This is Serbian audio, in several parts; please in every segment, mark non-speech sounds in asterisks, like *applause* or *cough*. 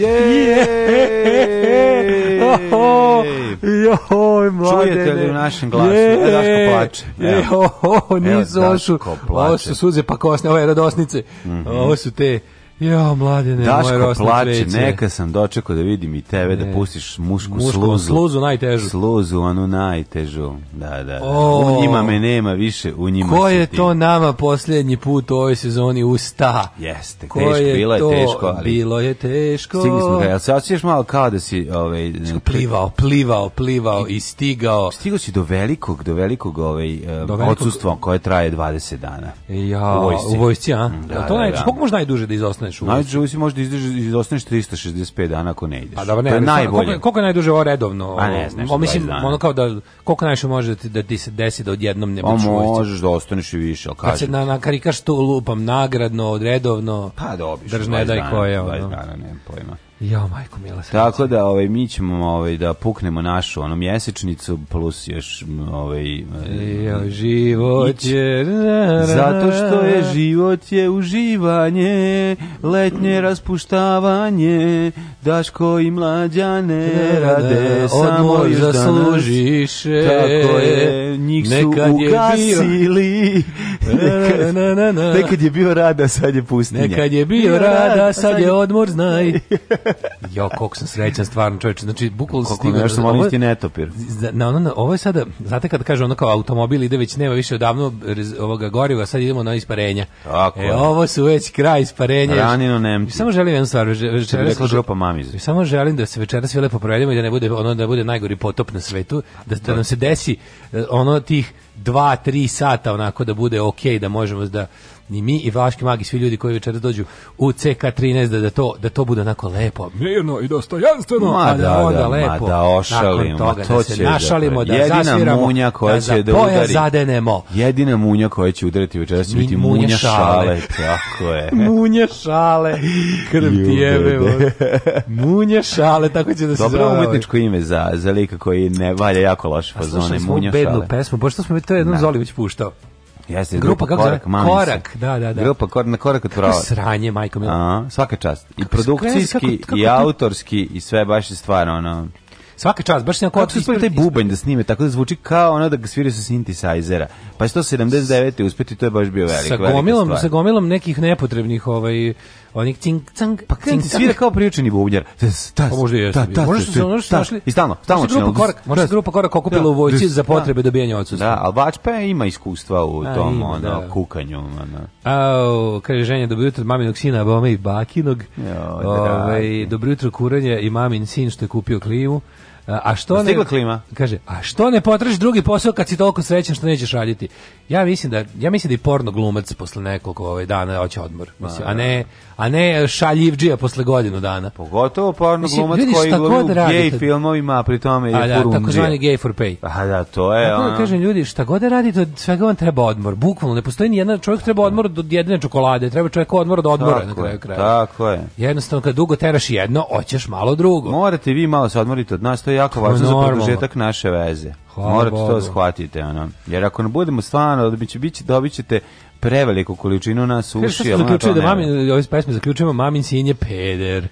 Je! *laughs* Joj, mladene. Čujete li u našem glasu? Evo Daško plače. E, evo, *laughs* nisu ošu. Ovo su suze pa kosne, ove radosnice. Mhm. Ovo su te... Jo, mladine, Daško moje plače, neka sam dočekao da vidim i tebe, da ne. da pustiš mušku, mušku sluzu. Sluzu najtežu. Sluzu, onu najtežu. Da, da. da. O, u njima me nema više, u njima Ko je ti. to nama posljednji put u ovoj sezoni usta? Jeste, ko teško, je bilo je teško. Ali bilo je teško. Stigli smo ga, jel se osjećaš malo kao da si... Ovaj, ne, plivao, plivao, plivao i, i stigao. Stigao si do velikog, do velikog ovaj, do velikog, odsustva koje traje 20 dana. E, ja, u vojsci. U vojsci, a? Da, da, to da, najče, da, da. možda najduže da izostane izostaneš u Najduže ulici možda izdrži, izostaneš da 365 dana ako ne ideš. Pa da, ne, to je najbolje. Koliko, koliko je najduže ovo redovno? Pa ne, znaš, o, mislim, ono kao da, koliko najviše može da ti, da ti se desi da odjednom ne pa budeš u možeš da ostaneš i više, ali kažem. Kad se na, na karikaš lupam nagradno, od redovno, pa dobiš, drž daj koje. Ono. 20 dana, nemam pojma. Jo, majko mila Tako da ovaj mi ćemo ovaj da puknemo našu onu mjesečnicu plus još ovaj e, jo, život je zato što je život je uživanje, letnje mm. raspuštavanje, Daško i mlađane da, da, da, rade samo još zaslužiš. Tako je, njih su ugasili. Nekad, nekad je bio rada, sad je pustinja. Nekad je bio rada, sad je odmor, znaj. *laughs* *laughs* jo, koliko sam srećan stvarno, čoveče. Znači, bukvalno se stigao. Nešto da malo isti netopir. Na, ono, na, ovo je sada, znate kada kaže ono kao automobil ide već nema više odavno ovoga goriva, sad idemo na isparenja. Tako. E, ovo su već kraj isparenja. Ranino Nemci. Samo želim jednu stvar, večeras. Rekla grupa mamize. Samo želim da se večeras sve lepo provedemo i da ne bude ono da bude najgori potop na svetu, da, da nam se desi e, ono tih 2-3 sata onako da bude okej, okay, da možemo da ni mi i vaški magi, svi ljudi koji večeras dođu u CK13 da, da, to, da to bude onako lepo, mirno i dostojanstveno, ma, a da, da onda da, lepo da, ma, da ošalimo, toga, to da se našalimo, da, jedina zasviramo, munja koja da će da udari, zadenemo. Jedina munja koja će udariti večeras će biti munja, munja šale. šale. tako je. *laughs* munja šale, krv ti jebe. munja šale, tako će da se zove. Dobro umetničko ime za, za lika koji ne valja jako loše fazone, munja šale. A slušali smo bednu pesmu, pošto smo to jednom da. Zoli puštao. Jeste, grupa, grupa kako korak, zove? korak, da, da, da. Grupa korak na korak od prava. Sranje, majko mila. svaka čast. I kako produkcijski kako, kako, i autorski i sve baš je stvar, ono svaka čast, baš neko otišao ispred taj bubanj da snime, tako da zvuči kao ono da ga sviraju sa synthesizera. Pa je 179. uspeti, to je baš bio velik, sa gomilom, velika stvar. Sa gomilom nekih nepotrebnih ovaj, onih cing cang pa cing svira kao priučeni bubnjar ta možda jeste ta, pa ta, možda su ono što našli i stalno stalno grupa korak možda grupa korak okupila u da. vojsci da. za potrebe dobijanja odsustva da al Bačpa ima iskustva u tom ono da. kukanju ono au kaže ženja dobro jutro maminog sina bome i bakinog ovaj dobro jutro kuranje i mamin sin što je kupio klivu A što da ne, klima? Kaže, a što ne potražiš drugi posao kad si toliko srećan što nećeš raditi? Ja mislim da ja mislim da i porno glumac posle nekoliko ovaj dana hoće odmor, mislim, a, da. ne a ne šaljivdžija posle godinu dana. Pogotovo porno mislim, glumac koji glumi gay filmovima, a pri tome je a, da, takozvani gay for pay. A pa da, to je. Tako da ono... kažem ljudi, šta god da radite, od svega vam treba odmor. Bukvalno ne postoji ni jedan čovjek treba odmor do jedne čokolade, treba čovjek odmor do odmora tako na kraju kraja. Tako je. Jednostavno kad dugo teraš jedno, hoćeš malo drugo. Morate vi malo se odmoriti od nas, to je jako važno za produžetak naše veze. Hvala Morate Bogu. to da ono. Jer ako ne budemo stvarno, da biće, dobit ćete preveliku količinu nas uši. Kaže, što zaključuje da mamin, da ove pesme zaključujemo, mamin sin je peder.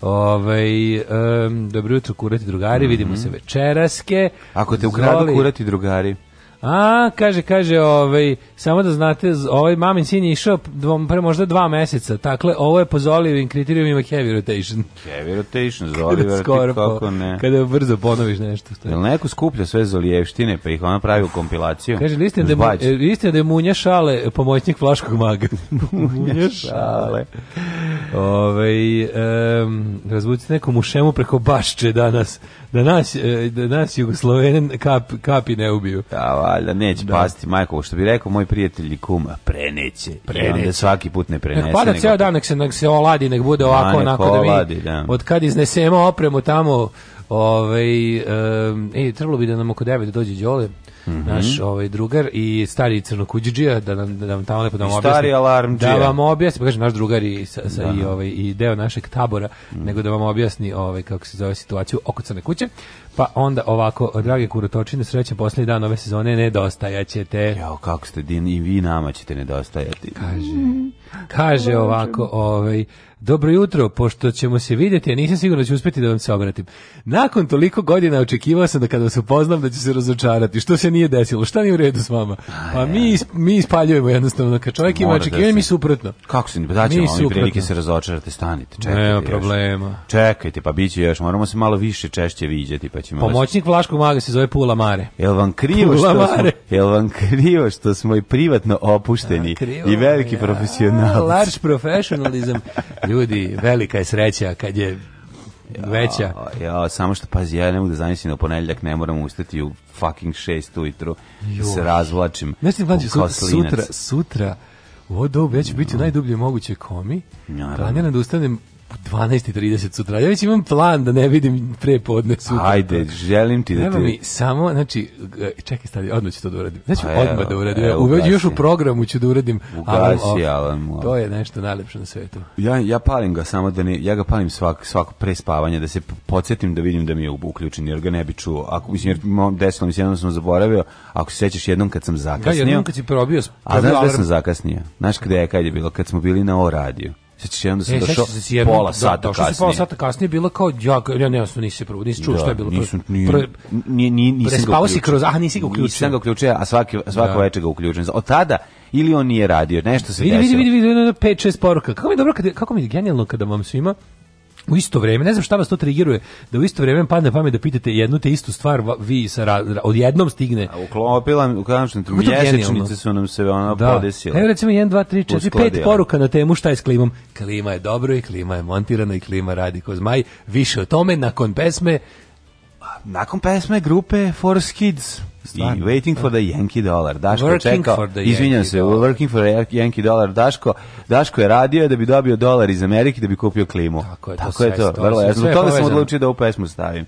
Ove, ovaj, um, dobro jutro, kurati drugari, mm -hmm. vidimo se večeraske. Ako te ukradu, kurati drugari. A, kaže, kaže, ovaj, samo da znate, ovaj mamin sin je išao dvom, pre možda dva meseca, takle, ovo je po Zolivim kriterijumima heavy rotation. Heavy rotation, Zoliver, kako ne. Kada brzo ponoviš nešto. Je Jel neko skuplja sve Zolijevštine, pa ih ona pravi u kompilaciju? Kaže, istina da, mu, e, istina da je Munja Šale e, pomoćnik Vlaškog maga. *laughs* munja Šale. Ove, ovaj, um, razvucite nekom u šemu preko bašče danas da nas, e, da nas Jugoslovene kap, kapi ne ubiju. Da, valjda, neće da. pasti, majko, što bi rekao moj prijatelj i kum, preneće. preneće. I svaki put ne prenese. Pa da ceo dan, nek se, nek se oladi, nek bude ovako, da, onako da mi, da. od kad iznesemo opremu tamo, ovaj e, trebalo bi da nam oko 9 dođe Đole, -hmm. naš ovaj drugar i stari crnokuđdžija da nam da nam tamo lepo da vam objasni. Stari alarm da džija. Da vam objasni, pa kaže naš drugar i sa, sa da. i da. ovaj i deo našeg tabora, mm -hmm. nego da vam objasni ovaj kako se zove situaciju oko crne kuće. Pa onda ovako, drage kurotočine, srećan posljednji dan ove sezone, nedostajaćete. Jao, kako ste din, i vi nama ćete nedostajati. Kaže, kaže ovako, ovaj, Dobro jutro, pošto ćemo se vidjeti, a nisam siguran da ću uspjeti da vam se obratim. Nakon toliko godina očekivao sam da kada vas upoznam da ću se razočarati. Što se nije desilo? Šta nije u redu s vama? Pa mi, mi ispaljujemo jednostavno. Kad čovjek ima da očekivanje, mi suprotno. Kako se, pa da ćemo mi prilike se razočarati, stanite, čekajte. Nema problema. Čekajte, pa bit će još, moramo se malo više češće viđati, pa ćemo. Pomoćnik Vlaškog maga se zove Pula Mare. Jel vam krivo Pula što Mare. smo, jel vam krivo što smo i privatno opušteni ja, krivo, i veliki ja, profesionalci. Large professionalism. Ljudi, velika je sreća kad je veća. Ja, ja, samo što pazi, ja ne mogu da zamislim da ponedeljak ne moram ustati u fucking 6 ujutru da se razvlačim. Ne znam, sutra, sutra, sutra, u ovo dobu ja ću biti najdublje moguće komi. Planiram da ustanem 12.30 sutra. Ja već imam plan da ne vidim pre podne sutra. Ajde, želim ti da Nema ti... mi samo, znači, čekaj, stavi, odmah ću to da uradim. Znači, A, pa odmah da uradim. Evo, Uveđu još u programu ću da uradim. Ugasi, alarm. To je nešto najlepše na svetu. Ja, ja palim ga samo da ne, ja ga palim svak, svako pre spavanja, da se podsjetim da vidim da mi je uključen, jer ga ne bi čuo. Ako, mislim, jer desilo mi se jednom sam zaboravio, ako se sećaš jednom kad sam zakasnio. Da, jednom kad si probio, probio A znaš da sam zakasnio? Znaš kada je, kad je bilo? Kad smo bili na O radiju Sećaš jednom da sam e, došao se jednom, pola da, sata došao kasnije. Došao pola sata kasnije, bila kao, ja, ja ne, jasno, nisi se probao, nisi čuo da, šta je da, bilo. Nisam, pre, nije, nije, nisam ga uključio. si kroz, aha, nisi ga uključio. Nisam ga uključio, a svaki, svako da. večer ga uključujem. Od tada, ili on nije radio, nešto se vidi, desilo. Vidi, vidi, vidi, vidi, 5-6 poruka. Kako mi je dobro, kada, kako mi je genijalno kada vam svima u isto vrijeme, ne znam šta vas to trigiruje, da u isto vrijeme padne pamet da pitate jednu te istu stvar, vi sa odjednom stigne. A uklopila mi, mjesečnice su nam se ona da. podesile. Evo recimo 1, 2, 3, 4, 5 poruka na temu šta je s klimom. Klima je dobro i klima je montirana i klima radi ko zmaj. Više o tome nakon pesme nakon pesme grupe Force Kids Stvarno. i Waiting for the Yankee Dollar. Daško working je čekao, izvinjam se, dollar. Working for the Yankee Dollar. Daško, Daško je radio da bi dobio dolar iz Amerike da bi kupio klimu. Tako je Tako to, je sve, to. vrlo jasno. Toga sam odlučio da ovu pesmu stavim.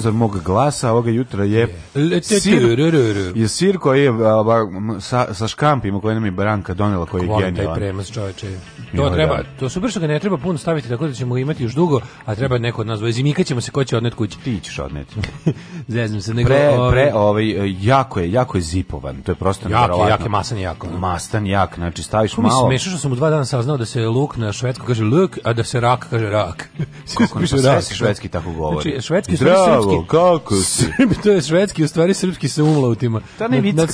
sponzor mog glasa ovoga jutra je sir, je sir koji je sa, sa škampima koje nam je Branka donela koji je genijalan. taj premaz čoveče. To treba, da. to su što ga ne treba puno staviti tako da ćemo imati još dugo, a treba neko od nas dvoje. Zimika ćemo se ko će odnet kući. Ti ćeš odneti. *laughs* Zezam se. Nego, pre, ovaj- pre, ovaj, jako je, jako je zipovan. To je prosto jak, nevjerovatno. Jak je, masan jako. Da. Mastan jak, znači staviš Kako malo. Mi se što sam u dva dana saznao da se luk na švedsku kaže luk, a da se rak kaže rak. *laughs* Kako se sve da. švedski tako govori. Znači, švedski, Zdravo, srpski. kako *laughs* si? to je švedski, u stvari srpski sa umlautima. To ne vidiš,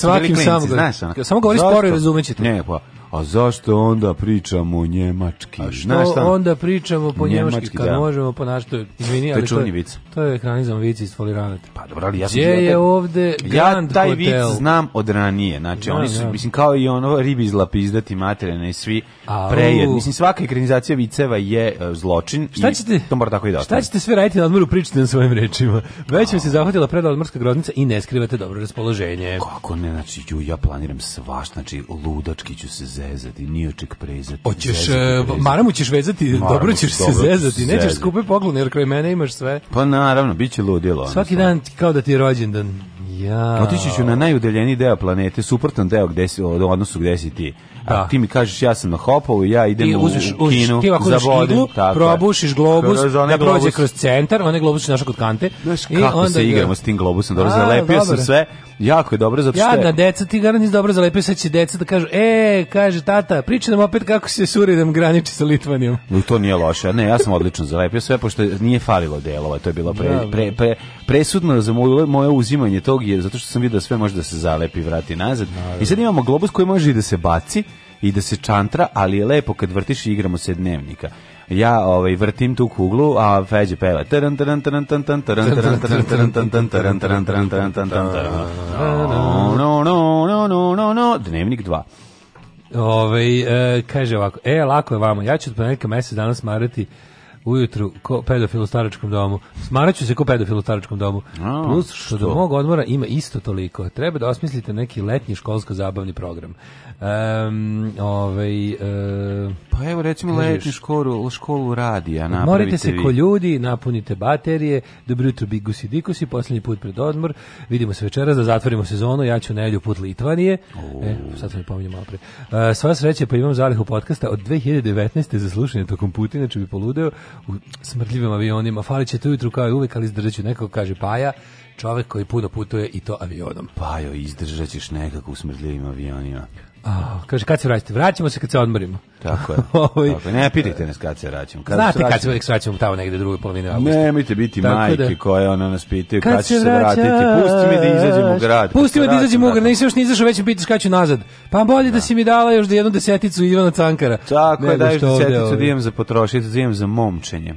Samo govori sporo i razumećete. Ne, pa. A zašto onda pričamo njemački? A što Znaš šta? onda pričamo po njemački, njemački kad da. možemo po naš to izvini, ali to je vic. To je ekranizam vic iz Foliranata. Pa dobro, ali ja sam Gdje je taj, ovde Grand Ja taj vic znam od ranije. Znači ja, oni su ja. mislim kao i ono ribi iz lapizdati materine i svi prejed. Mislim svaka ekranizacija viceva je uh, zločin šta ćete, i to mora tako i da. Šta ćete sve raditi na odmoru pričati na svojim rečima? Već mi se zahvatila predodmorska groznica i ne skrivate dobro raspoloženje. Kako ne, znači ju ja planiram svašta, znači ludački ću se zezati, nioček prezati. Hoćeš e, maramu ćeš vezati, maramu dobro ćeš se dobro zezati, zezati, nećeš skupe poklone jer kraj mene imaš sve. Pa naravno, biće ludilo. Svaki dan kao da ti je rođendan. Ja. Otići ću na najudeljeniji deo planete, suprotan deo gde si, odnosu gde si ti da. ti mi kažeš ja sam na hopovu, ja idem I uzmiš, u, u kinu, ti ovako zavodim, iglu, probušiš globus, kroz da prođe globus. kroz centar, onaj globus je našao kod kante. Znaš, i kako onda se igramo s tim globusom, dobro, a, zalepio sam sve, jako je dobro, zato što Jadna, je... deca, ti garantis nisi dobro zalepio, sad će deca da kažu, e, kaže tata, priča nam opet kako se Suridam da graniči sa Litvanijom. No, to nije loše, ne, ja sam odlično zalepio sve, pošto nije falilo delova, to je bilo pre, pre, pre, presudno za moje, moje uzimanje tog, jer zato što sam video da sve može da se zalepi vrati nazad. I sad imamo globus koji može i da se baci, i da se čantra, ali je lepo kad vrtiš i igramo se dnevnika ja ovaj vrtim tu kuglu, a Feđe peva. No, no, no, no, no, no, dnevnik 2. Ovaj kaže ovako, e, lako je vama, ja ću od ponedjeljka mesec danas marati ujutru ko pedofil u staračkom domu. Smaraću se ko pedofil u staračkom domu. A, Plus što, što do mog odmora ima isto toliko. Treba da osmislite neki letnji školsko-zabavni program. Um, ovaj, uh, pa evo recimo kažeš, letnju školu, školu radi. radija. Morate se vi. ko ljudi, napunite baterije, dobro jutro bi gusidikusi, posljednji put pred odmor, vidimo se večeras da zatvorimo sezonu, ja ću nelju put Litvanije. Oh. E, sad sam pominjao malo pre. Uh, e, sva sreća pa imam zalihu podcasta od 2019. za slušanje tokom puta, inače bi poludeo, u smrdljivim avionima. Falit će to jutru kao i uvek, ali izdržat ću nekako, kaže Paja, čovek koji puno putuje i to avionom. Pajo, izdržat ćeš nekako u smrdljivim avionima. A, kaže, kad se vraćate? Vraćamo se kad se odmorimo. Tako je. *laughs* Ovaj, Tako, ne pitajte nas kad se vraćamo. Kad Znate se kad se uvijek vraćamo tamo negde druge polovine augusta. Nemojte biti Tako da. majke da. koje ona nas pitaju kad, kad se vraćate. Pusti me da izađem u grad. Pusti me da izađem u grad. Nisam još ni izašao, već mi pitaš kad ću nazad. Pa bolje da. da si mi dala još jednu deseticu Ivana Cankara. Tako je, daješ deseticu da ovaj- imam za potrošiti, da imam za momčenje.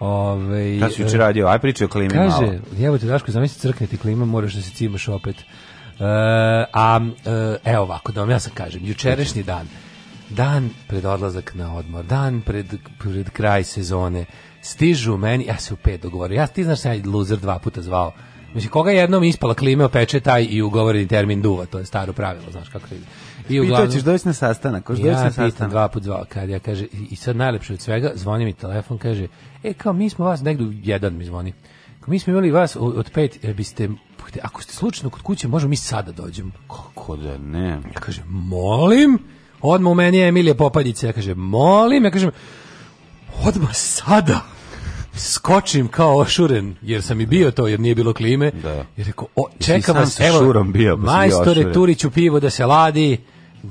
Ove, ovaj, Kad si juče radio, aj pričaj o klimi kaže, malo. Kaže, jebote Daško, zamisli crkne ti klima, moraš da se cimaš opet. Eh, a eh, evo ovako, da vam ja sam kažem, jučerašnji dan, dan pred odlazak na odmor, dan pred, pred kraj sezone, stižu meni, ja se u pet dogovorio, ja ti znaš sam ja loser dva puta zvao, Mislim, koga jednom ispala klime, opeče taj i ugovoreni termin duva, to je staro pravilo, znaš kako ide. I uglavnom, Pitao ćeš doći na sastanak, hoš ja doći na sastanak. Ja pitan dva put zvao, kad ja kaže, i sad najlepše od svega, zvoni mi telefon, kaže, e kao mi smo vas, negdje jedan mi zvoni, Ako mi smo imali vas od pet, e, biste ako ste slučajno kod kuće, možemo mi sada da dođem. Kako da ne? Ja kažem, molim, odmah u meni je Emilija Popadjica, ja kažem, molim, ja kažem, odmah sada skočim kao ošuren, jer sam i bio to, jer nije bilo klime. Da. Jer rekao, o, čekam vas, evo, bio, majstore Turiću pivo da se ladi,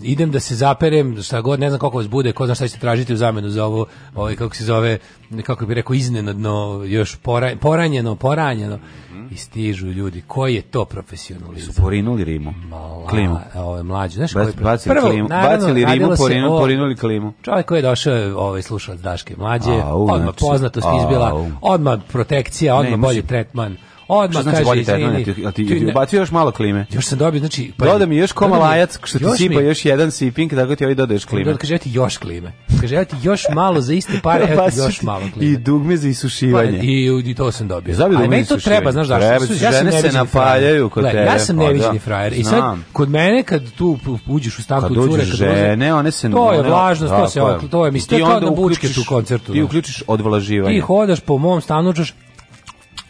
idem da se zaperem, šta god, ne znam koliko vas bude, ko zna šta ćete tražiti u zamenu za ovo, ovaj, kako se zove, kako bi rekao, iznenadno, još pora, poranjeno, poranjeno. Mhm. I stižu ljudi, koji je to profesionalizam? Su porinuli Rimu, Mala, klimu. Ovo, mlađe, znaš koji je bacili Prvo, klimu, naravno, bacili Rimu, porinu, o, porinuli klimu. Čovjek koji je došao, ovaj, slušalac Daške mlađe, A, u, odmah znači, poznatost izbila, odmah protekcija, odmah ne, bolji tretman Odmah znači, kaže, izvini. Ti, ti, ti, bacio još malo klime. Još sam dobio, znači... Pa, Doda mi još komalajac, što ti sipa još jedan siping, tako ti ovaj dodaješ klime. Doda, kaže, evo ti još klime. Kaže, evo ti još malo za iste pare, evo ti još malo klime. I dugme za isušivanje. Pa, i, I to sam dobio. Zabio dugme meni to treba, znaš zašto? ja sam se napaljaju kod tebe. Ja sam pa da. neviđeni frajer. I sad, kod mene, kad tu uđeš u stavku cure... Kad žene, one se... To je vlažnost, to, se, to je mislim. To je kao na bučke tu koncertu. Ti uključiš odvlaživanje. Ti hodaš po mom stanu,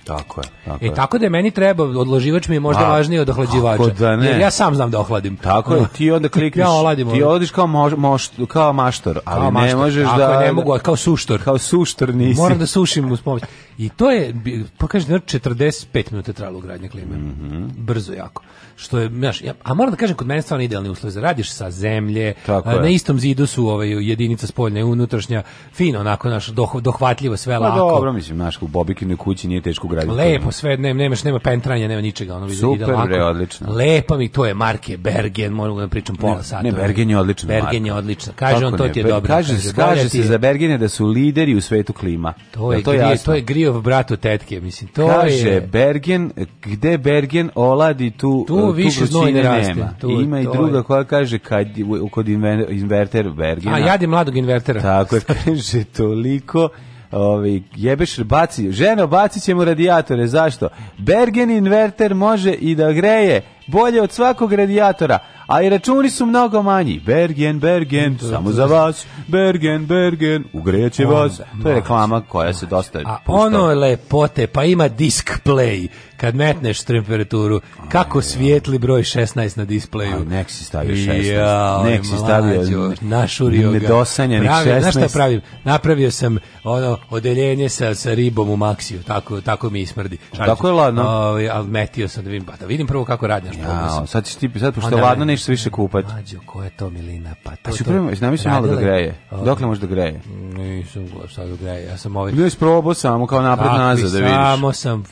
Tako je. Tako e, je. tako da je meni treba, odloživač mi je možda A, važniji od ohlađivača. Da ne. Jer ja sam znam da ohladim. Tako je, ti onda *laughs* klikneš, ja oladim, ti odiš kao, mož, mož, kao maštor, ali kao ne maštor. možeš Ako da... Ako ne mogu, kao suštor. Kao suštor nisi. Moram da sušim uz pomoć. I to je, pa kažete, znači, 45 minuta trajalo ugradnja klime. Mm -hmm. Brzo jako. Što je, znaš, ja, a moram da kažem, kod mene stvarno idealni uslovi za radiš sa zemlje, a, na istom zidu su ovaj, jedinica spoljna i unutrašnja, fino, onako, naš, doh, dohvatljivo, sve pa lako. Pa dobro, mislim, naš, u Bobikinoj kući nije teško graditi. Lepo, sve, ne, nemaš, nema pentranja, nema ničega, ono vidi Super, lako. Super, odlično. Lepo mi, to je Marke Bergen, moram da pričam pola ne, sata. Ne, Bergen je odlično, Bergen je odlična, kaže Tako on, to ne, ti je dobro. Kaže, kaže, kaže se za Bergene da su lideri u svetu klima. To da je, to je, to je Kijov brat od tetke, mislim, to Kaže, je... Bergen, gde Bergen oladi tu, tu, tu više znoji Nema. Tu, Ima i druga je. koja kaže kad, kod inverter Bergena. A, jadi mladog invertera. Tako je, *laughs* kaže, toliko ovaj, jebeš baci, ženo baci ćemo radijatore, zašto? Bergen inverter može i da greje bolje od svakog radijatora, a i računi su mnogo manji. Bergen, Bergen, samo za vas, Bergen, Bergen, ugreće vas. To je reklama koja se dosta A ono je lepote, pa ima display kad metneš temperaturu, kako svijetli broj 16 na displeju. A, nek si stavio 16. Ja, nek si stavio našurio ga. Nedosanjanih 16. Znaš šta pravim? Napravio sam ono odeljenje sa, sa ribom u maksiju, tako, tako mi ismrdi. Tako je ladno. O, ovaj, ali metio sam da vidim, pa da vidim prvo kako radi. Pa ja, sad ćeš ti, sad pošto je ladno, nešto više kupati. Mađo, ko je to Milina? Pa to, to, prema, znam se malo da greje. Dokle može da greje? Nisam gledao šta da greje. Ja sam ovaj... Bilo je isprobao samo kao napred nazad da vidiš. Samo sam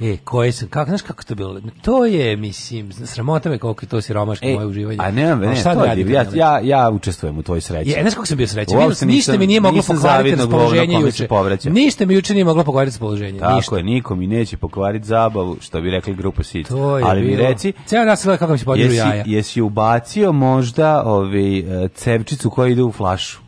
E, koje sam, kako, znaš kako to bilo? To je, mislim, sramota me koliko je to siromaško e, moje uživanje. A ne, ne, šta to da radim, ja, ja, ja učestvujem u toj sreći. Je, znaš kako sam bio srećan? Ništa nisam, mi nije moglo pokvariti raspoloženje juče. Ništa mi juče nije moglo pokvariti raspoloženje. Tako ništa. je, niko mi neće pokvariti zabavu, što bi rekli grupa Sid. Ali bilo, mi reci, ceo nas kako mi se podiru jaja. Jesi ubacio možda ovi, ovaj, e, cevčicu koja ide u flašu?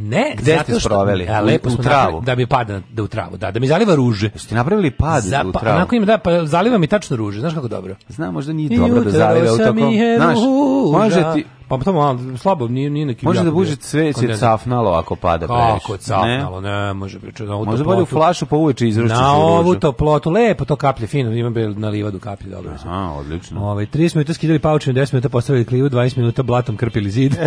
Ne, Gde zato ste što, sproveli? Ja, lepo u, travu. Da mi pada da u travu, da, da mi zaliva ruže. Jeste napravili pad Za, pa, u travu. Onako ima, da, pa zaliva mi tačno ruže, znaš kako dobro. Znam, možda nije dobro da zaliva u tokom. Znaš, može ti, Pa to malo, slabo, nije, nije neki... Može da buže cveće cafnalo ako pada previše. Kako cafnalo, ne, može. Na ovu može bolje u flašu pa uveče izručiš Na ovu toplotu, lepo to kaplje, fino, ima imam na livadu kaplje, dobro. Aha, odlično. Ovaj 30 minuta skidali paučinu, 10 minuta postavili klivu, 20 minuta blatom krpili zid. *laughs*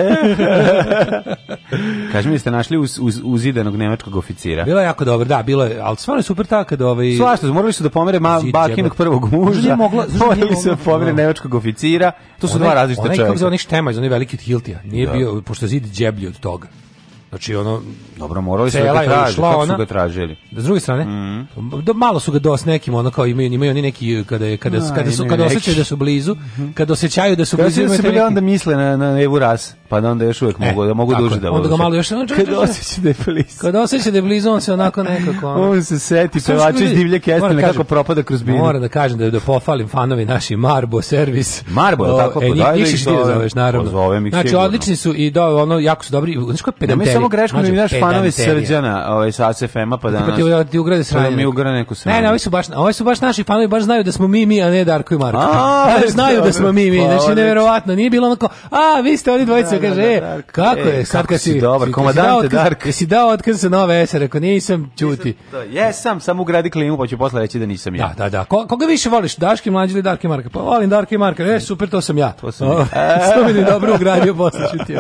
Kaži mi, ste našli uz, uz, uzidanog nemačkog oficira. Bilo je jako dobro, da, bilo je, al stvarno je super ta kad ovaj... Svašta, morali su da pomere ma, bakinog prvog muža, Nije mogla, morali su da pomere da. nemačkog oficira, to su dva različita čovjeka. Onaj kako zove, onih štemaj, veliki od Hiltija, nije da. bio, pošto zid džeblji od toga. Znači ono dobro morali su da ga tražiti, kako ona, su ga tražili. Da s druge strane, mm -hmm. do, malo su ga dos nekim ono kao imaju imaju oni neki kada je kada A, kada su kada osjećaju da su blizu, mm -hmm. kada osećaju da su kada blizu, se da bili onda misle na na Evu Ras, pa da onda još uvek e, mogu da mogu duže da. Onda ga malo još on kada osjeća da je blizu. Kada osjeća da je blizu, on se onako nekako ono. on se seti pevača iz divlje kestene da nekako propada kroz binu. Moram da kažem da da pohvalim fanovi naši Marbo servis. Marbo, tako e, podaješ. Pa znači odlični su i da ono jako su dobri. Znači samo grešku da i naš e, fanovi Srđana, ovaj sa ACFM-a pa danas. ti, ti ugrade da sranje. mi ugrade neku sranje. Ne, ne, ovi su baš, ovi su baš naši fanovi, baš znaju da smo mi mi, a ne Darko i Marko. A, *laughs* pa znaju da smo mi mi, znači pa neverovatno, nije bilo onako, a vi ste oni dvojica, da, kaže, e, kako je, e, sad kad si dobar komandante Darko. Jesi dao otkaz za nove S, rekao nisam, ćuti. Jesam, samo ugradi klimu, pa ću posle reći da nisam ja. Da, da, da. Koga više voliš, Daški mlađi ili Darko Marka? Pa volim Darko Marka. Marko. E, super, to sam ja. To sam. Sto *laughs* mi dobro ugradio posle ću ti.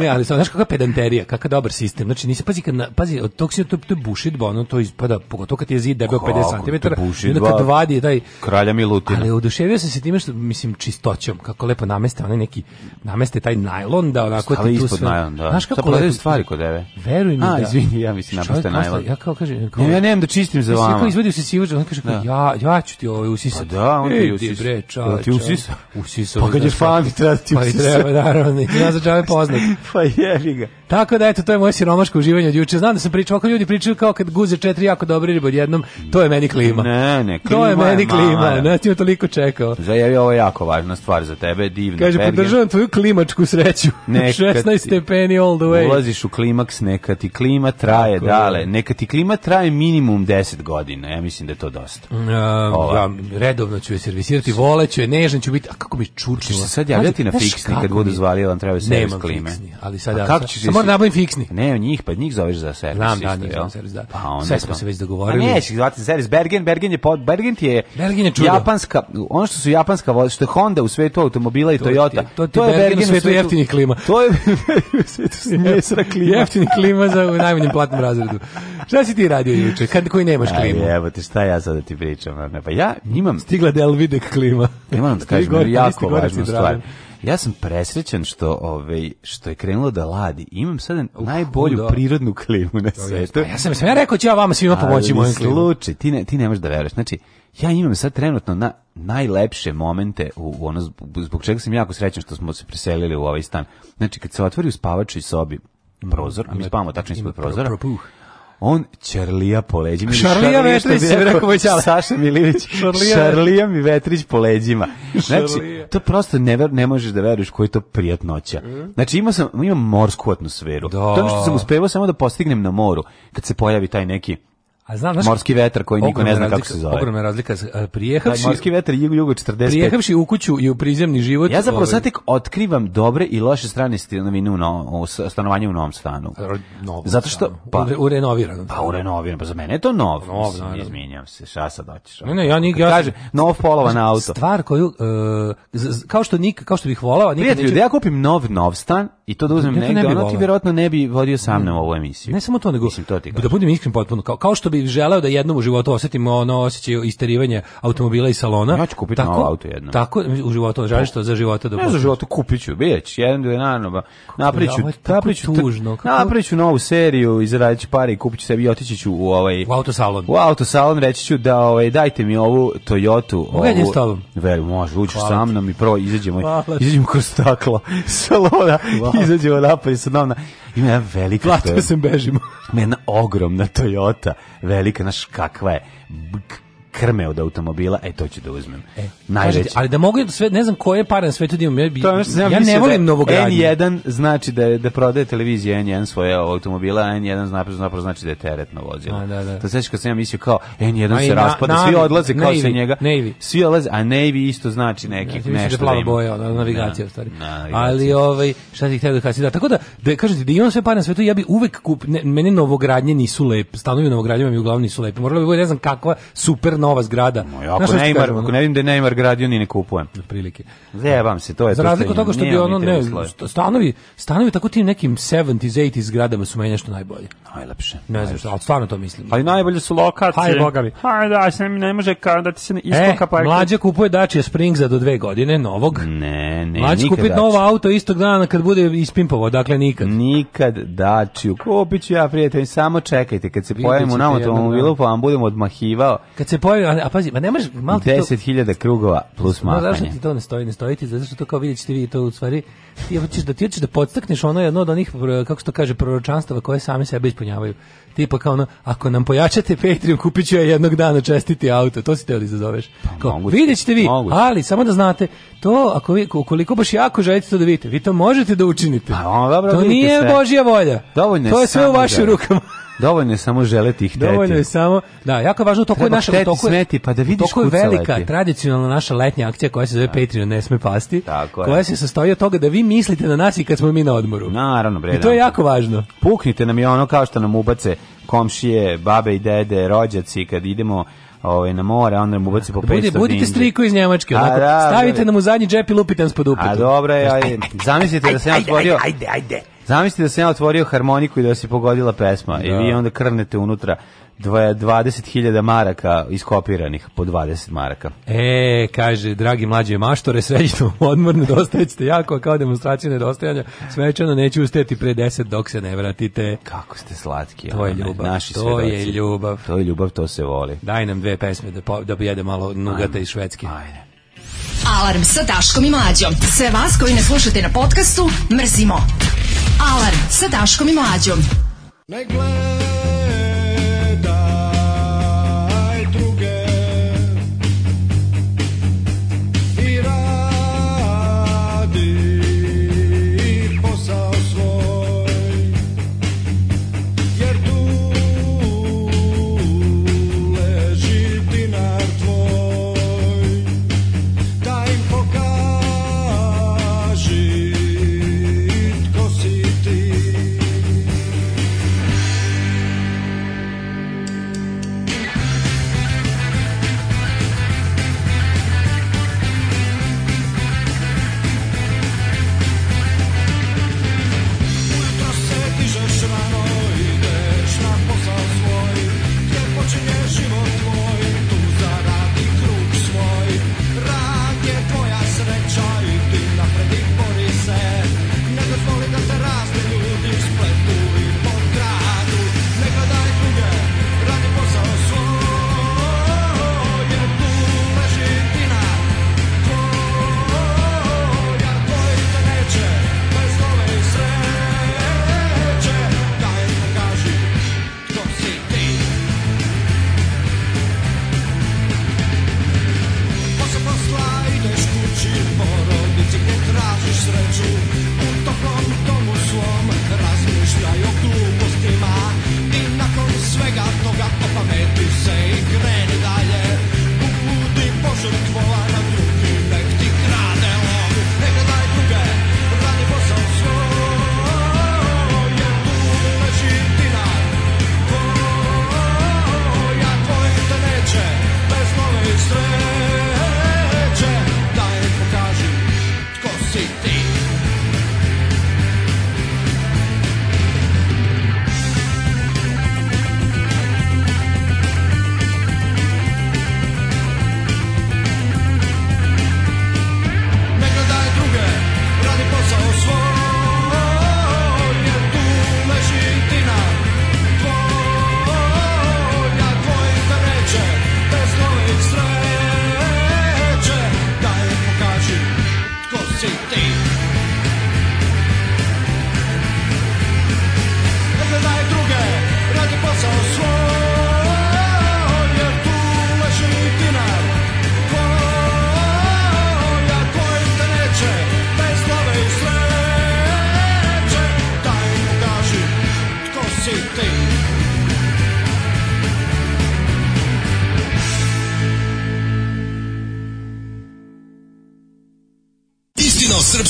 Ne, ali sam, znaš kakva pedanterija rafinerija, kakav dobar sistem. Znači, nisi, pazi, kad, pazi od tog to, to je bušidba, ono to ispada, pogotovo kad je zid debel 50 cm, Da onda kad vadi taj... Kralja Milutina. Ali oduševio sam se time što, mislim, čistoćom, kako lepo nameste, onaj neki, nameste taj najlon, da onako Stavi ti tu sve... Najlon, da. Znaš kako lepo... stvari kod eve. Veruj mi A, da... izvini, ja mislim nameste najlon. Ja kao kažem... Kao, ne, ja nemam da čistim za vama. Kako izvodio se sivuđ, on kaže, da. ja, ja ću ti ovo ovaj usisati. Pa da, on ti usisa. Bre, čao, da ti usisa. Usisa. Pa kad je fan, treba da ti usisa. Pa i treba, naravno, ja za džave poznat. *laughs* pa jevi ga. Tako da eto to je moje siromaško uživanje od juče. Znam da se pričao kako ljudi pričaju kao kad guze četiri jako dobri ribe odjednom, to je meni klima. Ne, ne, klima. To je meni klima. Ne, ti toliko čekao. Zajavi ovo je jako važna stvar za tebe, divno. Kaže podržavam tvoju klimačku sreću. *laughs* Nekad 16 *laughs* stepeni all the way. Ulaziš u klimaks, neka ti klima traje Tako, dale, neka ti klima traje minimum 10 godina. Ja mislim da je to dosta. ja redovno ću je servisirati, voleću je, nežan ću biti. A kako mi čučilo. Sad javljati na fiksni kad budu zvali, vam treba servis klime. Ali sad pa ja. Kako ćeš da se nabavim fiksni. Ne, njih, pa njih zoveš za servis. Znam da, njih zovem servis, da. Pa onda Sve smo se već pa dogovorili. A neće ih zvati servis. Bergen, Bergen je, pod, Bergen je, Bergen je čudo. japanska, ono što su japanska voza, što je Honda u svetu automobila i to Toyota. Ti, to, ti to je Bergen, u svetu jeftinih klima. To je *laughs* u svetu smjesra klima. Jeftini klima za u najmanjem platnom razredu. Šta si ti radio juče, kad koji nemaš klimu? evo ti, šta ja sad da ti pričam? pa ja imam... Stigla Delvidek klima. Imam da kažem, pa jako važnu stvar. Ja sam presrećan što ovaj što je krenulo da ladi. Imam sada najbolju da. prirodnu klimu na svetu. Pa ja sam sam ja rekao ću ja vama svima pomoći mojim slučaj, ti ne ti ne možeš da veruješ. Znači ja imam sad trenutno na najlepše momente u, u ono zbog čega sam jako srećan što smo se preselili u ovaj stan. Znači kad se otvori u spavačoj sobi mm, prozor, a mi spavamo tačno ispod prozora. Pro, pro, on Čerlija po leđima. Šarlija Vetrić, se bi rekao već, Saša Milivić, Šarlija mi Vetrić po leđima. Znači, to prosto ne, ver, ne možeš da veruješ koji je to prijatnoća. Mhm. Znači, imao sam, imam morsku atmosferu. Da. To što sam uspevao samo da postignem na moru, kad se pojavi taj neki A znam, znaš, morski vetar koji niko ne zna kako se zove. Ogromna razlika. E, Prijehavši, da, morski vetar jugo jugo 45. Prijehavši u kuću i u prizemni život. Ja zapravo ovaj... sad tek otkrivam dobre i loše strane stanovine u, no, stanovanju u novom stanu. Novo Zato što pa-, pa u, u renoviranom. Pa u renoviranom, pa za mene je to nov. nov mislim, izmenjam se, šta sad hoćeš. Ne, ne, ja nik ja kaže nov polovan auto. Stvar koju uh, kao što nik kao što bih voleo, nikad Prijatelju, da ja kupim nov nov stan i to da uzmem negde, ne ono ti verovatno ne bi vodio sam na ovu emisiju. Ne samo to, nego da budem iskren potpuno kao kao što bi želeo da jednom u životu osetim ono osećaj isterivanja automobila i salona. Ja ću kupiti tako, novo auto jedno. Tako u životu, želiš to za života da. Ne za životu kupiću, već jedan do jedan, napriću, napriću tužno. Napriću novu seriju, izradiću pare i kupiću sebi i otići ću u ovaj u auto salon. U auto salon reći ću da ovaj dajte mi ovu Toyotu, ovu. s tobom. Veli, može, uđeš *laughs* sa mnom i pro izađemo. Hvala. Izađemo kroz staklo salona, wow. izađemo napolje sa nama. Ima jedan velika. Platio sam bežimo. Mena ogromna Toyota velika, znaš kakva je, krme od automobila, e to ću da uzmem. E, Najveći. ali da mogu da sve, ne znam koje pare na svetu da imam, ja, bi, to, ja, ja, ja ne da volim da novogradnje. N1 znači da, da prodaje televizija N1 svoje automobila, N1 zapravo, zapravo znači da je teretno vozilo. A, da, da. To sveći kad sam ja mislio kao N1 a se na, raspada, svi odlaze kao se njega. Navy. Svi odlaze, a Navy isto znači neki ja, da nešto da, da ima. boja, ona, navigacija, na, stvari. ali ovaj, šta ti htio da kažem? Da, tako da, da kažete da imam sve pare na svetu, ja bi uvek kup, ne, mene novogradnje nisu lepe, stanovi u novogradnjama mi uglavnom nisu lepe. Moralo bi ne znam kakva super nova zgrada. No, ako, Neymar, ako ne vidim da je Neymar gradio, ni ne kupujem. Na prilike. Zajebam se, to je Za razliku od toga što bi ono, ne, stanovi, stanovi tako tim nekim 70s, 80s zgradama su meni nešto najbolje. Najlepše. Ne znam što, ali stvarno to mislim. Ali najbolje su lokacije. Hajde, boga mi. Hajde, da, se ne može kao da ti se iskoka e, pa... mlađe kupuje Dacia Spring za do dve godine, novog. Ne, ne, mlađe nikad kupit novo auto istog dana kad bude ispimpovo, dakle nikad. Nikad Daciu. Kupit ću ja, prijatelj, samo čekajte, kad se pojavimo na automobilu, pa vam budem odmahivao. Kad se pojavimo stoji, a, a pazi, ma ne možeš, malo ti 10.000 krugova plus mahanje. Da no, zašto ti to ne stoji, ne stoji ti, zato što to kao vidjet ćete vi to u stvari, ti hoćeš da, ti hoćeš da podstakneš ono jedno od onih, kako se to kaže, proročanstava koje sami sebe ispunjavaju. Tipa kao ono, ako nam pojačate Patreon, kupit ću ja jednog dana čestiti auto, to si teli da zazoveš. Pa kao, moguće, vidjet ćete vi, moguće. ali samo da znate, to ako vi, ukoliko baš jako želite to da vidite, vi to možete da učinite. A, pa, on, dobro, to nije sve. Božja volja. Dovoljno to je sve u vašim da- rukama. Dovoljno je samo želeti ih teti. Dovoljno je samo, da, jako je važno, toko je naša, toko je, smeti, pa da vidiš toko je velika, leti. tradicionalna naša letnja akcija koja se zove da. Patreon ne sme pasti, Tako koja je. se sastoji od toga da vi mislite na nas i kad smo mi na odmoru. Naravno, bre. I to je jako važno. Puknite nam je ono kao što nam ubace komšije, babe i dede, rođaci, kad idemo ovaj na more, onda nam ubaci po 500 da Budi, Budite striko iz Njemačke, pa onako, da, stavite da, da, nam u zadnji džep i lupite nas pod upetu. A dobro je, ajde. Zamislite da sam ja stvorio... Ajde, ajde, ajde. Zamislite da sam ja otvorio harmoniku i da se pogodila pesma da. i vi onda krnete unutra 20.000 maraka iskopiranih po 20 maraka. E, kaže, dragi mlađe maštore, srećno *laughs* odmor, nedostajećete jako, a kao demonstracija nedostajanja, svečano neću usteti pre 10 dok se ne vratite. Kako ste slatki. To je ljubav, naši to svedoci. je ljubav. To je ljubav, to se voli. Daj nam dve pesme da, po, da jede malo nugata ajme, i švedske. Ajde. Alarm sa Daškom i Mlađom. Sve vas koji ne slušate na podcastu, mrzimo. Alarm sa Daškom i Mlađom. Ne gledaj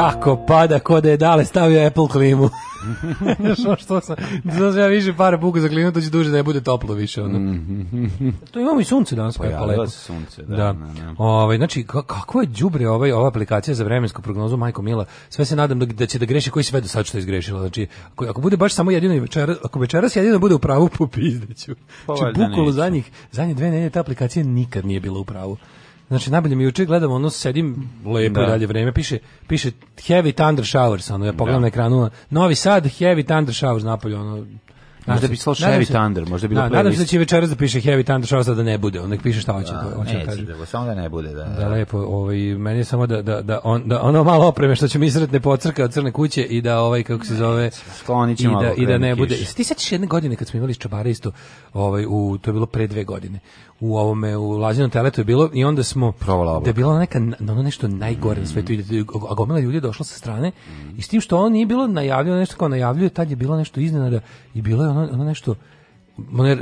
kako pada, ko da je dale stavio Apple klimu. *laughs* što što sam, zato ja više para buku za klimu, to će duže da je bude toplo više. Ono. to imamo i sunce danas. Pojavilo pa, se sunce, da. da. Ne, ne. Ove, znači, kako je đubre ovaj, ova aplikacija za vremensku prognozu, majko Mila, sve se nadam da, da će da greši koji sve do sad što je izgrešila. Znači, ako, ako bude baš samo jedino večeras, ako večeras jedino bude u pravu, *laughs* popizdeću. Pa, znači, bukolo za njih, za njih dve nedelje ta aplikacija nikad nije bila u pravu. Znači najbolje mi juče gledamo, ono sedim lepo da. dalje vreme piše piše heavy thunder showers ono ja pogledam da. na ekranu Novi Sad heavy thunder showers napolju, ono Možda bi slušao Heavy Thunder, možda bi bilo da, playlist. Nadam se da će večeras da piše Heavy Thunder, šta da ne bude, on piše šta hoće, da, hoće da kaže. Da, samo da ne bude, da. Da lepo, ovaj meni samo da da da on da ono malo opreme što ćemo izretne pocrka od crne kuće i da ovaj kako se zove skloniće da, malo. I da i da ne bude. Ti sećaš jedne godine kad smo imali čabare isto, ovaj u to je bilo pre dve godine. U ovome u Lazinom teletu je bilo i onda smo provala. Da je bilo neka ono nešto najgore na mm. svetu, a gomila ljudi je došla sa strane i s tim što on nije bilo najavljeno nešto kao najavljuje, tad je bilo nešto iznenada i bilo je ono ono, ono nešto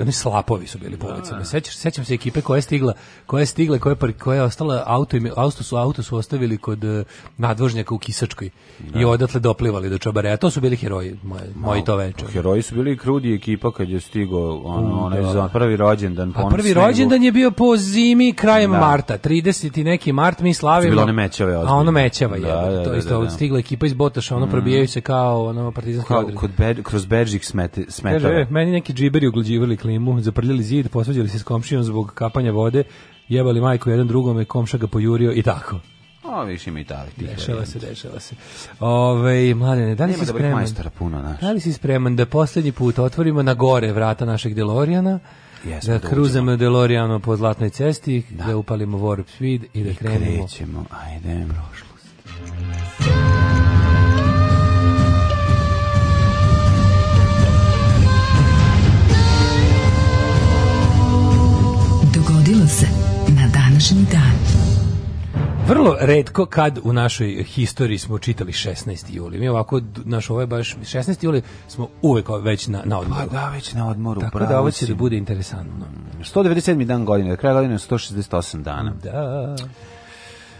oni slapovi su bili da, po ulicama. Da. Sećaš, sećam se ekipe koja je stigla, koja je stigla, koja je, koja je ostala auto i auto su auto su ostavili kod uh, nadvožnjaka u Kisačkoj da. i odatle doplivali do Čabare. A to su bili heroji, moj, moji to veče. Pa heroji su bili krudi ekipa kad je stigao ono, onaj da. prvi rođendan. pa prvi rođendan je bio po zimi krajem da. marta, 30 i neki mart mi slavimo. Bilo ne mećave ozbiljno. A ono mećava je. Da, da, to da, isto stigla ekipa iz Botoša, ono mm. probijaju se kao ono partizanski odred. Kod bed, kroz bedžik smete e, smetava. Kaže, e, meni neki džiberi u podživili klimu, zaprljali zid, posvađali se s komšijom zbog kapanja vode, jebali majku jedan drugome, komša ga pojurio i tako. O, više ima i tako. Dešava se, dešava se. Ove, mladene, da li Nema si da spreman? majstora puno, naš. Da li si spreman da poslednji put otvorimo na gore vrata našeg Delorijana? Jesmo, da, da kruzamo Delorijano po zlatnoj cesti, da, da upalimo warp speed i da I krenemo. krećemo, ajde. Prošlost. se na današnji dan. Vrlo redko kad u našoj historiji smo čitali 16. juli. Mi ovako, naš ovo je baš 16. juli, smo uvek već na, na odmoru. Pa da, već na odmoru. Tako da ovo će da bude interesantno. 197. Mm, dan godine, kraj godine 168 dana. Da.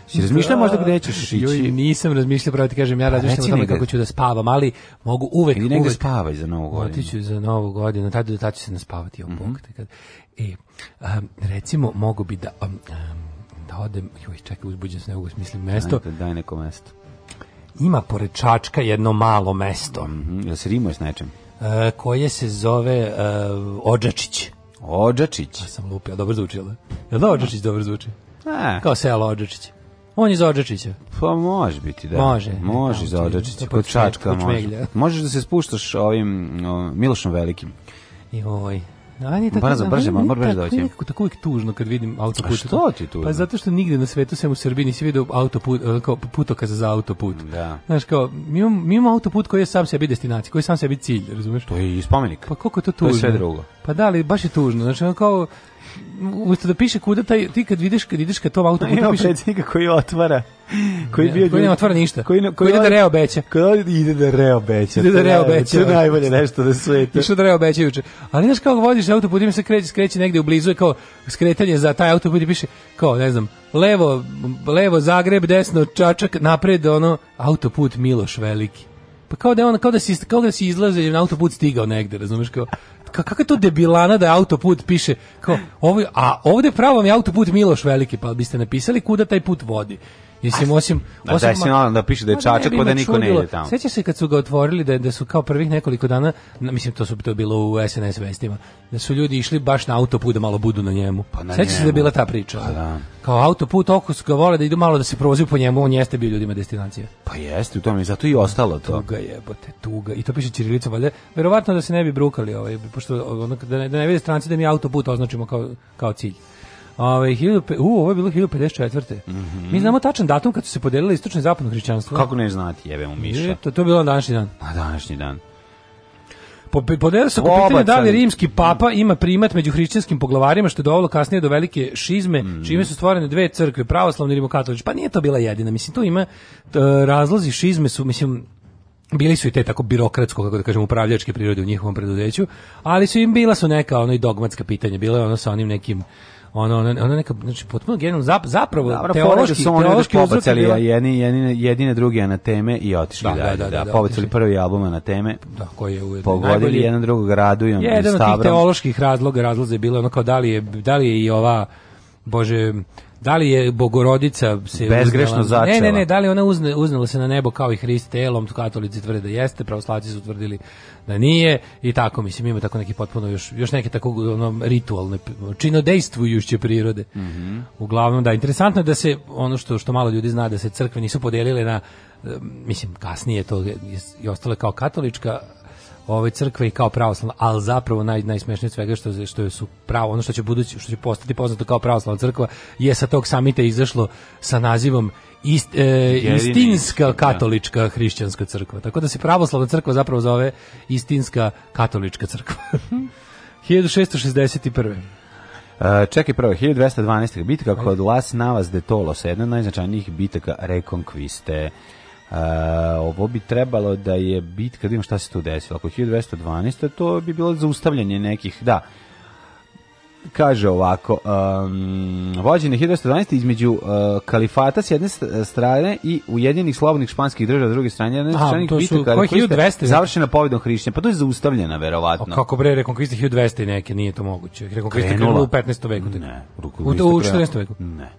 Si razmišljao možda gde da ćeš ići? Joj, nisam razmišljao, pravo ti kažem, ja pa razmišljam o tome kako ću da spavam, ali mogu uvek... Ili negde spavaj za novu godinu. Otiću za novu godinu, tad, tad ću se naspavati, mm -hmm. kad, e, um, recimo, mogu bi da... Um, da odem, joj, čekaj, uzbuđen se, ne mogu smislim mesto. Daj, daj neko mesto. Ima pored Čačka jedno malo mesto. Mm -hmm. Jel se rimuje s nečem? E, koje se zove uh, Odžačić. Odžačić? Ja sam lupio, dobro zvuči, ali? Da? Jel da Odžačić dobro zvuči? A. E. Kao selo Odžačić. On je iz Odžačića. Pa može biti, da. Može. Može da, iz da, Odžačića, da, kod Čačka može. Možeš da se spuštaš ovim o, Milošom Velikim. Joj. Ovaj, Ajde, tako, brzo, brže, ma moraš da hoćem. Tako, tako uvijek tužno kad vidim autoput. Pa što ti tužno? Pa zato što nigde na svetu, sem u Srbiji, nisi vidio autoput, e, kao putokaz za autoput. Da. Znaš, kao, mi imamo, mi imamo autoput koji je sam sebi destinacija, koji je sam sebi cilj, razumeš? To je i spomenik. Pa koliko je to tužno? To je sve drugo. Pa da, ali baš je tužno. Znači, kao, umesto da piše kuda taj ti kad vidiš kad ideš ka tom *laughs* autoputu no, piše predsednika koji otvara koji je bio koji ne otvara ništa koji, koji, koji ide da reobeća koji ide da reobeća ide da reobeća to je najbolje nešto da sveta išao da reobeća juče ali znaš kako voziš autoput im se kreće skreće negde u blizu je kao skretanje za taj autoput i piše kao ne znam levo levo Zagreb desno Čačak napred ono autoput Miloš Veliki pa kao da on kao da si kao da si izlaze na autoput stigao negde razumeš kao kakva je to debilana da je autoput piše kao, ovaj, a ovde pravo je autoput Miloš Veliki, pa biste napisali kuda taj put vodi. Mislim, osim... osim da, ma, da piše da je čačak, pa da niko čudilo. ne ide tamo. Sjeća se kad su ga otvorili, da, da su kao prvih nekoliko dana, na, mislim, to su to bilo u SNS vestima, da su ljudi išli baš na autoput da malo budu na njemu. Pa na Sjeća njemu. se da je bila ta priča. Pa da. Kao autoput, oko su ga vole da idu malo da se provozuju po njemu, on jeste bio ljudima destinacija. Pa jeste, u tome, zato i ostalo to. Tuga jebote, tuga. I to piše Čirilicom, valjda. Verovatno da se ne bi brukali, ovaj, pošto, ono, da, ne, da ne vide stranci da mi autoput označimo kao, kao cilj. Ove, 1000, u, ovo je bilo 1054. Mm -hmm. Mi znamo tačan datum kad su se podelili istočno i zapadno hrišćanstvo. Kako ne znati, jebemo Miša. To, to je bilo današnji dan. A današnji dan. Po, podelili su po pitanju da li rimski papa ima primat među hrišćanskim poglavarima, što je dovelo kasnije do velike šizme, mm. čime su stvorene dve crkve, pravoslavni i rimokatolički. Pa nije to bila jedina, mislim, tu ima t, razlozi šizme su, mislim, bili su i te tako birokratsko, kako da kažem, upravljačke prirode u njihovom preduzeću, ali su im bila su neka ono i dogmatska pitanja, bilo je ono sa onim nekim ono, ono, ono neka, znači, potpuno genijalno, zap, zapravo, Dobro, teološki, da su oni teološki pobacali bila... jedini, jedini, jedine druge na teme i otišli da, da, dalje, da, da, da, da pobacali da, prvi album na teme, da, koji je ujedno, pogodili jedan drugog radujom jedan od tih teoloških razloga, razloze je bilo ono kao da li je, da li je i ova, bože, da li je bogorodica se bezgrešno uznala, začela. Ne, ne, ne, da li ona uzne, uznala se na nebo kao i Hrist telom, katolici tvrde da jeste, pravoslavci su tvrdili da nije i tako mislim ima tako neki potpuno još još neke tako ono ritualne činodejstvujuće prirode. Mm Uglavnom da interesantno je da se ono što što malo ljudi zna da se crkve nisu podelile na e, mislim kasnije to je, je ostala kao katolička ove crkve i kao pravoslavna, ali zapravo naj najsmešnije svega što što su pravo ono što će budući što će postati poznato kao pravoslavna crkva je sa tog samita izašlo sa nazivom ist, e, istinska da. katolička da. hrišćanska crkva. Tako da se pravoslavna crkva zapravo zove istinska katolička crkva. 1661. *laughs* Uh, e, čekaj prvo, 1212. bitka kod Las Navas de Tolos, jedna od najznačajnijih bitaka Rekonkviste. Uh, ovo bi trebalo da je bit, kad imam šta se tu desilo, ako 1212. to bi bilo zaustavljanje nekih, da, kaže ovako, um, vođenje 1912. između uh, kalifata s jedne strane i ujedinjenih slobodnih španskih država s druge strane, jedne stranih bitaka završena pobjedom hrišćana, pa to je zaustavljena verovatno. O, kako bre, rekonkvista 1200 i neke, nije to moguće. Rekonkvista krenula u 15. veku. Ne, u, u 14. veku. Ne.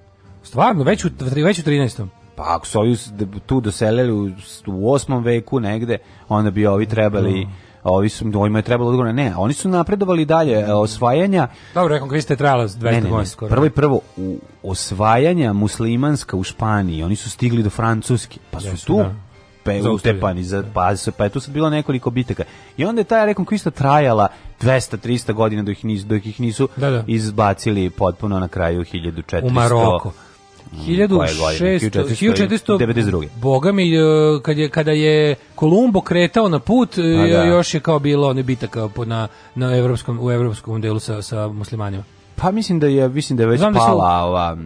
Stvarno, već u, već u 13. Pa ako su ovi tu doselili u, u 8. veku negde, onda bi ovi trebali... Mm ovi su ovima je trebalo odgovor ne oni su napredovali dalje e, osvajanja dobro rekom je trajala 200 godina prvo i prvo u osvajanja muslimanska u Španiji oni su stigli do Francuske pa su Jeste, tu da. pe utepani za pa se pa je tu sad bilo nekoliko bitaka i onda je ta kvista trajala 200 300 godina dok ih nisu dok ih nisu da, da. izbacili potpuno na kraju 1400 u Maroku 1600, mm, 1492. Boga mi, e, kad je, kada je Kolumbo kretao na put, e, A, pa da. još je kao bilo one bitaka na, na evropskom, u evropskom delu sa, sa muslimanima. Pa mislim da je mislim da je već Znam da pala da ova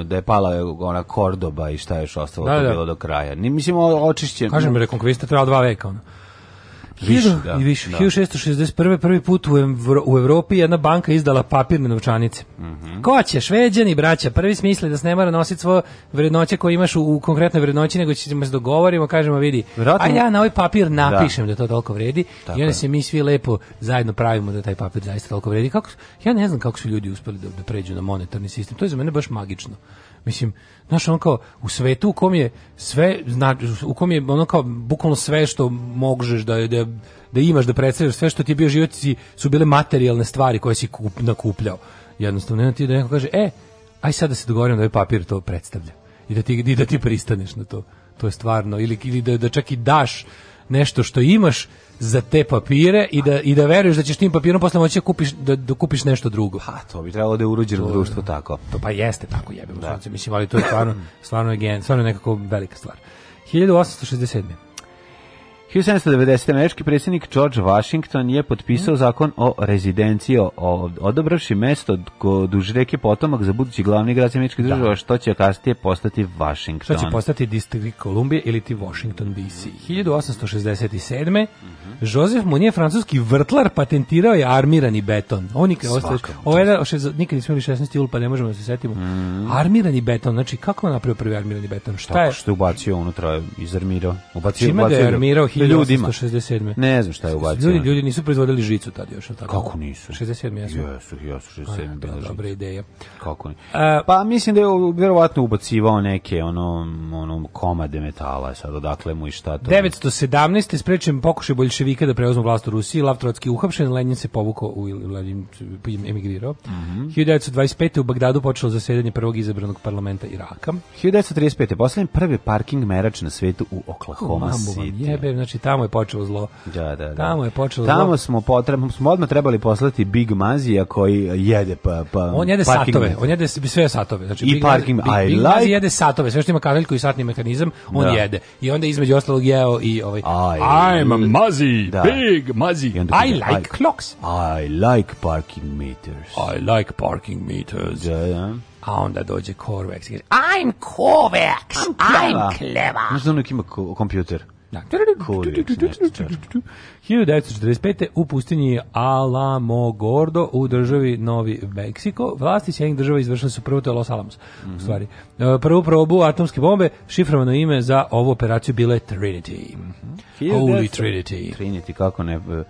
e, da je pala ona Kordoba i šta je još ostalo da, to da. bilo do kraja. Ni mislim očišćen. Kažem rekonkvista trebala dva veka ona. Da, više, da. I više. Da. 1661. prvi put u, Evro, u Evropi jedna banka izdala papirne novčanice. Mm -hmm. Ko će? Šveđani, braća. Prvi smisli da se ne mora nositi svoje vrednoće koje imaš u, u konkretnoj vrednoći, nego ćemo se dogovorimo, kažemo, vidi, Vratimo. a ja na ovaj papir da. napišem da, da to toliko vredi Tako i onda se mi svi lepo zajedno pravimo da taj papir zaista toliko vredi. Kako, ja ne znam kako su ljudi uspeli da, da pređu na monetarni sistem. To je za mene baš magično. Mislim, znaš, ono kao, u svetu u kom je sve, zna, u kom je ono kao, bukvalno sve što možeš da, da, da imaš, da predstavljaš, sve što ti je bio život su bile materijalne stvari koje si kup, nakupljao. Jednostavno, nema ti da neko kaže, e, aj sad da se dogovorimo da ovaj papir to predstavlja. I da ti, i da ti pristaneš na to. To je stvarno. Ili, ili da, da čak i daš nešto što imaš za te papire i da, i da veruješ da ćeš tim papirom posle moći da kupiš, da, da kupiš nešto drugo. Ha, to bi trebalo da je urođeno društvo tako. To pa jeste tako jebeno. Da. Mislim, ali to je stvarno, stvarno je gen, stvarno je nekako velika stvar. 1867. 1790. američki predsjednik George Washington je potpisao mm. zakon o rezidenciji, odobravši mesto duž reke Potomak za budući glavni grad američke država, da. što će kasnije postati Washington. Što će postati distrikt Kolumbije ili ti Washington DC. 1867. Mm -hmm. Joseph Monnier, francuski vrtlar, patentirao je armirani beton. Ovo nikad, ovo je, nikad nismo imali 16. jul, pa ne možemo da se setimo. Mm Armirani beton, znači kako je napravio prvi armirani beton? Šta Tako je? što je ubacio unutra, izarmirao. Ubacio, Čime ubacio, ga je armirao ljudima. 167. Ne znam šta je ubacio. Ljudi, ljudi nisu proizvodili žicu tad još, tako? Kako nisu? 67. jesu. Jesu, jesu, 67. Pa, bila žica. Dobra ideja. Kako ni? A, e, pa mislim da je verovatno ubacivao neke ono, ono komade metala, sad odakle mu i šta to. 917. sprečen pokušaj boljševika da preuzmu vlast u Rusiji, Lav Trotski uhapšen, Lenin se povukao u Lenin emigrirao. Mm -hmm. 1925. u Bagdadu počelo zasedanje prvog izabranog parlamenta Iraka. 1935. posljednji prvi parking merač na svetu u Oklahoma City. Jebe, znači znači tamo je počelo zlo. Da, da, da. Tamo je počelo tamo zlo. Tamo smo potrebno smo odmah trebali poslati Big Mazija koji jede pa pa On jede satove, on jede sve satove. Znači I Big, parking, Big, Big like... Mazi jede satove, sve što ima kaveljku i satni mehanizam, on da. jede. I onda između ostalog jeo i ovaj I, I'm Mazi, da. Big Mazi. I, I like I, clocks. I like parking meters. I like parking meters. Da, da a onda dođe Corvex i kaže I'm Corvex, I'm clever. Znaš da ono ima kompjuter? Da. Cool, 1945. u pustinji Alamo Gordo u državi Novi Meksiko vlasti sjednih država izvršile su prvo, to Los Alamos, mm -hmm. u mhm. stvari. E, prvu probu atomske bombe, šifrovano ime za ovu operaciju bile Trinity. Mm -hmm. Holy Trinity. Trinity, kako ne... E,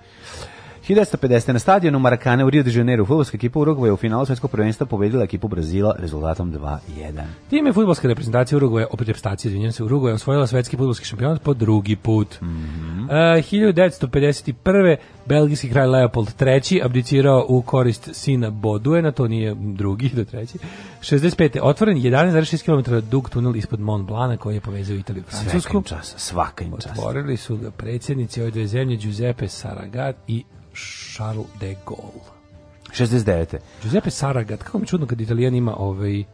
1950. na stadionu Marakane u Rio de Janeiro futbolska ekipa Urugvaja u finalu svjetskog prvenstva pobedila ekipu Brazila rezultatom 2-1. Tim je futbolska reprezentacija Urugvaja, opet reprezentacija, izvinjam se, Urugvaja osvojila svetski futbolski šampionat po drugi put. Mm -hmm. uh, 1951. belgijski kralj Leopold III abdicirao u korist sina Boduena, to nije drugi do treći. 65. otvoren 11,6 km dug tunel ispod Mont Blana koji je povezao Italiju i Francusku. Svaka im čas, svaka im čas. Otvorili su ga predsjednici ove dve zemlje Giuseppe Saragat i Charles de Gaulle. 69. Giuseppe Saragat, kako mi čudno kad italijan ima ovaj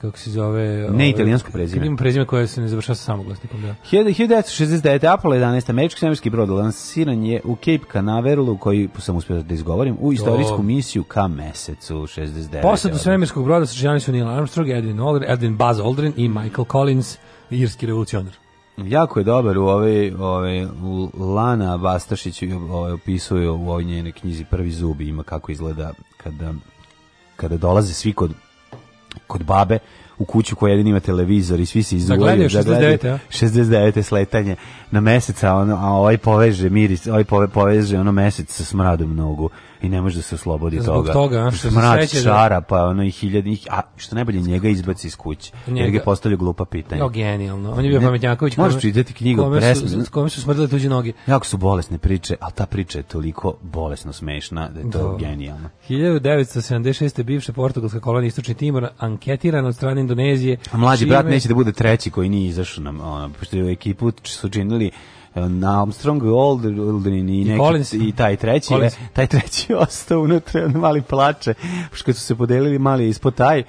kako se zove... Ne ovaj, italijansko prezime. Ima prezime koje se ne završava sa samoglasnikom, da. 1969. Apollo 11. američki svemirski brod lansiran je u Cape Canaveralu, koji sam uspio da izgovorim, u istorijsku misiju ka mesecu 69. Posadu svemirskog broda sačinjali su Neil Armstrong, Edwin Aldrin, Edwin Buzz Aldrin i Michael Collins, irski revolucionar. Jako je dobar u ove, ove u Lana Vastašić ovaj opisuje u ovoj njenoj knjizi Prvi zubi, ima kako izgleda kada, kada dolaze svi kod, kod babe u kuću koja jedin ima televizor i svi se izuvaju. Da gledaju 69. Da gledaju 69. sletanje na mesec, a, on, a ovaj poveže miris, ovaj pove, poveže ono mesec sa smradom nogu i ne može da se oslobodi Zbog toga. toga a, što Smrad čara, da- pa ono i hiljadnih, a što najbolje njega izbaci iz kuće, njega. jer ga postavlja glupa pitanja. No, genijalno, on je bio pametnjaković. Možeš čitati knjigu, kome presne. Su, kome su smrdile tuđe noge. Jako su bolesne priče, ali ta priča je toliko bolesno smešna da je to Do. Da. genijalno. 1976. bivša portugalska kolonija Istočni Timor anketiran od strane Indonezije. A mlađi čime... brat neće da bude treći koji nije izašao nam, ono, pošto je u ekipu su činili Really. na ehm, Armstrong, Aldrin i, neki, I, i taj treći, Collins. *laughs* taj treći ostao unutra, on *laughs* mali plače, što su se podelili mali ispod taj,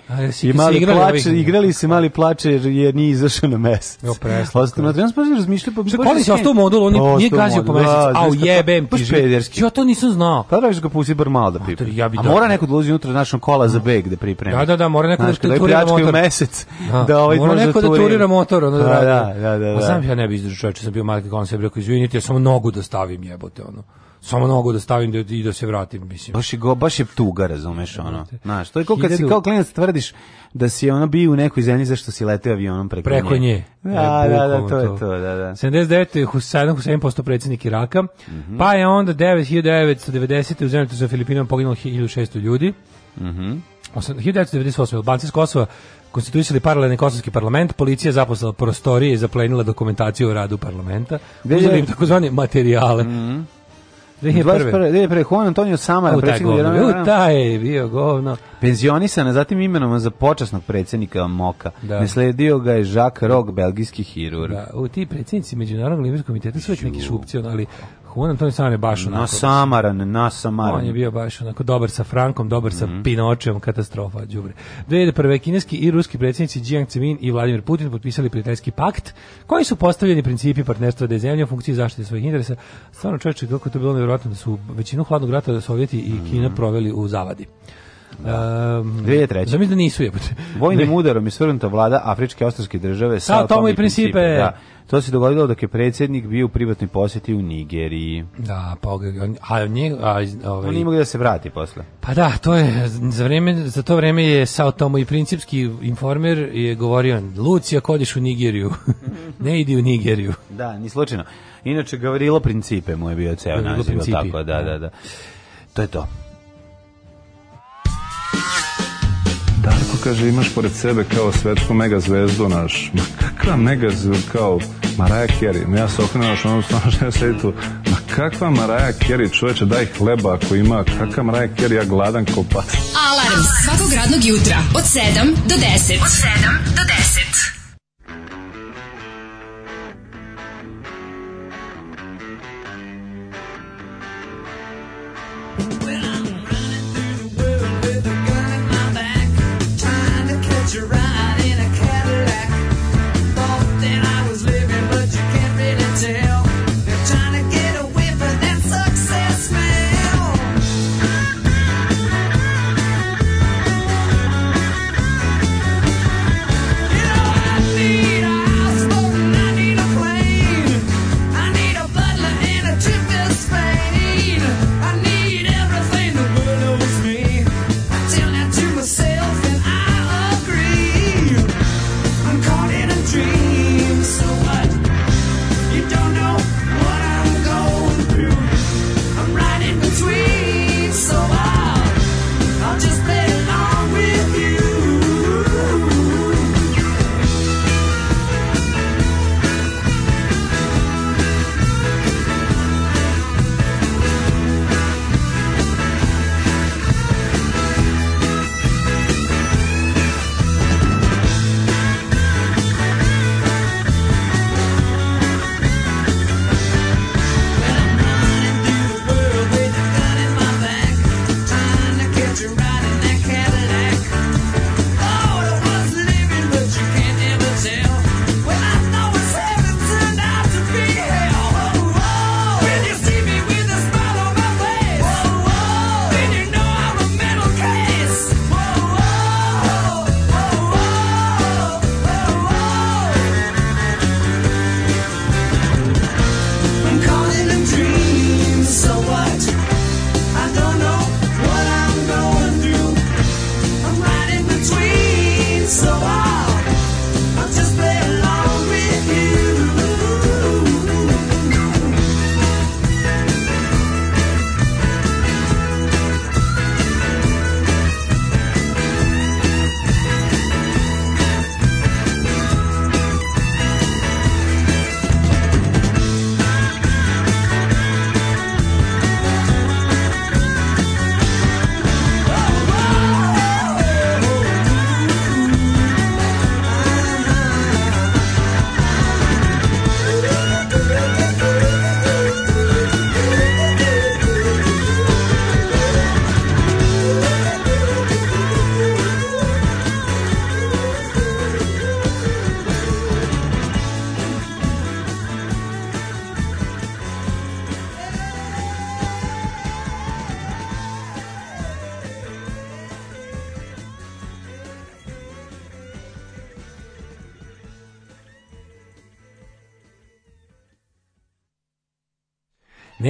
i mali igrali plače, ovih... igrali se mali plače jer nije izašao na mesec. Jo, presno. Ostao unutra, on spavljaju razmišljaju, pa... pa što Collins je ostao modul, on o, nije gazio po mesec, a u jebem ti živi. Ja to nisam znao. Pa da ga da, da, da, pusti bar malo da pipa. A mora neko da ulozi unutra našom kola za beg da pripremi. Da, da, da, mora neko da turira motor. mesec, da ovaj može da turira motor. Da, da, da, da. A sam ja ne bi izdržao čovječe, sam bio mali koncert sam rekao, izvinite, ja samo nogu da stavim jebote, ono samo nogu da stavim da, i da se vratim, mislim. Baš je, go, baš je tuga, razumeš, ono. Znaš, to je kao kad si kao klinac tvrdiš da si ono bio u nekoj zemlji zašto si leteo avionom preko, preko nje. nje. Da, e, da, da, to, je to, da, da. 79. Husadan Husain postao predsjednik Iraka, mm -hmm. pa je onda 1990. u zemlju sa Filipinom poginulo 1600 ljudi. Mhm. Mm 1998. Albanci iz Kosova konstituisali paralelni kosovski parlament, policija zaposlala prostorije i zaplenila dokumentaciju o radu parlamenta, uzeli im takozvane materijale. Mm -hmm. 2021. 2021. Juan Antonio Samara, predsjednik jedan... U, taj je bio govno. Penzionisan, a zatim imenovan za počasnog predsjednika Moka. Da. Nesledio ga je Jacques Rock, belgijski hirurg. Da, u ti predsjednici Međunarodnog olimpijskog komiteta su već neki šupci, ali kuna, Antoni Samaran Sane baš onako. Na Samaran, na Samaran. On je bio baš onako dobar sa Frankom, dobar sa mm -hmm. Pinočem, katastrofa, đubre. 2001. kineski i ruski predsjednici Jiang Zemin i Vladimir Putin potpisali prijateljski pakt, koji su postavljeni principi partnerstva da je zemlja u funkciji zaštite svojih interesa. Stvarno čovječe, kako to bilo nevjerojatno da su većinu hladnog rata da Sovjeti i Kina mhm. proveli u zavadi. Da. Um, 2003. Znam da nisu jebote. Vojnim udarom je svrnuta vlada Afričke ostrske države sa, sa tomu i principe. principe. Da. To se dogodilo dok je predsjednik bio u privatnoj posjeti u Nigeriji. Da, pa on, a nje, a, ovaj, on nije mogli da se vrati posle. Pa da, to je, za, vreme, za to vreme je Sao Tomo i principski informer je govorio, Lucija, kodiš u Nigeriju, *laughs* ne idi u Nigeriju. Da, ni slučajno. Inače, Gavrilo Principe mu je bio ceo naziv, tako, da, da, da, da. To je to. Darko kaže, imaš pored sebe kao svetsku megazvezdu naš. Ma kakva megazvezdu kao Maraja Kerry? Ja se okrenuo što ono stvarno što ja sedi tu. Ma kakva Maraja Kerry? Čoveče, daj hleba ako ima. Kakva Maraja Kerry? Ja gladan kao Alarm svakog radnog jutra od 7 do 10. Od 7 do 10.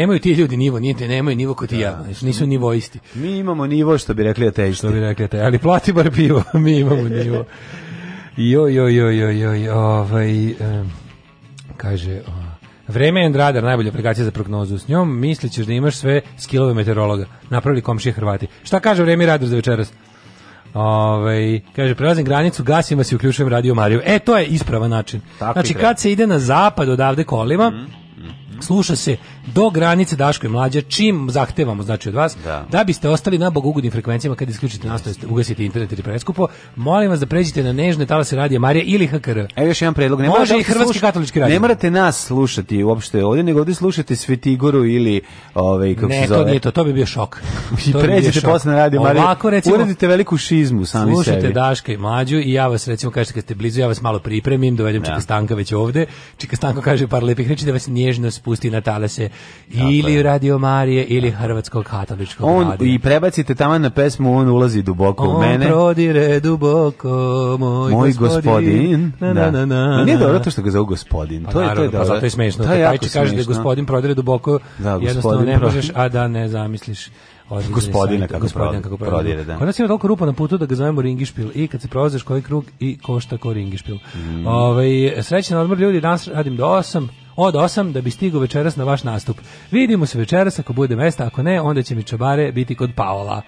nemaju ti ljudi nivo, nije te nemaju nivo kod ti da. ja, znači nisu isti. Mi imamo nivo što bi rekli ateisti. Što bi rekli ateisti, ali plati bar pivo, *laughs* mi imamo nivo. Jo, jo, jo, jo, jo, ovaj, um, kaže, uh, Vreme je radar najbolja aplikacija za prognozu. S njom mislit da imaš sve skillove meteorologa. Napravili komšije Hrvati. Šta kaže vreme i radar za večeras? Ove, ovaj, kaže, prelazim granicu, gasim vas i uključujem radio Mariju. E, to je ispravan način. Tako znači, kad se ide na zapad odavde kolima, mm -hmm Mhm. Sluša se do granice Daško i mlađa, čim zahtevamo znači od vas, da, da biste ostali na bogugodnim frekvencijama kad isključite nastavu, ugasite internet ili preskupo, molim vas da pređite na nežne talase radija Marija ili HKR. Evo još jedan predlog. Ne Može i Hrvatski sluš... katolički radio. Ne morate nas slušati uopšte ovdje, nego ovdje slušate Svetigoru ili ovaj, kako ne, se zove. Ne, to nije to, to bi bio šok. *laughs* I pređite posle na radio Marija. Ovako, recimo, uradite veliku šizmu sami slušate sebi. Daška i mlađu i ja vas recimo kažete kad ste blizu, ja vas malo pripremim, dovedem ja. Da. Čika Stanka već ovde. Čika Stanko kaže par lepih reči da vas nježno spusti na talese ili je. Radio Marije ili Hrvatskog katoličkog on, radija. I prebacite tamo na pesmu, on ulazi duboko on u mene. On prodire duboko, moj, moj gospodin. gospodin. Na, da. na, na, na, Nije dobro to što ga zove gospodin. Pa, to je, to je pa zato je smešno. To taj će kaže da gospodin prodire duboko, da, jednostavno ne možeš, a da ne zamisliš. Odlični gospodina kako gospodina kako prodire, da. Kod nas ima toliko rupa na putu da ga zovemo ringišpil i kad se prolaziš koji krug i košta ko ringišpil. Mm. Ovaj srećan odmor ljudi, danas radim do 8 od 8 da bi stigao večeras na vaš nastup. Vidimo se večeras ako bude mesta, ako ne, onda će mi čabare biti kod Paola.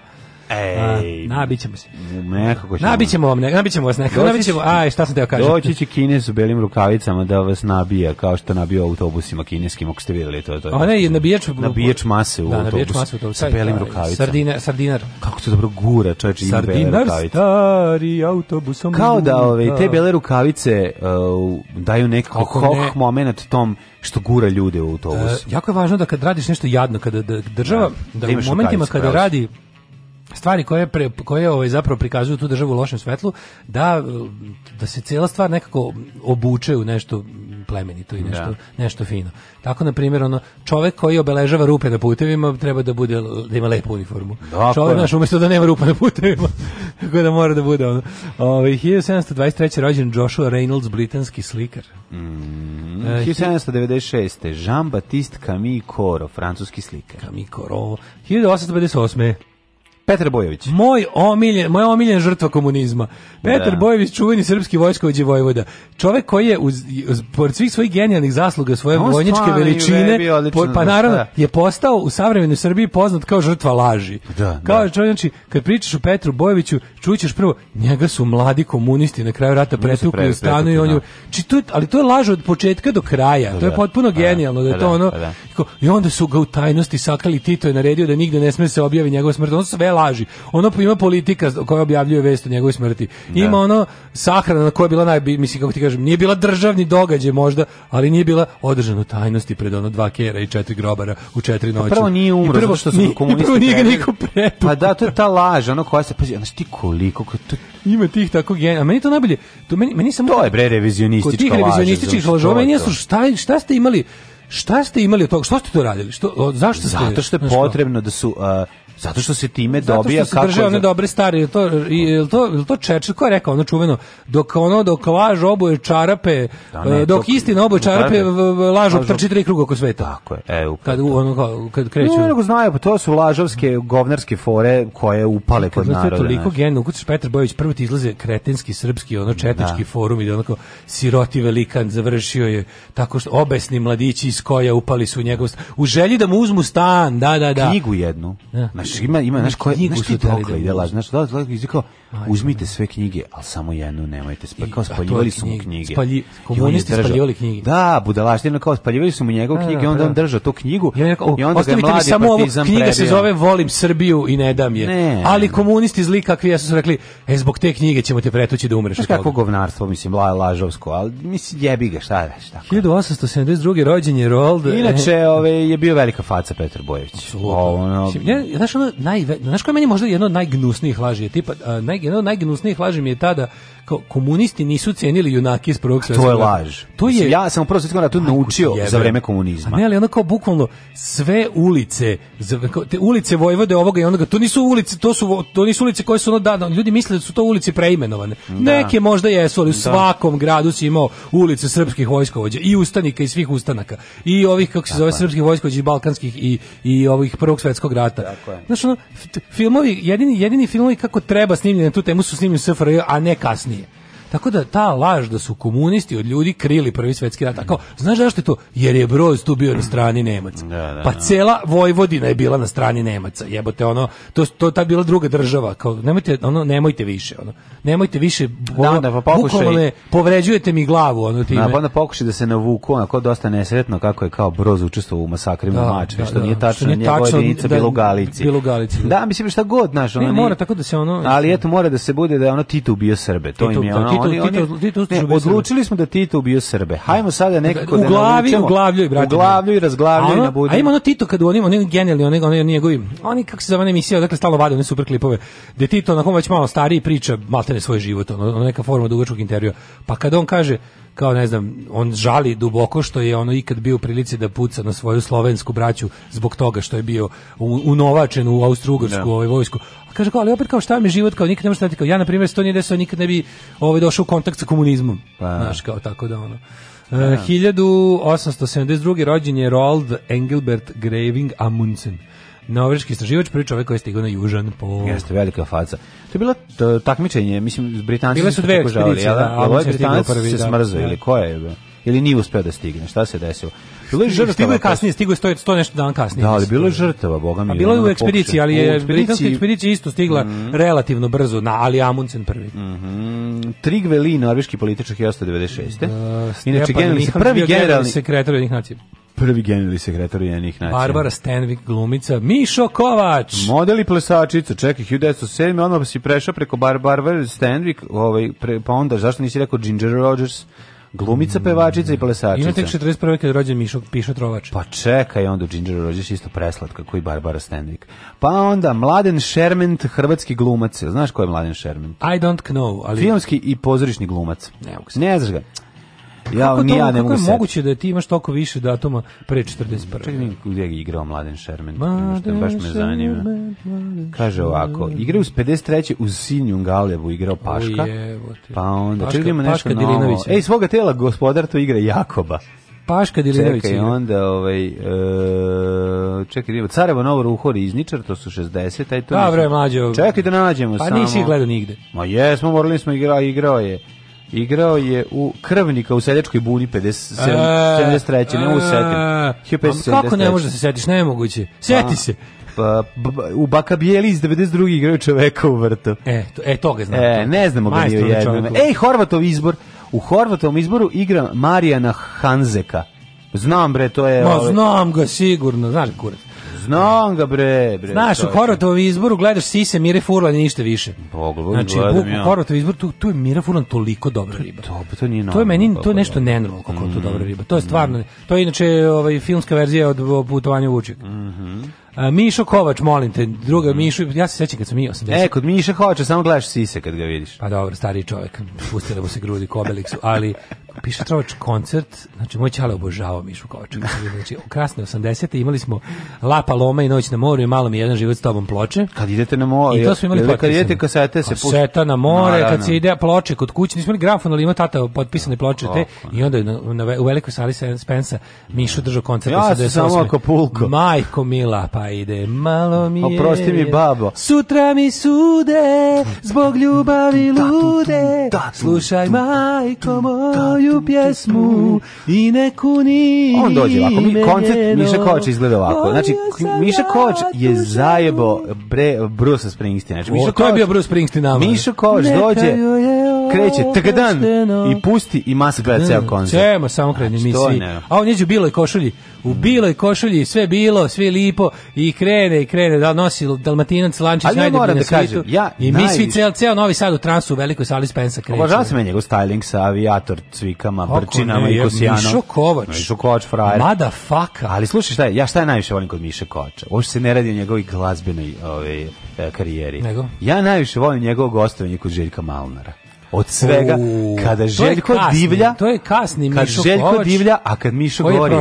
Ej. nabićemo se. Nekako ćemo. Nabićemo vam, ne, nabićemo vas nekako. Nabićemo, aj, šta sam teo kažem. Doći će Kines u belim rukavicama da vas nabija, kao što nabija autobusima kineskim, ako ste videli to. to je Ona je nabijač, nabijač mase u da, autobusu. mase u autobusu. Sa belim rukavicama. Sardine, sardinar. Kako se dobro gura, čovječ, ima bele rukavice. stari autobusom. Kao da ove, te bele rukavice uh, daju nekako hoh ne. moment tom što gura ljude u autobus. Uh, jako je važno da kad radiš nešto jadno, kada da, država, da, da, da u momentima kada radi stvari koje pre, koje ovaj zapravo prikazuju tu državu u lošem svetlu da da se cela stvar nekako obuče u nešto plemenito i nešto da. nešto fino. Tako na primjer ono čovjek koji obeležava rupe na putevima treba da bude da ima lepu uniformu. Dakle. Čovjek naš umjesto da nema rupa na putevima *laughs* tako da mora da bude ono. Ovaj 1723. rođen Joshua Reynolds britanski slikar. Mm, 1796. Eh, Jean-Baptiste Camille Corot francuski slikar. Camille Corot 1858. Petar Bojović. Moj omiljen, moja omiljena žrtva komunizma. Petar da. Bojović, čuveni srpski vojskovođe Vojvoda. Čovek koji je uz, uz, pored svih svojih genijalnih zasluga, svoje On vojničke veličine, po, pa naravno da. je postao u savremenoj Srbiji poznat kao žrtva laži. Da, da. kao da. čovjek, znači, kad pričaš o Petru Bojoviću, čućeš prvo njega su mladi komunisti na kraju rata pretukli u stanu i on ju, da. či to je, ali to je laž od početka do kraja. Da, to je da. potpuno genijalno da je pa to ono. Pa I onda su ga u tajnosti sakali, Tito je naredio da nigde ne sme se objavi njegova smrt. On sve laži. Ono ima politika koja objavljuje vest o njegovoj smrti. Ima da. ono sahrana koja je bila naj mislim kako ti kažem, nije bila državni događaj možda, ali nije bila održana tajnosti pred ono dva kera i četiri grobara u četiri pa noći. Pa prvo nije umro, I prvo što su *laughs* komunisti. Prvo nije ga niko prepu. Pa da, to je ta laž, ono koja se pazi, znači ti koliko to ima tih tako a Meni to najbolje, to meni meni samo To je bre revizionistička laž. Kod tih revizionističkih lažova meni su šta šta ste imali Šta ste imali od toga? Što ste to radili? Što, zašto ste? Zato što je potrebno da su uh, Zato što se time Zato dobija što se drže one dobre stare, je to je to je to Čečil ko je rekao ono čuveno dok ono dok laž oboje čarape, da, e, ne, dok to, istina oboje da, da, čarape, da. laž trči tri kruga oko sveta. Tako je. E, kad ono kad kreću. Ne, nego znaju, pa to su lažovske govnarske fore koje upale kod naroda. Kad toliko genu, kucaš Petar Bojović prvo ti izlaze kretenski srpski ono četnički da. forum i onako siroti velikan završio je tako što obesni mladići iz koja upali su u njegov u želji da mu uzmu stan, da da da. Knjigu jednu. Ja. Znaš, ima, ima, znaš, koje, knjigu znaš ti da ide laž, znaš, da, da, kao, uzmite sve knjige, al samo jednu nemojte, spa, spaljivali su mu knjige. Spalji, komunisti spaljivali knjige. Da, budalaština, kao spaljivali su mu njegovu da, knjige, onda da. on držao tu knjigu i onda ga je samo partizan Knjiga se zove Volim Srbiju i ne dam je. Ali komunisti zli kakvi jesu su rekli, e, zbog te knjige ćemo te pretući da umreš. Znaš kako govnarstvo, mislim, lažovsko, al mislim, jebi ga, šta reš, tako. 1872. rođen Rold. Inače, ove, ovaj, je bio velika faca Petar Bojević. Absolutno. Ono, znaš, ono naj, znaš koja meni možda jedno od najgnusnijih laži je tipa, uh, naj, jedno od najgnusnijih laži mi je ta da komunisti nisu cenili junake iz prvog svjetskog To je laž. To je ja sam prvo svjetskom ratu naučio za vreme komunizma. A ne, ali ono kao bukvalno sve ulice, te ulice Vojvode ovoga i onoga, to nisu ulice, to su to nisu ulice koje su ono da, da, ljudi misle da su to ulice preimenovane. Da. Neke možda jesu, ali u da. svakom gradu si imao ulice srpskih vojskovođa i ustanika i svih ustanaka i ovih kako se zove srpskih vojskovođa i balkanskih i i ovih prvog svetskog rata. Tako je. Znaš, ono, filmovi jedini jedini filmovi kako treba snimljene tu temu su snimljene SFRJ, a ne kasnije. Tako da ta laž da su komunisti od ljudi krili prvi svetski rat, tako, znaš zašto je to? Jer je Broz tu bio na strani Nemaca. Da, da, pa da. Pa cela Vojvodina je bila na strani Nemaca. Jebote ono, to to ta bila druga država, kao nemojte ono nemojte više, ono. Nemojte više da, ono, da, pa pokušaj, me, povređujete mi glavu, ono time. Na, da, pa onda pokušaj da se navuku, onako dosta nesretno kako je kao Broz učestvovao u masakrima da, Mačve, da, što nije tačno, što nije tačno jedinica da, bilo u Galici. Bilo u Galici. Da, mislim šta god, znaš, ono. Ne, mora tako da se ono. Ali eto mora da se bude da ono Tito ubio Srbe, to im je ono Tito, oni, Tito, oni, Tito ne, odlučili smo da Tito ubio Srbe. Hajmo sada da, nekako u da glavi, da naučimo. U glavi, brate. U glavi, da. razglavljaju na budu. A ima ono Tito kad oni, oni onaj oni, oni, onaj njegovi, oni kako se zove emisija, dakle stalo vade one super klipove, gde Tito na kom već malo stariji priča maltene svoj život, ono, neka forma dugačkog intervjua. Pa kad on kaže, kao ne znam, on žali duboko što je ono ikad bio u prilici da puca na svoju slovensku braću zbog toga što je bio unovačen u Austrougarsku yeah. Da. ovaj vojsku. A kaže kao, ali opet kao šta mi život kao nikad ne može da kao ja na primjer sto nije desio nikad ne bi ovaj došao u kontakt sa komunizmom. Pa. kao tako da ono. E, da. Uh, 1872. rođen je Roald Engelbert Graving Amundsen. Norveški istraživač, prvi čovjek koji je stigao na Južan po... Jeste, velika faca. To je bilo takmičenje, mislim, Britanci... Bile su dve da? ekspedicije, da, ali Britanci se da. smrzaju, ili da. ko je? Ili nije uspeo da stigne, šta se desilo? Bilo je žrtava. Stigo je pa- kasnije, stigo je 100, 100 nešto dan kasnije. Da, ali bilo je žrtava, boga mi. A bilo je u da ekspediciji, ali je britanska ekspedicija isto stigla mm. relativno brzo, na ali Amundsen prvi. Mhm. Mm Trigveli, norveški političar 1996. Da, Inače generalni prvi generalni sekretar jednih nacija prvi generalni sekretar jednih nacija. Barbara Stanvik glumica, Mišo Kovač. Model i plesačica, čekaj, 1907. Odmah si prešao preko Barbara Stanvik, ovaj, pre, pa onda, zašto nisi rekao Ginger Rogers? glumica, pevačica i plesačica. Ima tek 41. kada je rođen Mišo, Pišo Trovač. Pa čekaj, onda u Gingeru rođeš isto preslatka, koji Barbara Stendvik. Pa onda Mladen Šerment, hrvatski glumac. Znaš ko je Mladen Šerment? I don't know, ali... Filmski i pozorišni glumac. Ne, ne znaš ga. Ja, kako to, ja ne mogu kako moguće da ti imaš toliko više datuma pre 41. Čekaj, gdje je igrao Mladen Šermen? Što baš me zanima. Kaže ovako, igra uz 53. uz Sinju Galebu igrao Paška. Pa onda, Paška, čekaj, ima nešto Paška novo. Ej, svoga tela gospodar to igra Jakoba. Paška Dilinović. Čekaj, onda ovaj e, čekaj, ima Carevo Novo Ruho Izničar, to su 60, aj to. Da, bre, mlađo. Čekaj da nađemo pa samo. Pa nisi gledao nigde. Ma jesmo, morali smo igra, igrao je. Igrao je u Krvnika u Seljačkoj buni 73. Ne mogu setim. Pa kako ne možeš da se setiš? Nemoguće. Sjeti pa, se. Pa, u Bakabijeli iz 92. igraju čoveka u vrtu. E, to, e to ga znam. E, ne znamo ga nije jedno. Ej, Horvatov izbor. U Horvatovom izboru igra Marijana Hanzeka. Znam bre, to je... Ma, ove... Ovaj- znam ga sigurno, znaš kurac. Znam ga bre, bre. Znaš, u Horvatovom izboru gledaš Sise, Mire Furlan i ništa više. Pogledam, znači, buk, ja. u Horvatovom izboru, tu, tu je Mira Furlan toliko dobra riba. To, to, nije normalno. To je meni, to je nešto da. nenormalno kako mm. to dobra riba. To je mhm. stvarno, to je inače ovaj, filmska verzija od putovanja Vučeg. Mhm. Mm a, Mišo Kovač, molim te, druga mm. Mišo, ja se sećam kad sam mi 80. E, kod Miša Kovača samo gledaš sise kad ga vidiš. Pa dobro, stari čovjek, pustila da mu se grudi kobelixu, ali Piša Trovač koncert, znači moj ćale obožavao Mišu Kovačevića. Znači, u krasne 80. imali smo Lapa Loma i Noć na moru i malo mi jedan život s tobom ploče. Kad idete na more, I to smo imali potpisane. Kad idete kasete se pušta. Kaseta na more, kad se ide ploče kod kuće, nismo imali grafon, ali ima tata potpisane ploče te, i onda na, na, u velikoj sali Spensa Mišu držao koncert. Ja sam samo pulko. Majko Mila, pa ide, malo mi je. Oprosti mi babo. Sutra mi sude, zbog ljubavi lude, slušaj majko moj, svoju pjesmu i neku ni On dođe ovako, mi, koncert Miša Koč izgleda ovako. Znači, Miša Koč je zajebo bre, Bruce Springsteen. Znači, Miša o, to je bio Bruce Springsteen nama. Miša Kovač dođe, kreće, tagadan i pusti i masa gleda ceo koncert. Čema, samo znači, krenje misiji. A on jeđu u i košulji u biloj košulji, sve bilo, sve lipo i krene i krene da nosi dalmatinac lančić najbolji da svijetu. Ja I mi svi ceo ceo Novi Sad u transu u velikoj sali Spensa kreće. Obožavam se meni njegov styling sa avijator cvikama, brčinama i kosijanom. Mišo Kovač. Mišo Kovač frajer. Mada faka. Ali slušaj šta je, ja šta je najviše volim kod Miše Kovača? Ovo se ne radi o njegovoj glazbenoj ovaj, e, karijeri. Nego? Ja najviše volim njegovog gostovanja kod Željka Malnara od svega U, kada Željko kasni, divlja to je kasni Mišo kad Željko Kovač, divlja a kad Mišo govori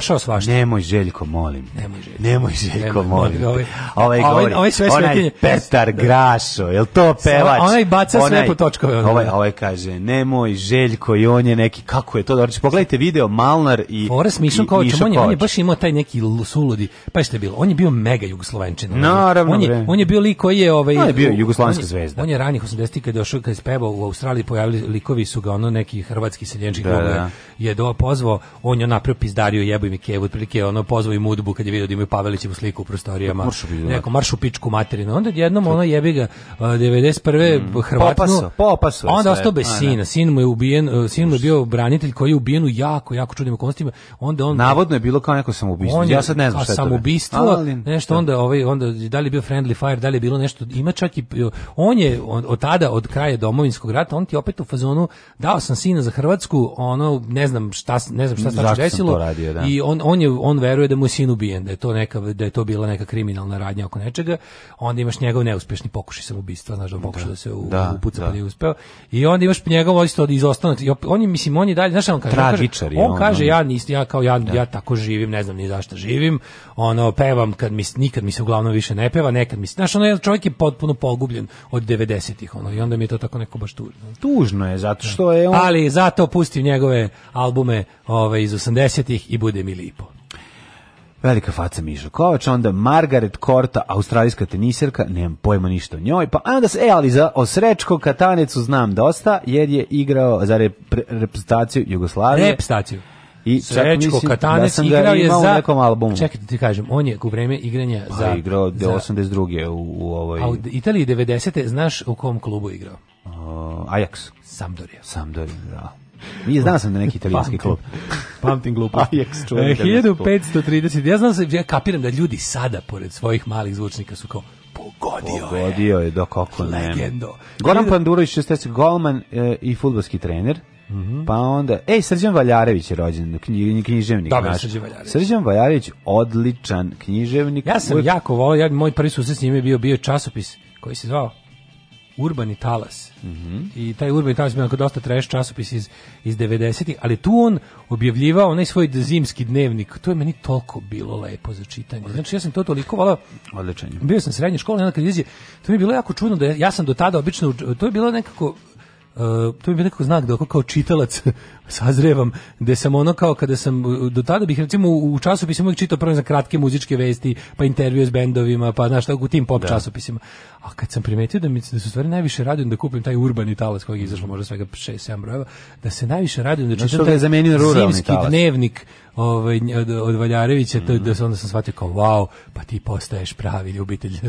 nemoj Željko molim nemoj Željko nemoj Željko molim ovaj, ovaj govori ovaj sve onaj Petar Grašo jel to pevač onaj baca sve po točkove ovaj ovaj kaže nemoj Željko i on je neki kako je to znači pogledajte video Malnar i Fora s Mišom Kovačom on je on je baš imao taj neki suludi pa šta je bilo on je bio mega jugoslovenčina naravno on je on je bio lik koji je ovaj on je bio jugoslovenska zvezda on je ranih 80-ih kad došao kad je u Australiji pojavili likovi su ga ono neki hrvatski seljenčki da, da. je do pozvao, on je napravio pizdario jeboj im Kevu, otprilike ono pozvao i Mudbu kad je video da imaju Pavelićevu sliku u prostorijama. Da, maršu, da. neko maršu pičku materinu. Onda jednom ono jebi ga 91. Mm. hrvatsku Popaso, popaso onda ostao bez Ajna. sina. Da. Sin mu je ubijen, e, sin mu je bio branitelj koji je ubijen u jako, jako čudnim okolnostima. Onda on Navodno je bilo kao neko samoubistvo. Ja sad ne znam šta je samoubistvo, nešto onda ovaj onda da li je bio friendly fire, da li je bilo nešto. Ima čak i on je od tada od kraja domovinskog rata on ti opet opet u fazonu dao sam sina za Hrvatsku, ono ne znam šta ne znam šta se desilo. Radio, da. I on on je on veruje da mu je sin ubijen, da je to neka da je to bila neka kriminalna radnja oko nečega. Onda imaš njegov neuspešni pokušaj samoubistva, znaš da pokušao da, da se u, da, upuca pa da. nije uspeo. I onda imaš njegov isto od izostanak. On je mislim on je dalje, znaš on kaže, Tragičar, on, on, on kaže ja niste ja kao ja, da. ja tako živim, ne znam ni zašto živim. Ono pevam kad mi nikad mi se uglavnom više ne peva, nekad mi se. Znaš, ono čovjek je potpuno pogubljen od 90-ih, ono i onda mi je to tako neko baš tužno. Tu tužno je zato što je on Ali zato pustim njegove albume ove ovaj, iz 80-ih i bude mi lipo. Velika faca Mišo Kovač, onda Margaret Korta, australijska teniserka, nemam pojma ništa o njoj, pa onda se, e, ali za Osrečko Katanecu znam dosta, jer je igrao za rep, reprezentaciju Jugoslavije. Reprezentaciju. I Srećko da Katanec da igrao je za... nekom albumu. Čekajte ti kažem, on je u vreme igranja pa, za... igrao de 82. U, u ovoj... A u Italiji 90. znaš u kom klubu igrao? Uh, Ajax. Sampdoria. Sampdoria, da. I znao sam da neki *laughs* italijanski klub. Pamtim glupo. *laughs* Ajax čujem. 1530. E, da ja znam, se, ja kapiram da ljudi sada, pored svojih malih zvučnika, su kao pogodio, pogodio je. je do kako ne. Legendo. Goran Pandurović, 60 golman e, i futbolski trener. Mm -hmm. Pa onda, ej, Srđan Valjarević je rođen, knji, književnik Dobar, naš. Srđan Valjarević. Srđan Valjarević, odličan književnik. Ja sam uvijek... jako volio, ja, moj prvi susret s njime je bio, bio časopis koji se zvao Urbani talas. Mm -hmm. I taj Urbani talas mi je dosta treš časopis iz, iz 90-ih, ali tu on objavljivao onaj svoj zimski dnevnik. To je meni toliko bilo lepo za čitanje. Znači, ja sam to toliko volao. Odličan. Bio sam srednje škole, onda kad izje, to mi je bilo jako čudno. da Ja, ja sam do tada obično, to je bilo nekako Uh, to mi je nekako znak da kao čitalac *laughs* sazrevam, gde sam ono kao kada sam, do tada bih recimo u časopisima uvijek čitao prvo za kratke muzičke vesti, pa intervjue s bendovima, pa znaš tako u tim pop da. časopisima. A kad sam primetio da, mi, da su stvari najviše radim da kupim taj urbani talas kojeg je izašlo možda svega 6-7 brojeva, da se najviše radim da čitam taj zamenio zimski talas. dnevnik ovaj, od, od Valjarevića, mm -hmm. da se onda sam shvatio kao, wow, pa ti postaješ pravi ljubitelj *laughs*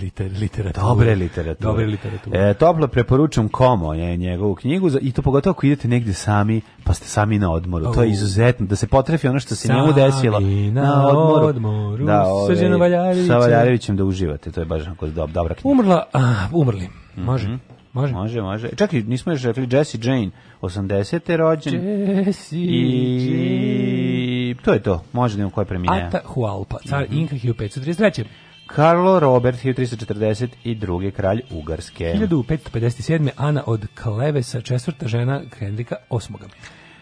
liter, literature. Dobre literature. Dobre literature. E, toplo preporučujem Komo, je, njegovu knjigu, i to pogotovo ako idete negde sami, pa ste sami na odmoru. Oh. To je izuzetno, da se potrefi ono što se sami njemu desilo. na, na odmoru. odmoru. Da, ovaj, sa Valjarevićem. Sa Valjarevićem da uživate, to je baš onako dobra knjiga. Umrla, a, ah, umrli, mm -hmm. može. Može. Može, može. Čekaj, nismo još rekli Jesse Jane, 80. rođen. Jesse i... Jane i to je to. Može da imamo koje premine. Ata Hualpa, car mm -hmm. Inka 1533. Karlo Robert 1342. kralj Ugarske. 1557. Ana od Klevesa, četvrta žena Henrika VIII.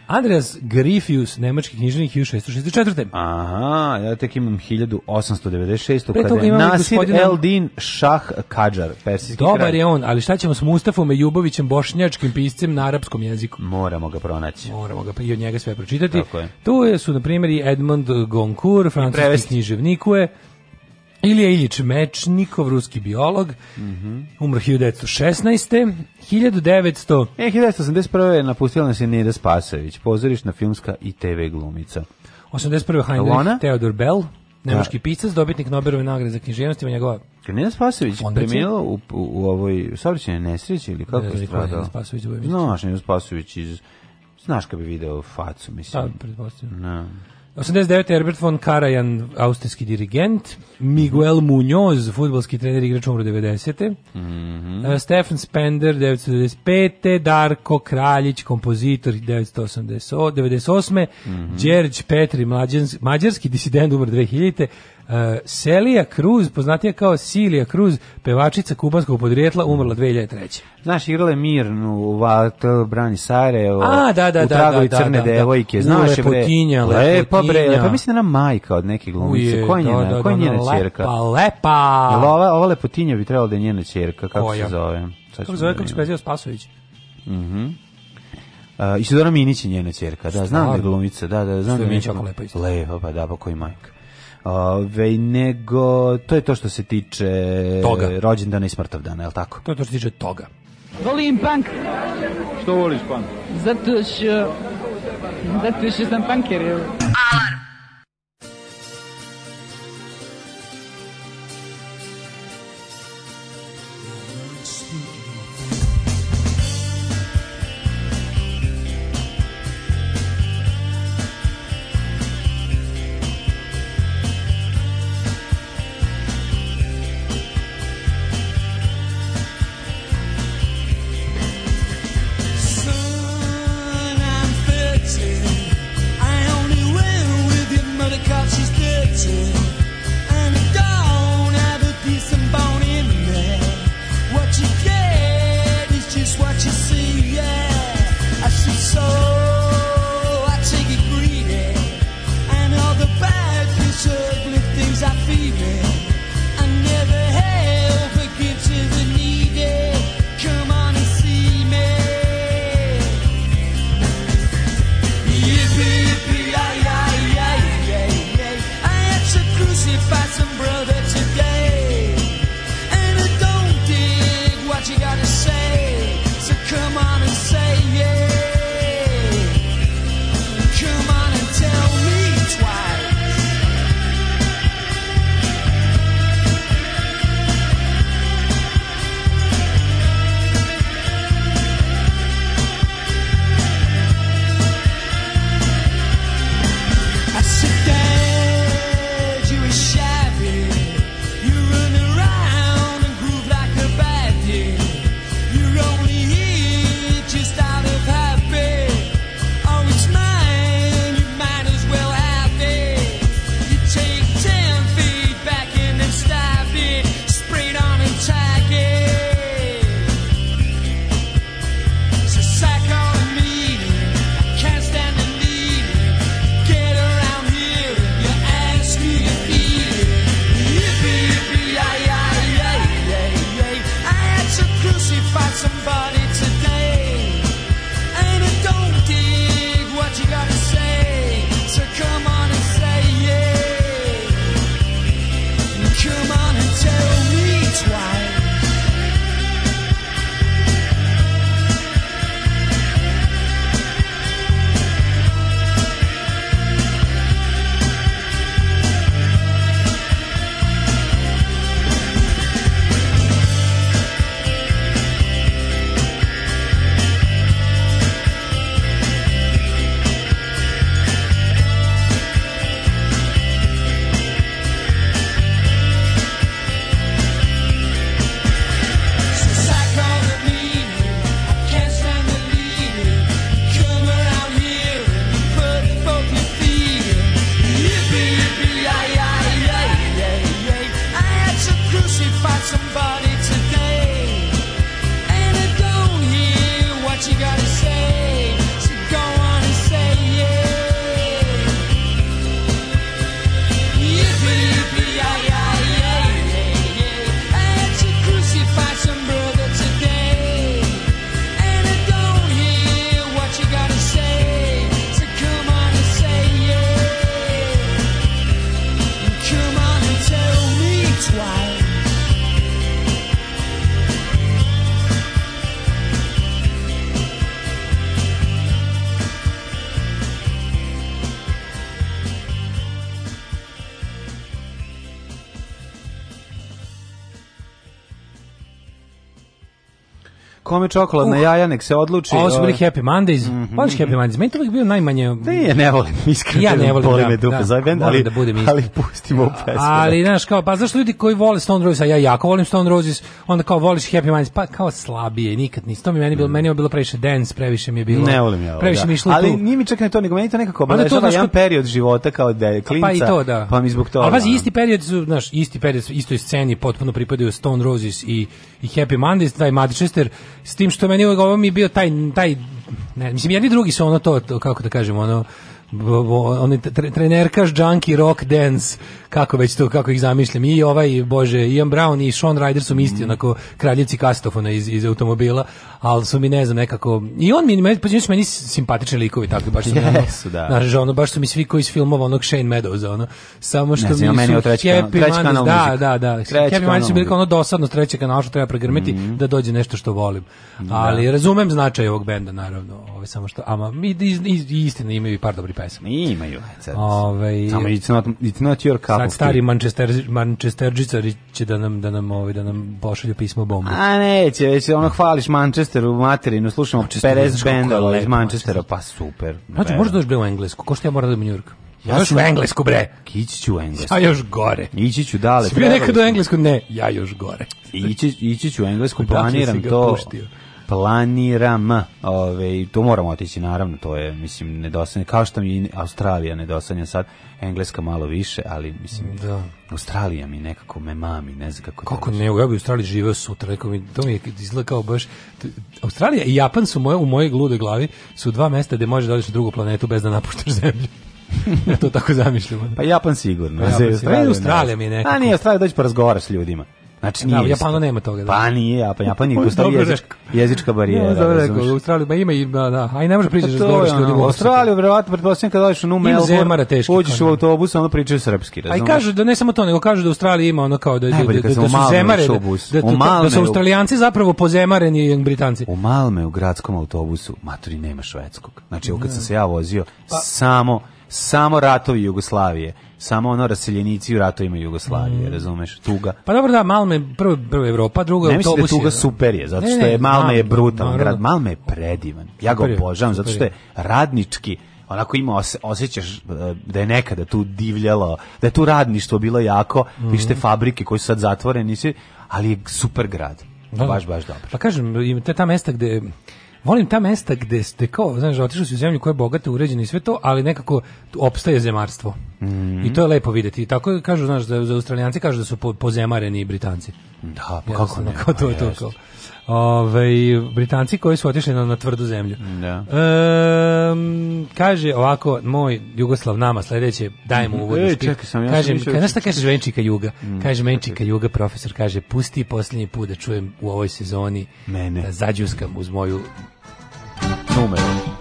Andreas Grifius, nemački književnik 1664. Aha, ja tek imam 1896. Pre kada je Nasir gospodina... Eldin Šah Kadžar, persijski Dobar je on, ali šta ćemo s Mustafom Ljubovićem, bošnjačkim piscem na arapskom jeziku? Moramo ga pronaći. Moramo ga i od njega sve pročitati. Tako je. Tu su, na primjer, i Edmund Goncourt, francuski književnikuje. Ilija Iljić Mečnikov, ruski biolog, mm -hmm. umro 1916. 1900... E, 1981. je napustila nas je Nida Spasević, pozorišna filmska i TV glumica. 81. Heinrich Lona? Theodor Bell, nemački da. pisac, dobitnik Nobelove nagrade za književnost, ima njegova Nina Spasević premijela u, u, u ovoj saobraćajnoj nesreći ili kako je stradao? Nina Spasović Vujović. Znaš, Nina Spasović iz... Znaš kad bi video facu, mislim. Da, pretpostavljam. No. Da. 89. Herbert von Karajan, austrijski dirigent. Miguel Munoz, futbolski trener igrač umro 90. Mm -hmm. Stefan Spender, 1995. Darko Kraljić, kompozitor, 1998. Mm -hmm. Đerđ Petri, mađarski disident, umro 2000. Eh, Selija Cruz, poznatija kao Silija Cruz, pevačica kubanskog podrijetla, umrla 2003. Znaš, igrala je Mirnu u Vatel Brani Sarajevo, A, da, da, u da, Tragovi da, da, crne da, da, devojke. Znaš, lepotinja, bre, lepa, bre, lepa, mislim da nam majka od neke glumice. Koja je da, njena, da, da, koja je da, njena čerka? Lepa, lepa! Jel ova, ova lepotinja bi trebala da je njena čerka, kako Koja? se zove? Kako se zove, kako se prezio Spasović? Mhm. Mm Uh, eh, Isidora Minić je njena čerka, da, znam da je glumica, da, da, znam da je Minić. Lepa, pa da, pa koji majka. Ove, nego, to je to što se tiče toga. rođendana i smrtovdana, je li tako? To je to što se tiče toga. Volim punk. Što voliš punk? Zato što... Zato što sam punker, je. Alarm kome čokolad na uh, jaja, nek se odluči. Ovo su bili ovaj. Happy Mondays. Mm -hmm. Voliš Happy Mondays? Meni to uvijek bio najmanje... Ne, ne volim, iskreno. Ja da ne volim, da, me da, za ali, da budem ali pustimo pesmu. Ali, da. znaš, kao, pa zašto ljudi koji vole Stone Roses, a ja jako volim Stone Roses, onda kao voliš Happy Minds, pa kao slabije, nikad nisi. To mi meni bilo, mm. meni je bilo previše dance, previše mi je bilo. Ne volim ja. Previše da. mi išlo Ali tu. nije mi čak ne to, nego meni to nekako obeležava to, jedan period života kao da je klinca. Pa i to, da. Pa mi zbog toga. Ali pazi, isti period su, znaš, isti period istoj sceni potpuno pripadaju Stone Roses i, i Happy Mondays, taj Manchester, s tim što meni ovo mi je bio taj, taj ne, mislim, jedni drugi su ono to, to kako da kažemo, ono, onaj trenerkaš junkie rock dance kako već to kako ih zamišljam i ovaj bože Ian Brown i Sean Ryder su mi isti mm. onako kraljevci kastofona iz, iz automobila ali su mi ne znam nekako i on mi pa su meni simpatični likovi takvi baš su yes, ono, da. Naš, ono, baš su mi svi koji iz filmova onog Shane Meadows ono samo što ne mi je su treći kanal, treći kanal da, da, da, treći Happy Minds je dosadno treći kanal što treba pregrmiti mm. da dođe nešto što volim da. ali razumem značaj ovog benda naravno ovaj, samo što ama mi i, i, istina imaju i par dobrih pesama. I imaju. E, sad, Ove, samo it's not, it's not your cup sad stari Manchester, Manchesterđica će da nam, da nam, ovaj, da nam pošalje pismo bombu. A neće, već ono hvališ Manchesteru materinu, slušamo Manchester, Perez Bendalo iz Manchestera, pa super. Znači, da doći bre u Englesku, ko što ja moram da u Njurku? Ja još u Englesku, bre. Ići ću u Englesku. Ja još gore. Ići ću dale. Svi nekad u Englesku, ne, ja još gore. Ići, ići ću u Englesku, planiram to. Puštio planiram ove, to moramo otići naravno to je mislim nedosanje kao što mi i Australija nedosanja sad Engleska malo više ali mislim da. Australija mi nekako me mami ne znam kako kako ne ja bi Australiji živeo sutra rekao mi to mi je izgleda baš Australija i Japan su moje u mojoj glude glavi su dva mesta gde možeš da odeš na drugu planetu bez da napuštaš zemlju *laughs* to tako zamišljamo. Pa Japan sigurno. Pa Japan sigurno. Australija mi je nekako. A nije Australija, dođi pa razgovaraš s ljudima. Znači nije. Da, u Japanu nema toga, da. Pa nije, Japan, Japan je postoji jezička, jezička barijera. Ne, da, da, u Australiji ba, ima i da, da. Aj ne može pa priđeš pa da razgovaraš ljudi. U Australiji verovatno pretpostavljam kad dođeš u New Melbourne, hoćeš u autobus, ono pričaju srpski, razumeš? Aj kažu da ne samo to, nego kažu da u Australiji ima ono kao da ljudi da, da, da su zemare, da, da, da su Australijanci zapravo pozemareni Britanci. U Malme u gradskom autobusu maturi nema švedskog. Znači, kad sam da. se ja vozio, pa- samo samo ratovi Jugoslavije samo ono raseljenici u ratovima Jugoslavije, mm. razumeš, tuga. Pa dobro da, Malme, prvo, prvo Evropa, drugo ne autobus. Ne mislim da tuga super je, zato što je Malme, je brutalan naravno. grad, Malme je predivan, ja ga obožavam, zato što je radnički, onako ima ose, osjećaš eh, da je nekada tu divljalo, da je tu radništvo bilo jako, mm. viš fabrike koje su sad zatvorene, ali je super grad, da, da, baš, baš dobro. Pa kažem, te ta mesta gde volim ta mesta gde ste kao, znaš, otišli su u zemlju koja je bogata, uređena i sve to, ali nekako opstaje zemarstvo. Mm -hmm. I to je lepo videti. I tako kažu, znaš, za, za Australijance kažu da su po, pozemareni Britanci. Da, pa kako ne? Kao to je pa to kao. Ove, Britanci koji su otišli na, na tvrdu zemlju. Da. E, kaže ovako, moj Jugoslav nama sledeće, dajem mu mhm. uvodnu e, čekaj sam, ja kaže, sam kada šta kažeš Venčika Juga? Mm, kaže Venčika Juga, profesor, kaže, pusti posljednji put da čujem u ovoj sezoni Mene. da zađuskam uz moju numeru.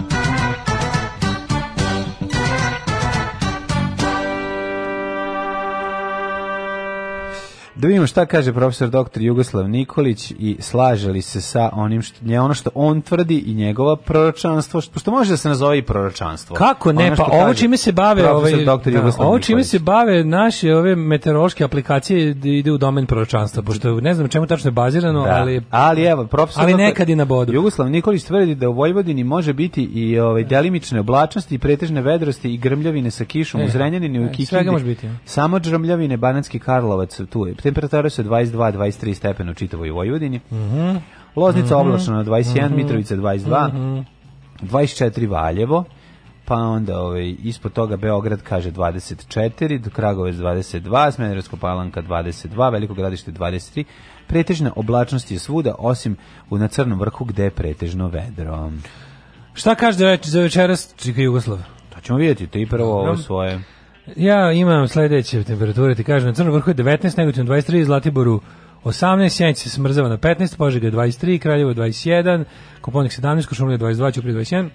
Da vidimo šta kaže profesor doktor Jugoslav Nikolić i slaže li se sa onim što, je ono što on tvrdi i njegova proročanstvo, što, što može da se nazove i proročanstvo. Kako ne, pa ovo čime se bave ovaj, da, ovo čime se bave naše ove meteorološke aplikacije da ide u domen proročanstva, pošto ne znam čemu tačno je bazirano, da. ali... Ali evo, profesor... Ali nekad i na bodu. Jugoslav Nikolić tvrdi da u Vojvodini može biti i ovaj, delimične oblačnosti i pretežne vedrosti i grmljavine sa kišom e, u Zrenjaninu i u e, Kikindi. Svega može biti. Ja. Samo grmljavine Banatski Karlovac, tu je temperature se 22-23 stepena u čitavoj Vojvodini. Mm Loznica mm -hmm. oblačno na 21, mm -hmm. Mitrovica 22, mm -hmm. 24 Valjevo, pa onda ovaj, ispod toga Beograd kaže 24, do Kragovec 22, Smederevska palanka 22, Veliko gradište 23, pretežna oblačnost je svuda, osim u na crnom vrhu gde je pretežno vedro. Šta kaže za večeras Čika Jugoslav? To ćemo vidjeti, ti prvo ovo svoje. Ja imam sledeće temperature, ti kažem, na Crnogorku je 19, Negotin 23, Zlatiboru 18, Sjenić se smrzava na 15, Požega 23, Kraljevo 21, Koponik 17, Košumlija 22, Ćuprije 21,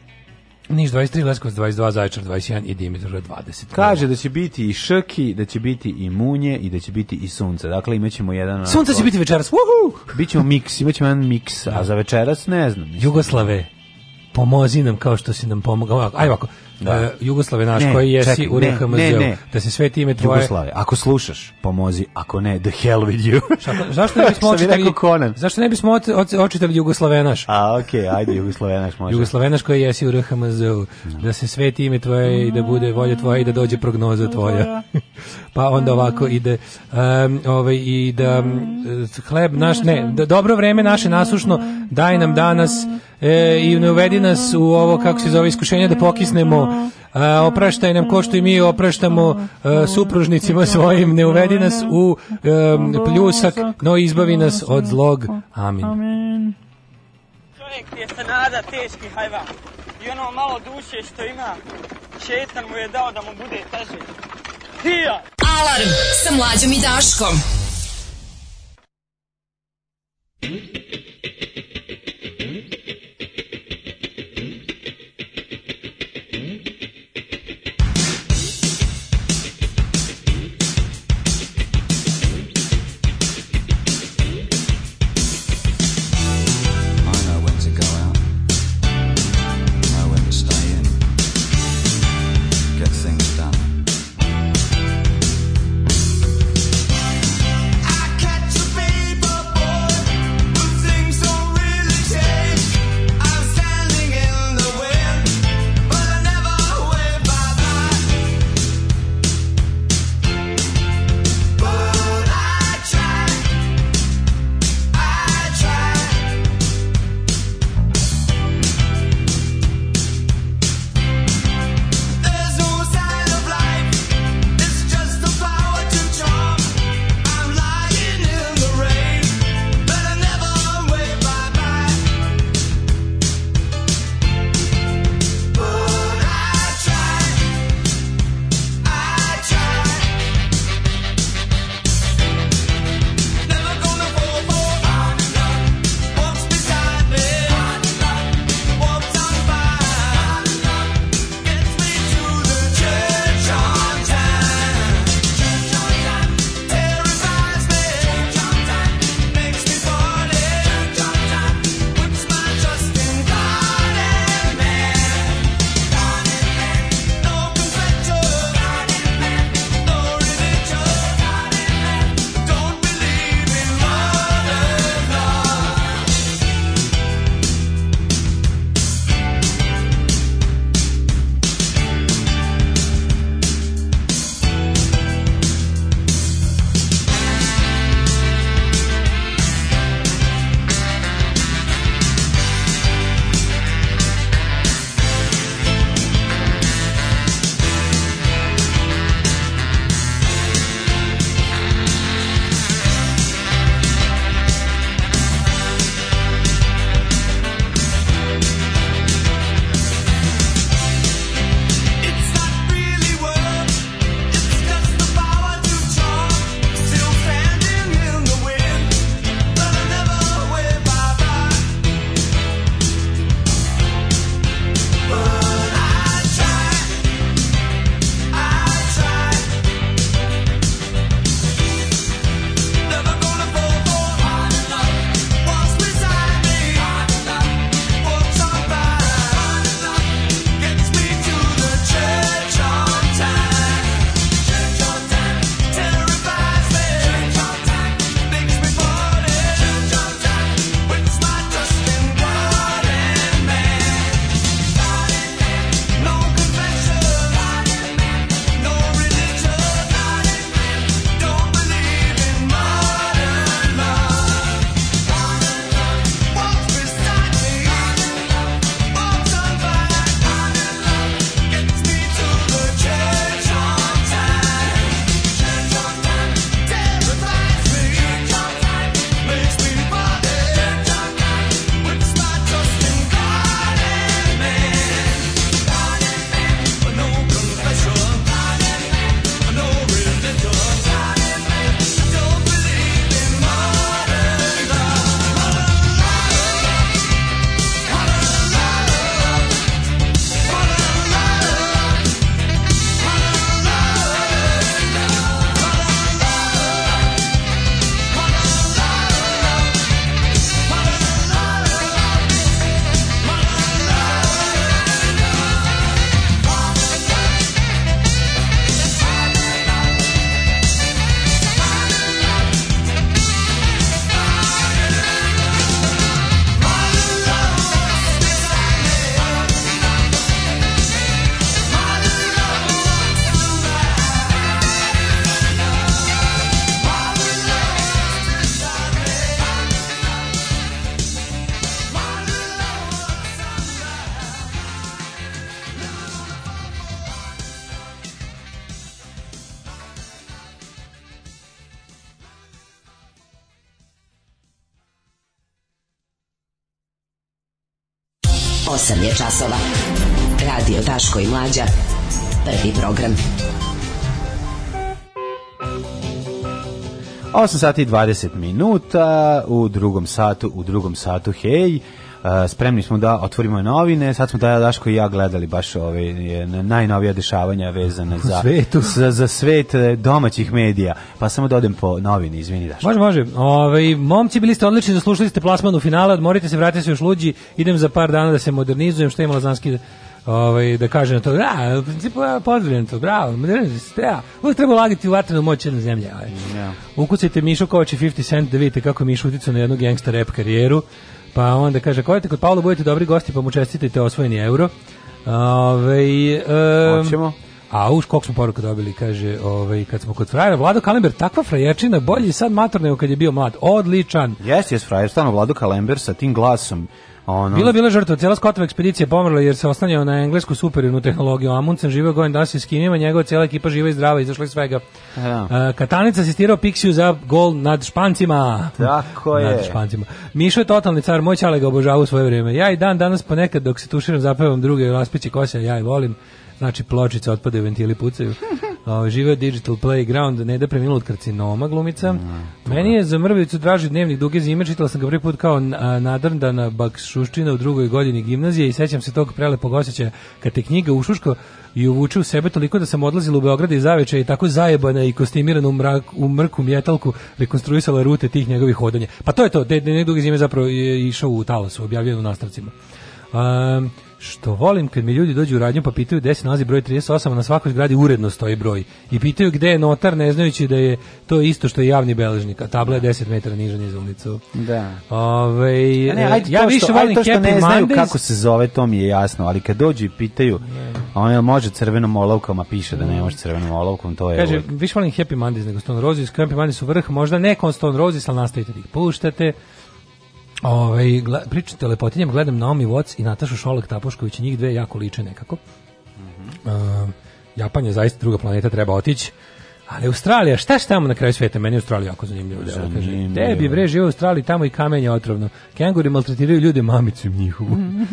Niš 23, Leskovac 22, Zaječar 21 i Dimitrov 20. Kaže da će biti i ški, da će biti i munje i da će biti i sunce. Dakle, imaćemo jedan... Sunce će biti večeras, wuhu! Bićemo miks, imaćemo jedan miks, a za večeras ne znam. Mislim. Jugoslave, pomozi nam kao što si nam pomogao. Ajde ovako, da. E, Jugoslave naš ne, koji jesi u RHMZ ne, da se sve time tvoje Jugoslave ako slušaš pomozi ako ne the hell with you *laughs* Šta, zašto ne bismo očitali zašto ne bismo očitali Jugoslavenaš a okej okay, ajde Jugoslavenaš može Jugoslavenaš koji jesi u RHMZ da se sve time tvoje i da bude volja tvoja i da dođe prognoza tvoja Pa onda ovako ide um, ovaj, i da hleb naš, ne, da dobro vreme naše nasušno, daj nam danas e, i ne uvedi nas u ovo, kako se zove, iskušenje da pokisnemo a, e, opraštaj nam ko što i mi opraštamo a, e, supružnicima svojim, ne uvedi nas u a, pljusak, no izbavi nas od zlog. Amin. Amin. Čovjek je se nada teški hajvan i ono malo duše što ima, šetan mu je dao da mu bude teže. Hija! Alarm sa mlađom i Daškom. Daško i Mlađa. Prvi program. 8 sati i 20 minuta u drugom satu, u drugom satu, hej. E, spremni smo da otvorimo novine. Sad smo da Daško i ja gledali baš ove najnovija dešavanja vezana za svetu. Za, za svet e, domaćih medija. Pa samo da odem po novini, izvini Daško. Može, može. Ove, momci bili ste odlični, zaslušali ste plasman u finale, odmorite se, vratite se još luđi. Idem za par dana da se modernizujem, što je imala zanski ovaj, da kaže na to, a, da, u principu, ja, pozdravljam to, bravo, treba, uvijek treba ulagati u vatrenu moć jedne zemlje. Ovaj. Yeah. Ukucajte Mišu Kovači 50 Cent da vidite kako je Miš uticao na jednu gangsta rap karijeru, pa onda kaže, kodite kod Pavla, budete dobri gosti, pa mu čestitite osvojeni euro. Ove, ovaj, um, Hoćemo. A už koliko smo poruka dobili, kaže, ovaj, kad smo kod frajera, Vlado Kalember, takva frajerčina, bolji sad mator nego kad je bio mlad, odličan. Jes, jes frajer, stano Vlado Kalember sa tim glasom Ono... Bila bila žrtva, cela Scottova ekspedicija pomrla jer se oslanjao na englesku superiornu tehnologiju. Amundsen živeo godin danas iz Kinima, njegova cela ekipa živa i zdrava, izašla iz svega. E, da. E, Katanica asistirao Pixiju za gol nad Špancima. Tako je. Nad Špancima. Mišo je totalni car, moj čale ga obožava u svoje vrijeme. Ja i dan danas ponekad dok se tuširam zapevam druge raspiće kose, ja i volim znači pločice otpade, ventili pucaju. Uh, žive Digital Playground, ne da preminula od karcinoma glumica. Mm, Meni da. je za mrvicu draži dnevnik Duge zime, čitala sam ga prvi put kao nadrndana bakšuščina u drugoj godini gimnazije i sećam se tog prelepog osjećaja kad te knjiga ušuško i uvuče u sebe toliko da sam odlazila u Beograd i zaveče i tako zajebana i kostimirana u, mrak, u mrku mjetalku rekonstruisala rute tih njegovih hodanja. Pa to je to, Dnevnik Duge zime zapravo je išao u talasu, objavljen u nastavcima. Um, što volim kad mi ljudi dođu u radnju pa pitaju gde se nalazi broj 38, a na svakoj zgradi uredno stoji broj. I pitaju gde je notar, ne znajući da je to isto što je javni beležnik, a tabla je 10 da. metara niža niz ulicu. Da. Ove, ne, ajde ja više što, volim to što ne znaju kako se zove, to mi je jasno, ali kad dođu i pitaju, a on je može crvenom olovkom, a piše da ne može crvenom olovkom, to je... Kaže, uvijek. više volim Happy Mondays nego Stone Roses, Happy Mondays su vrh, možda ne kon Stone Roses, ali nastavite da ih puštate. Ovaj pričate o lepotinjama, gledam Naomi Watts i Natašu Šolak Tapošković, njih dve jako liče nekako. Mhm. Uh, Japan je zaista druga planeta, treba otići. Ali Australija, šta je tamo na kraju sveta? Meni je Australija jako zanimljivo. Da Tebi bre živo u Australiji, tamo i kamenje otrovno. Kenguri maltretiraju ljude mamicu njihovu.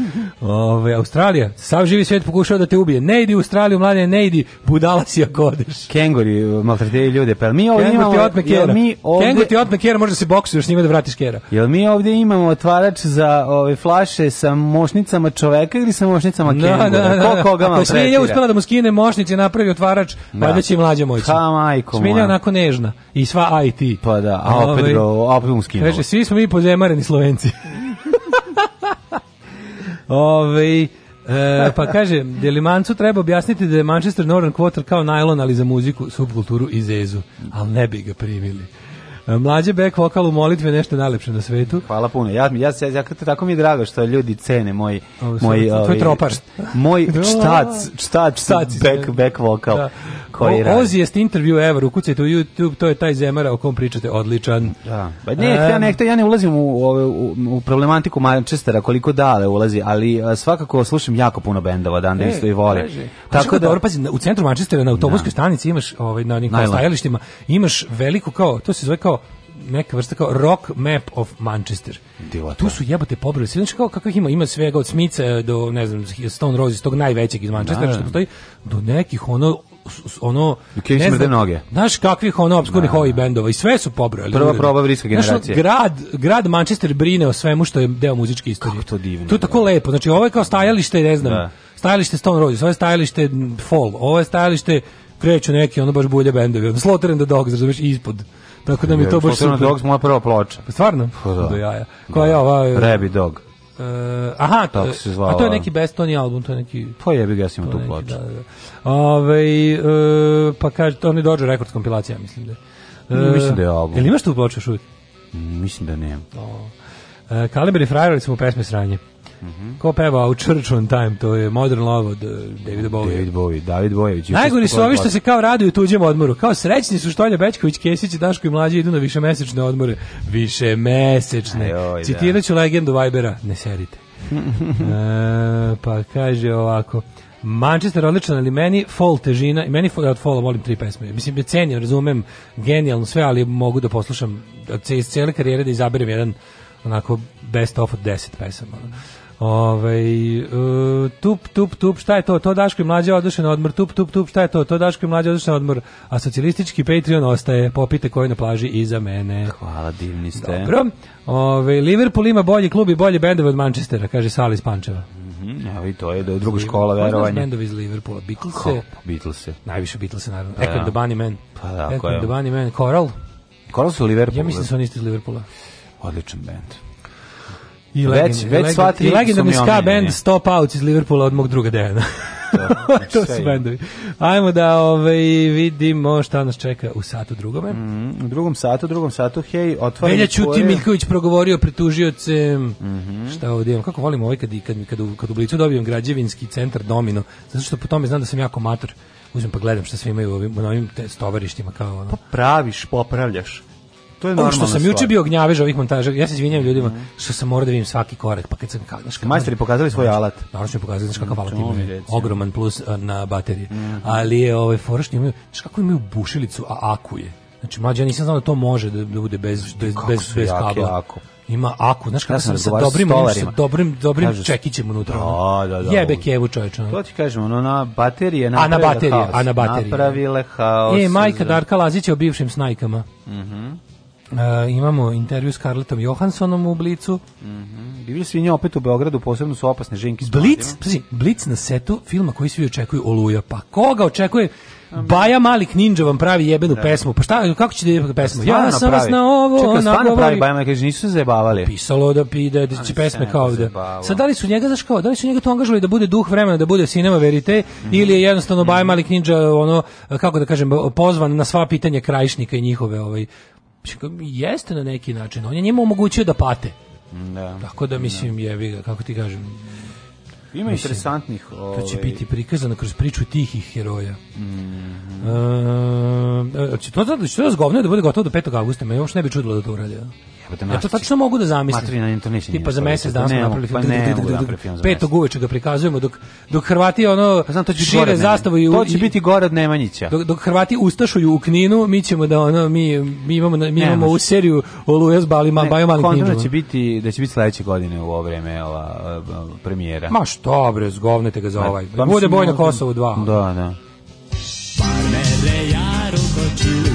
*laughs* Ove, Australija, sav živi svet pokušao da te ubije. Ne idi u Australiju, mlade, ne idi, budala si ako odeš. Kenguri maltretiraju ljude, pa mi ovdje imamo... Ti otme kera. Mi ovdje... Kenguri ti otme kera, možda se boksuješ s njima da vratiš kera. Jel mi ovdje imamo otvarač za ove flaše sa mošnicama čoveka ili sa mošnicama da, kengura? Da, da, da. Ko koga maltretira? Ako je uspela da mu skine mošnici, napravi otvarač, da. valjda će i mlađa moći majkom. Smilja onako nežna. I sva IT. Pa da, a ovaj, opet, ga, opet mu skinula. Kaže, svi smo mi pozemareni Slovenci. *laughs* Ove, ovaj, e, pa kaže, Delimancu treba objasniti da je Manchester Northern Quarter kao najlon, ali za muziku, subkulturu i zezu. Ali ne bi ga primili. Mlađe bek vokal u molitve nešto najlepše na svetu. Hvala puno. Ja, ja, se ja, ja tako mi je drago što ljudi cene moj... Ovo, moj to je ovaj, tropar. Moj čtac, čtac, čtac, back, back vokal. Da. Koji radi. Ozi jest intervju ever, u ukucajte u YouTube, to je taj zemara o kom pričate, odličan. Da. Ba, pa ne, um, ja, nekto, ja ne ulazim u, ove, u, u problematiku Manchestera, koliko dale da ulazi, ali svakako slušam jako puno bendova, dan da, da e, isto i voli. Pa tako da, dobro, pazi, u centru Manchestera na autobuskoj da. stanici imaš ovaj, na onim stajalištima, imaš veliko kao, to se zove kao neka vrsta kao rock map of Manchester. Dila tu su jebote pobrali. Sve znači kao kakvih ima, ima svega od Smica do ne znam Stone Roses, tog najvećeg iz Manchestera da, što da. postoji, do nekih ono ono okay, ne znam, noge. Znaš kakvih ono obskurnih da, ovih bendova i sve su pobrojali. Prva proba briska generacija. grad, grad Manchester brine o svemu što je deo muzičke istorije. Kako to divno. To je tako lepo. Znači ovo je kao stajalište, ne znam. Da. Stajalište Stone Roses, ovo je stajalište Fall, ovo je stajalište kreću neki ono baš bulje bendovi. Slaughtered the Dogs, razumeš, ispod Tako da mi to baš super. Dogs moja prva ploča. Pa stvarno? Pa da. Do jaja. Koja je da. ova? E, Rebi Dog. Uh, aha, to, se zvala. a to je neki bestoni album, to je neki... Pa jebi ga, ja sam tu ploču. Da, da. da. Ove, uh, e, pa kaže, to mi dođe rekord kompilacija, mislim da je. Uh, mislim da je album. Jel imaš tu ploču još Mislim da nemam. Oh. Uh, Kaliber i Frajerovi su mu pesme sranje. Mm -hmm. Ko peva u Church on Time, to je Modern Love od eh, Davida Bowie. David Bowie, David Bojević. Najgori su ovi što se kao raduju tuđem odmoru. Kao srećni su Štolja Bečković, Kesić i Daško i Mlađe idu na više mesečne odmore. Višemesečne. Ajoj, da. Citiraću ću legendu Vibera. Ne serite. *laughs* e, pa kaže ovako. Manchester odličan, ali meni fol težina, i meni fol, ja od fola volim tri pesme. Mislim, cenjam, razumem, genijalno sve, ali mogu da poslušam da iz cele karijere da izaberem jedan onako best of od 10 pesama. Ove, ovaj, tup, tup, tup, šta je to? To Daško i mlađe oduše na odmor. Tup, tup, tup, šta je to? To Daško i mlađe oduše na odmor. A socijalistički Patreon ostaje. Popite koji na plaži iza mene. Hvala, divni ste. Dobro. Ove, ovaj, Liverpool ima bolji klub i bolje bendove od Manchestera, kaže Sali Spančeva. ja, mhm, i to je da je druga škola verovanja. Bendovi iz Liverpoola, Beatles. Beatles. Najviše Beatles naravno. Echo the Bunny Man. Pa da, Echo the Bunny Man, Coral. Coral su Liverpool. Ja mislim da su oni iz Liverpoola. Odličan bend. I već, i već sva tri I legendarni ska band Stop Out iz Liverpoola od mog druga Dejana. Da, *laughs* znači to su bendovi. Ajmo da ovaj, vidimo šta nas čeka u satu drugome. Mm U drugom satu, drugom satu, hej, otvorim Velja Ćuti Miljković progovorio pred tužiocem. Mm -hmm. Šta ovdje imam? Kako volim ovaj kad, kad, kad, u, kad u blicu dobijem građevinski centar Domino, zato što po tome znam da sam jako mator. Uzmem pa gledam šta sve imaju u ovim, u ovim stovarištima. Kao, ono. Pa praviš, popravljaš to je normalno. Što sam juče bio gnjavež ovih montaža, ja se izvinjavam ljudima što sam morao da vidim svaki korak, pa kad sam kao, znaš, majstori pokazali svoj alat. Naravno su pokazali znači kakav alat imaju. Ogroman plus na baterije. Mhm. Ali je ovaj forešni imaju, znači kako imaju bušilicu, a akuje. Znači mlađi ja nisam znao da to može da, da bude bez bez kako bez bez kabla. Jako. Ima aku, znaš kako ja sam, sam sa dobrim, sa dobrim, dobrim Kažu, čekićem unutra. Da, da, da, Jebe kevu čoveče. To ti kažem, ono na baterije a na baterije, haos. A na baterije. Napravile e, haos. E, majka Darka Lazića o bivšim snajkama. Mhm. Mm Uh, imamo intervju s Karletom Johanssonom u Blicu. Mm -hmm. Divlje svinje opet u Beogradu, posebno su opasne ženke. Blic, pazi, Blic na setu filma koji svi očekuju Oluja. Pa koga očekuje? Baja Malik Ninja vam pravi jebenu da. pesmu. Pa šta, kako ćete da pesmu? Ja sam vas na ovo, Čekaj, stvarno pravi Baja Malik, nisu se zajebavali. Pisalo da pide, da će pesme kao da. Sad, da li su njega, znaš kao, da li su njega to angažovali da bude duh vremena, da bude cinema verite, mm -hmm. ili je jednostavno mm -hmm. Baja mhm. Malik Ninja, ono, kako da kažem, pozvan na sva pitanja krajišnika i njihove ovaj, jeste na neki način, on je njima omogućio da pate. Da. Tako da, da. mislim je ga, kako ti kažem. Ima mislim, interesantnih, ovaj... To će ovaj, biti prikazano kroz priču tihih heroja. Mm. E, će to da će to da, da bude gotovo do 5. avgusta, me još ne bi čudilo da to uradi. Jebote, ja to tačno mogu da zamislim. Materina to Tipa za mjesec dana smo napravili film. Pa ne, da petog uveče ga prikazujemo dok dok Hrvati ono pa znam, to će šire zastavu i to će biti gore od Nemanjića. Dok, dok Hrvati ustašuju u Kninu, mi ćemo da ono mi mi imamo mi imamo u seriju Oluja s Balima, Bajo Mali Kninu. Da će biti da će biti sledeće godine u ovo vreme ova premijera. Ma što bre, zgovnete ga za ovaj. Pa Bude boj na Kosovu 2. Da, da. Parmere jaru koču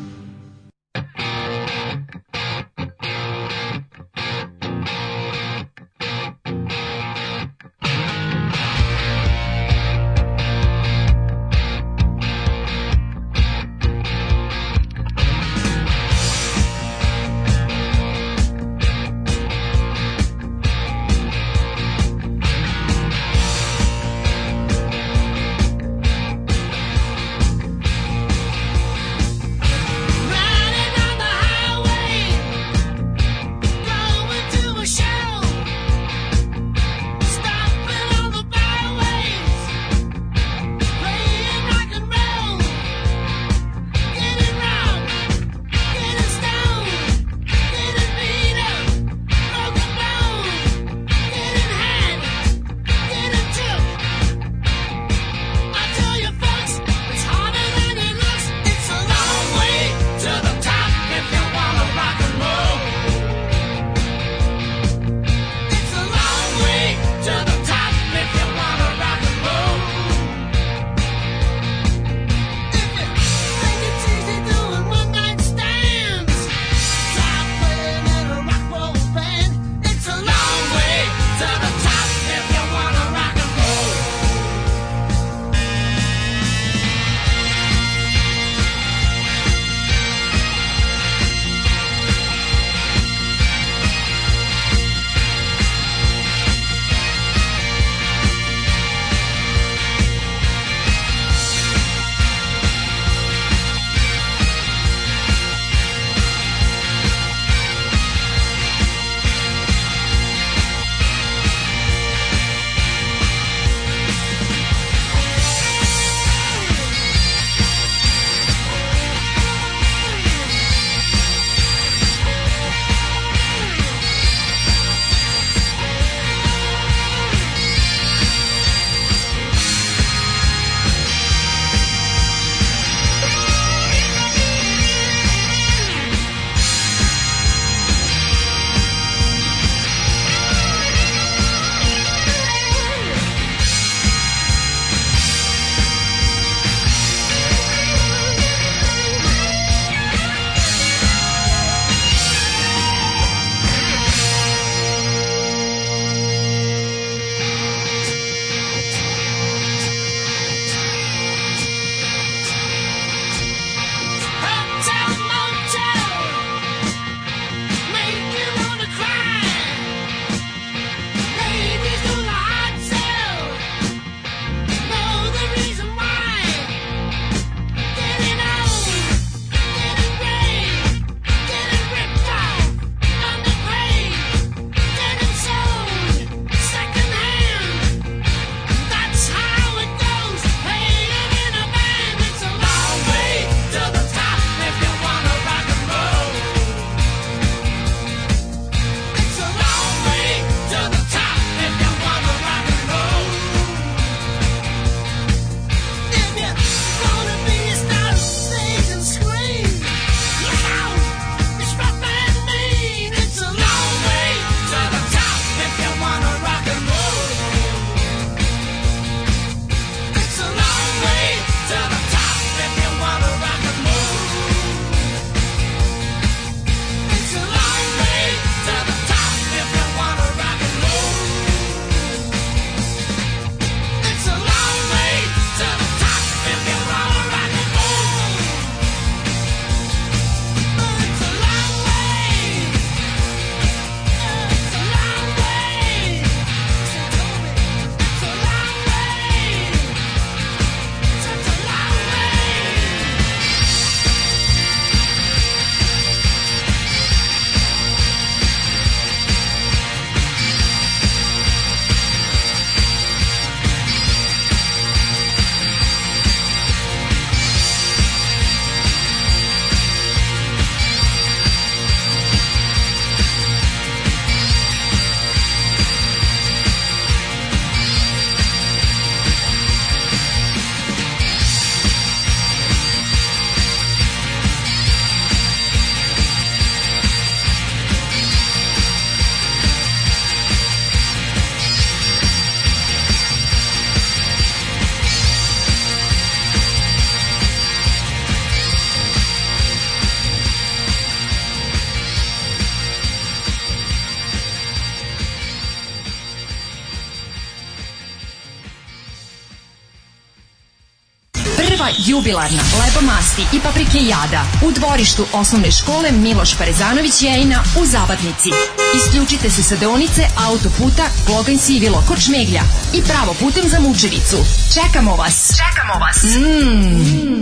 jubilarna, leba masti i paprike jada u dvorištu osnovne škole Miloš Parezanović Jejina u Zabatnici. Isključite se sa deonice autoputa Glogan Sivilo kod Šmeglja i pravo putem za Mučevicu. Čekamo vas! Čekamo vas! Mmm! Mm.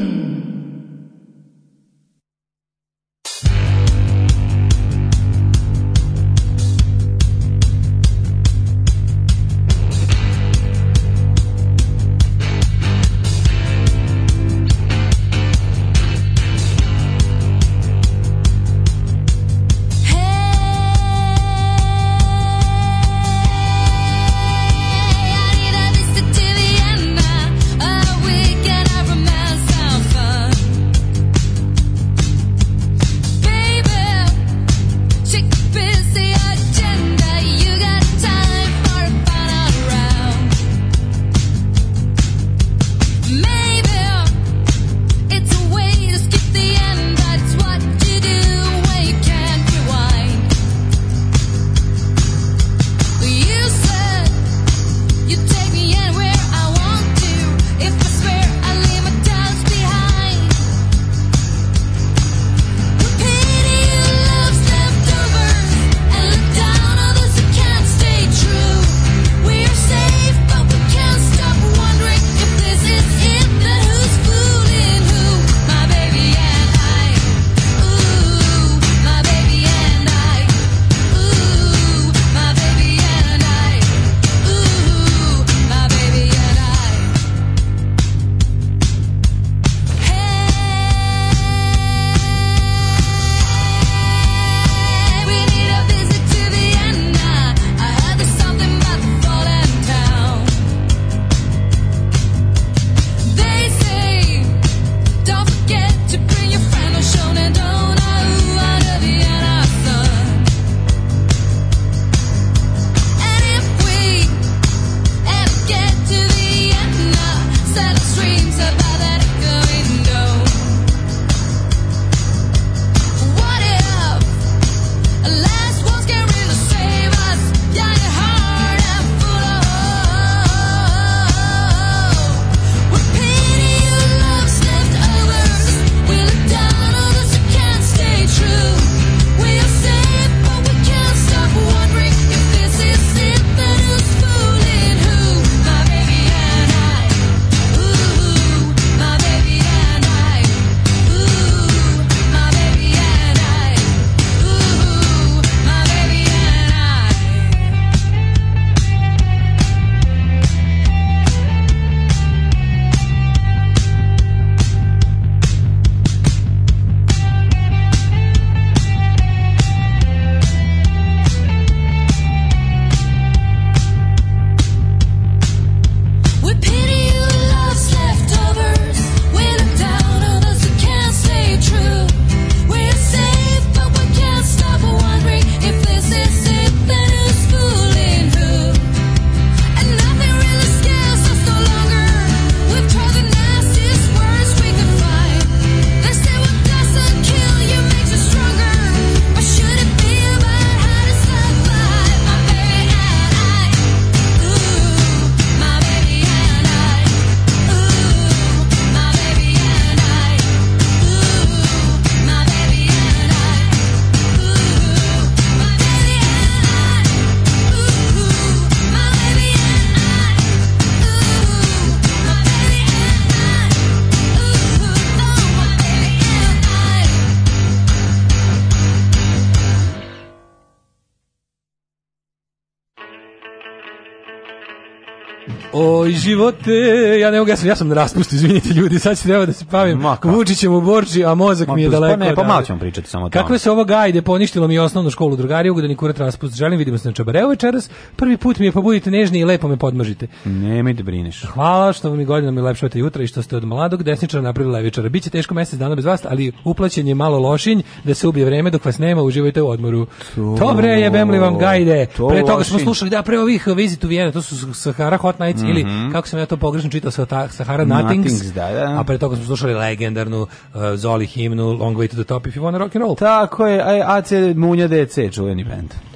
živote, ja ne mogu, ja sam, ja sam na raspustu, izvinite ljudi, sad se treba da se pavim Vučićem u Borči, a mozak Ma, mi je pa daleko. Ne, pa malo ćemo pričati samo o Kako se ovo gajde, poništilo mi je osnovnu školu drugari, ugodani kurat raspust, želim, vidimo se na Čabareu večeras, prvi put mi je pobudite nežni i lepo me podmažite. Nemoj da brineš. Hvala što vam i godinom i lepšate jutra i što ste od mladog desničara napravili levičara. Biće teško mjesec dana bez vas, ali uplaćen je malo lošinj da se ubije vreme dok vas nema, uživajte u odmoru. To, Dobre jebem li vam gajde. To Pre toga smo slušali, da, pre ovih vizit u Vijena, to su Sahara Hot Nights mm -hmm. ili mhm. -hmm. kako sam ja to pogrešno čitao sa Sahara Nothings, Nothings da, da. a pre toga smo slušali legendarnu uh, Zoli himnu Long Way to the Top if you wanna rock and roll. Tako je, AC Munja DC, čuveni band. Mm -hmm.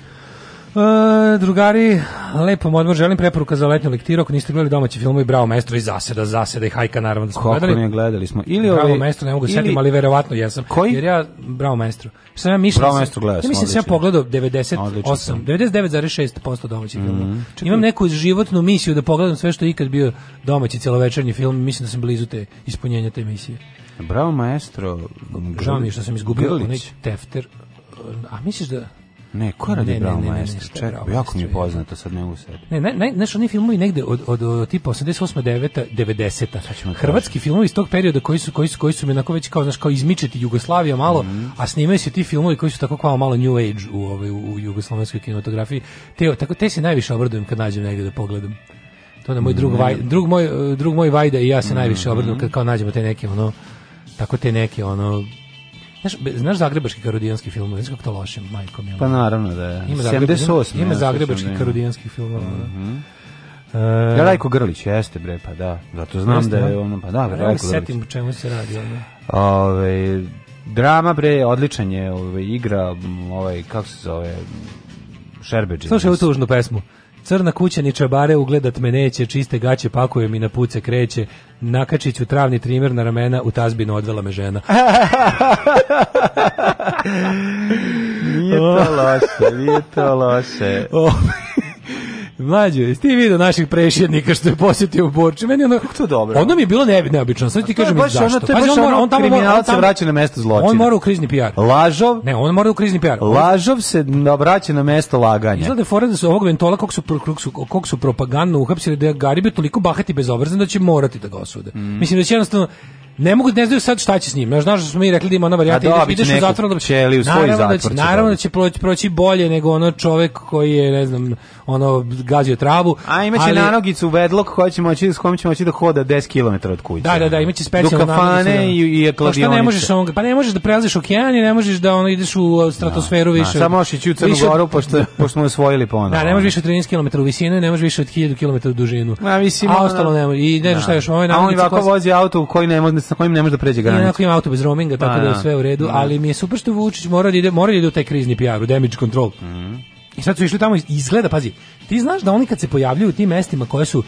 E, drugari, lepom odmor želim preporuka za letnju lektiru. Ako niste gledali domaći film Bravo maestro i Zaseda, Zaseda i Hajka naravno da smo Kako gledali. Kako ne gledali smo. Ili Bravo maestro ne mogu da ili... setim, ali verovatno jesam. Koji? Jer ja Bravo maestro. Sam ja mislim. Bravo da maestro gledao sam. Ja mislim sam da ja pogledao 98, 99,6% domaćih mm -hmm. filmova. Mhm. Imam neku životnu misiju da pogledam sve što je ikad bio domaći celovečernji film, mislim da sam blizu te ispunjenja te misije. Bravo maestro. Žao mi što sam izgubio onaj tefter. A misliš da Ne, ko radi ne, Bravo ne, Maestro? Čekaj, jako mi je poznato, sad ne mogu sad. Ne, ne, ne, znaš, oni filmovi negde od, od, od, od tipa 88. 9. 90. Hrvatski filmovi iz tog perioda koji su, koji su, koji su mi onako već kao, znaš, kao izmičeti Jugoslavija malo, mm -hmm. a snimaju se ti filmovi koji su tako kao malo New Age u, ovaj, u, u jugoslovenskoj kinematografiji. Te, tako, te se najviše obradujem kad nađem negde da pogledam. To je moj drug, mm vaj, drug, moj, drug moj Vajda i ja se mm -hmm. najviše mhm. obradujem kad kao nađemo te neke, ono, tako te neke, ono, Znaš, znaš zagrebački karodijanski film, znaš kako to loše, majko mi. Pa naravno da je. Ima, 78, ima, ima zagrebački ja, da karodijanski film. Mm -hmm. Uh, ja Rajko Grlić, jeste bre, pa da. Zato znam jeste, da je da. ono, pa da, Rajko Grlić. Setim čemu se radi. Ono. Ove, drama bre, odličan je ove, igra, ovaj, kako se zove, Šerbeđe. Slušaj ovu tužnu pesmu. Crna kuća ni čabare ugledat me neće, čiste gaće pakuje mi na puce kreće, nakačit ću travni trimer na ramena, u tazbinu odvela me žena. *laughs* nije to loše, nije to loše. *laughs* Ovaj, Mlađo, jesi ti vidio naših prešjednika što je posjetio u Borču? Meni ono, to dobro. Ono mi je bilo ne, neobično, sad ti kažem zašto. Ono, to je baš on, mora, on tamo vraća na mesto zločina. On mora u krizni PR. Lažov? Ne, on mora u krizni PR. Lažov se vraća na mesto laganja. Izgleda da fora da su ovog ventola kog su, kog su, kog su propagandno uhapsili da je Garibio toliko bahati bezobrazan da će morati da ga osude. Mm. Mislim da će jednostavno ne mogu ne znaju sad šta će s njim. Znaš, znaš da smo mi rekli da ima ona varijanta da, ideš, ideš u zatvor, da će u svoj naravno da zatvor. Da će, naravno da će proći, proći bolje nego ono čovjek koji je ne znam, ono gazio travu. A imaće ali, nanogicu vedlog koja će moći s kojom ćemo moći da hoda 10 km od kuće. Da, da, da, imaće specijalnu nanogicu. Do kafane da- i, i pa kladionice. Pa ne možeš on, pa ne možeš da prelaziš okean i ne možeš da ono ideš u uh, stratosferu da, da više. Da, samo možeš ići u Crnu Goru pošto *laughs* pošto smo osvojili ponovo. Da, ne možeš više od 13 km u visinu ne možeš više od 1000 km u dužinu. Ma mislim, a ostalo ne može. I ne znam šta još, ovaj nanogicu. A on ovako vozi auto u koji ne može sa kojim ne može da pređe granicu. Iako ima auto bez roaminga, pa tako da je da. sve u redu, da. ali mi je super što Vučić mora da ide, mora da ide u taj krizni PR, u damage control. Mm. I sad su išli tamo, i izgleda, pazi, ti znaš da oni kad se pojavljuju u tim mestima koje su... Uh,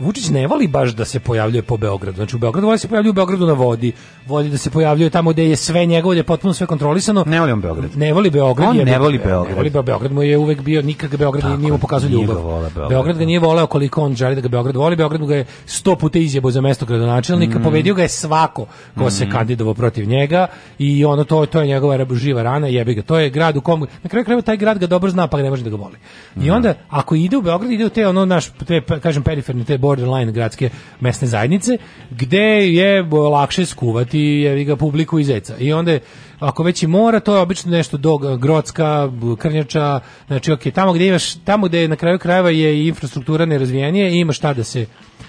Vučić ne voli baš da se pojavljuje po Beogradu. Znači u Beogradu voli da se pojavljuje u Beogradu na vodi. Voli da se pojavljuje tamo gde je sve njegovo, gde je potpuno sve kontrolisano. Ne voli on Beograd. Ne voli Beograd. On ne voli Beograd. Ne voli Beograd. Beograd mu je uvek bio nikak Beograd Tako, nije mu pokazao ljubav. Beograd. Beograd. ga da. nije voleo koliko on želi da ga Beograd voli. Beograd mu ga je 100 puta izjebao za mesto gradonačelnika. Mm. Pobedio ga je svako ko mm. se kandidovao protiv njega i ono to to je njegova živa rana, jebi ga. To je grad u kom na kraju krajeva taj grad ga dobro zna pa ga ne može da ga voli. I mhm. onda ako ide u Beograd ide u te ono naš te kažem periferni na te borderline gradske mesne zajednice, gde je lakše skuvati je ga publiku i zeca. I onda je, ako već i mora, to je obično nešto do Grocka, Krnjača, znači ok, tamo gdje imaš, tamo gdje na kraju krajeva je infrastruktura nerazvijenije i ima šta da se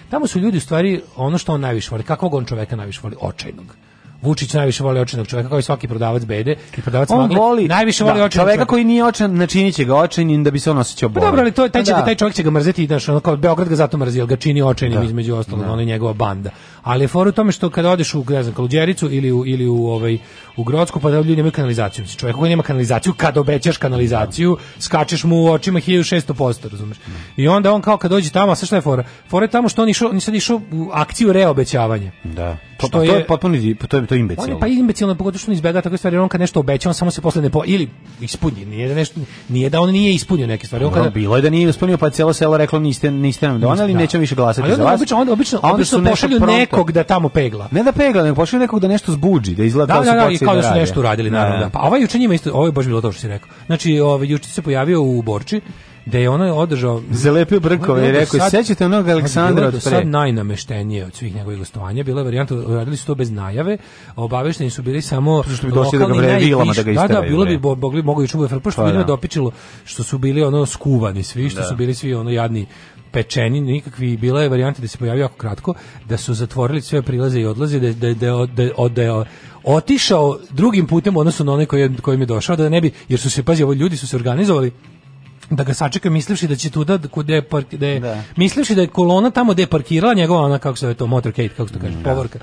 Tamo su ljudi u stvari ono što on najviše voli, kakvog on čoveka najviše voli, očajnog Vučić najviše voli očajnog čovjeka, kao i svaki prodavac bede i prodavac on magle, voli, najviše voli da, očajnog čovjeka. koji nije očan, načiniće ga očajnim da bi se on osjećao bolje. Pa dobro, ali to, taj, pa će, da. taj čovjek će ga mrzeti, znaš, ono kao Beograd ga zato mrzi, ga čini očajnim da. između ostalog, da. ono je njegova banda. Ali je for u tome što kada odeš u, ne znam, Kaluđericu ili u, ili u, ovaj, u Grodsku, pa da ljudi nemaju kanalizaciju. Mislim, čovjek koji nema kanalizaciju, kad obećaš kanalizaciju, skačeš mu u očima 1600%, razumeš? I onda on kao kad dođe tamo, sve što je fora? Fora je tamo što on išao, on sad išao u akciju reobećavanja. Da. To, pa, što pa to je, je potpuno, to je je to imbecilno. On je pa imbecilno, pogotovo što ne izbjega takve stvari, on kad nešto obeća, on samo se posle ne po... Ili ispunji, nije da, nešto, nije da on nije ispunio neke stvari. On kada... Bilo je da nije ispunio, pa cijelo selo reklo niste, niste nam donali, da. nećemo više glasati za vas. Obično, onda, obično, onda obično pošalju pronto. nekog da tamo pegla. Ne da pegla, nego pošalju nekog da nešto zbuđi, da izgleda da, da, da, da i kao da, da su nešto uradili, naravno. Da. da. Pa ovaj juče njima isto, ovo je baš bilo to što si rekao. Znači, ovaj, juče se pojavio u Borči, da je ono održao zalepio brkove i rekao sećate onog Aleksandra od pre sad najnameštenije od svih njegovih gostovanja bila je varijanta radili su to bez najave obavešteni su bili samo što bi došli da ga vre da ga isteraju da, da bilo bi mogli mogu da ići u FRP što pa, da. dopičilo da što su bili ono skuvani svi što da. su bili svi ono jadni pečeni nikakvi bila je varijanta da se pojavio jako kratko da su zatvorili sve prilaze i odlaze da da da da, da, otišao drugim putem odnosno na onaj koji je, kojim je došao da ne bi jer su se pazi ovo ljudi su se organizovali da ga sačeka mislivši da će tuda kod je, da je da. mislivši da je kolona tamo gde je parkirala njegova ona kako se zove to motorcade kako se to kaže da, povorka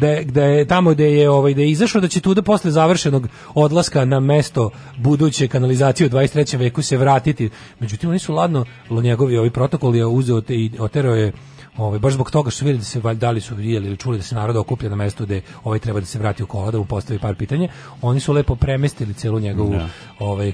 da, da je tamo gde je ovaj da je izašao da će tuda posle završenog odlaska na mesto buduće kanalizacije u 23. veku se vratiti međutim oni su ladno njegovi ovi protokoli je uzeo te i oterao je Ovaj baš zbog toga što videli da se valjda da li su vidjeli ili čuli da se narod okuplja na mestu gde ovaj treba da se vrati u kola da mu postavi par pitanja, oni su lepo premestili celu njegovu da. ovaj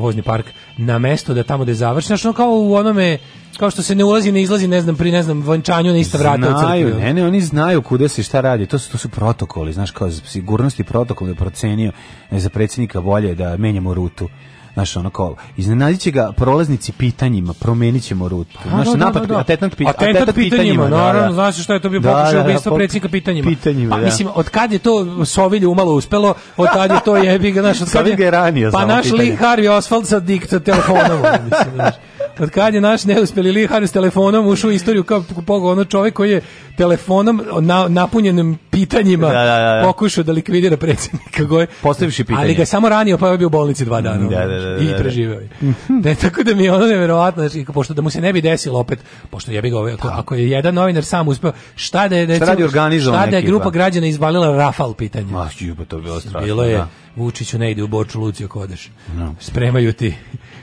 vozni park na mesto da tamo da završi, znači kao u onome kao što se ne ulazi, ne izlazi, ne znam, pri ne znam, venčanju na ista vrata u crkvi. Ne, ne, oni znaju kuda se šta radi. To su to su protokoli, znaš, kao sigurnosti protokol je procenio e, za predsjednika volje da menjamo rutu. Znaš, ono kol. Iznenadiće ga prolaznici pitanjima, promenićemo rutu. Znaš, da, da, napad, da, da. atentat, pita, atentat, atentat pitanjima, pitanjima da, naravno, da. znaš šta je to bio da, pokušaj da, da, da, ubistva pitanjima. pitanjima pa, da. mislim, od kad je to Sovilje umalo uspelo, od tad je to jebi ga, znaš, od kad je... je ranio, pa našli lik Harvey Oswald sa dikta telefonom, *laughs* mislim, znaš. Od kad je naš neuspeli lihar s telefonom ušao u istoriju kao pogo ono čovjek koji je telefonom na, napunjenim pitanjima da, da, da. da. pokušao da likvidira predsjednika Goje. Postavivši pitanje. Ali ga samo ranio pa je bio u bolnici dva dana. Da, da, da, da I preživeo je. ne, tako da mi je ono neverovatno, znači, pošto da mu se ne bi desilo opet, pošto jebi ga ovaj, ako, je jedan novinar sam uspeo, šta da je, recimo, šta, radi šta da je grupa ekipa. građana izvalila Rafal pitanje. Ma, pa to je bilo strašno. Bilo je, Vučiću ne ide u Borču, Lucio Kodeš. No. Spremaju ti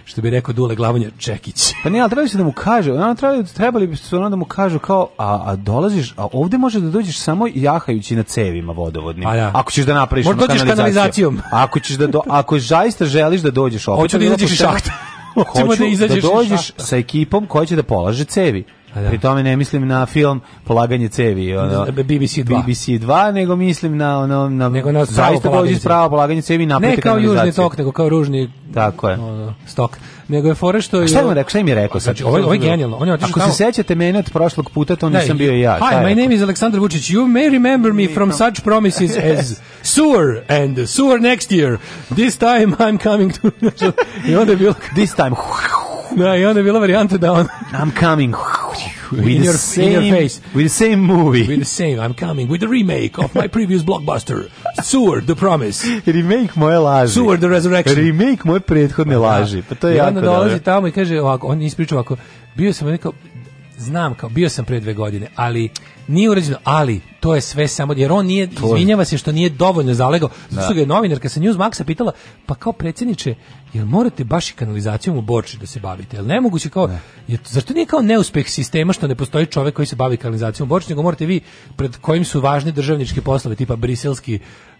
što bi rekao Dule Glavonja Čekić. Pa ne, ali trebali su da mu kaže, ono trebali, trebali bi su ono da mu kažu kao, a, a dolaziš, a ovde može da dođeš samo jahajući na cevima vodovodnim. Ja. Ako ćeš da napraviš Možda ono dođeš kanalizacijom. Ako ćeš da do, ako zaista želiš da dođeš opet. Hoću da izađeš iz šahta. *laughs* Hoću da, da dođeš sa ekipom koja će da polaže cevi. Da. Pri tome ne mislim na film Polaganje cevi, ono BBC 2. BBC 2, nego mislim na ono na nego na zaista dođe pravo polaganje cevi na Ne kao južni tok, nego kao ružni tako je. Ono, stok. Nego je fore što je Šta mu rekao, šta mi je rekao? Znači, ovo ovaj, je genijalno. On je otišao Ako tamo... se sećate mene od prošlog puta, to nisam bio i ja. Hi, my name is Aleksandar Vučić. You may remember me from such promises as Sur and Sur next year. This time I'm coming to... *laughs* I onda je bilo... This time... Da, i onda je bila varijanta da on... I'm coming with in, the your, same, in your face. With the same movie. With the same, I'm coming with the remake of my previous blockbuster. Seward, The Promise. remake moje laži. Seward, The Resurrection. Remake moje prethodne pa da. laži. Pa to je I jako onda dolazi tamo i kaže ovako, on ispriča ovako, bio sam neka znam kao bio sam pre dve godine, ali nije urađeno, ali to je sve samo jer on nije to izvinjava se što nije dovoljno zalegao. Zato da. ga je novinarka sa Newsmaxa pitala, pa kao predsjedniče, jel morate baš i kanalizacijom u Borči da se bavite? Jel nemoguće kao ne. jer zašto nije kao neuspeh sistema što ne postoji čovjek koji se bavi kanalizacijom u Borči, nego morate vi pred kojim su važni državnički poslovi tipa briselski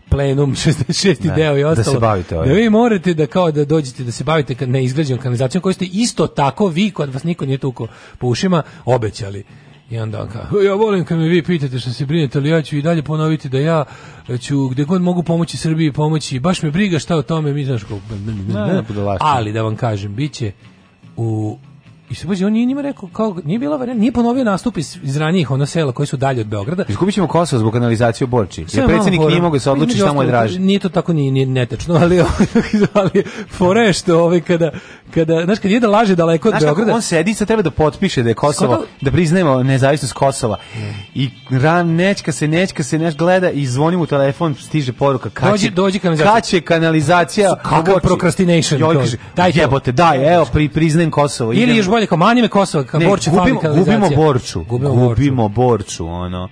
plenum 66. Ne, deo i ostalo. Da se bavite ovaj. Da vi morate da kao da dođete da se bavite ka neizgrađenom kanalizacijom koju ste isto tako vi, kod vas niko nije tuko po ušima, obećali. I onda kao, ja volim kad me vi pitate što se brinete, ali ja ću i dalje ponoviti da ja ću gde god mogu pomoći Srbiji pomoći, baš me briga šta o tome, mi znaš ko... Ali da vam kažem, bit će u I sve bože, on nije njima rekao, kao, nije bila varijanta, nije ponovio nastup iz, iz ranijih ono sela koji su dalje od Beograda. Izgubit ćemo Kosovo zbog kanalizacije u Borči. Sve Jer predsjednik nije mogao da se odlučiti samo mu je draži. Nije to tako ni, ni netačno, ali, *laughs* ovaj, ali fore što ovaj, kada, kada, znaš, kad jedan laže daleko od znaš, Beograda. on sedi sa treba da potpiše da je Kosovo, Skoda? da priznajemo nezavisnost Kosova. I ran, nečka se, nečka se, neš gleda i zvoni mu telefon, stiže poruka. Kad dođi, dođi kanalizacija. Kad će kanalizacija Kako procrastination? Joj, kaže, jebote, daj, evo, pri, priznajem Kosovo. Ili još bolje kao manje me Kosova, kao ne, Borče gubimo, Borču. Gubimo, gubimo Borču, ono.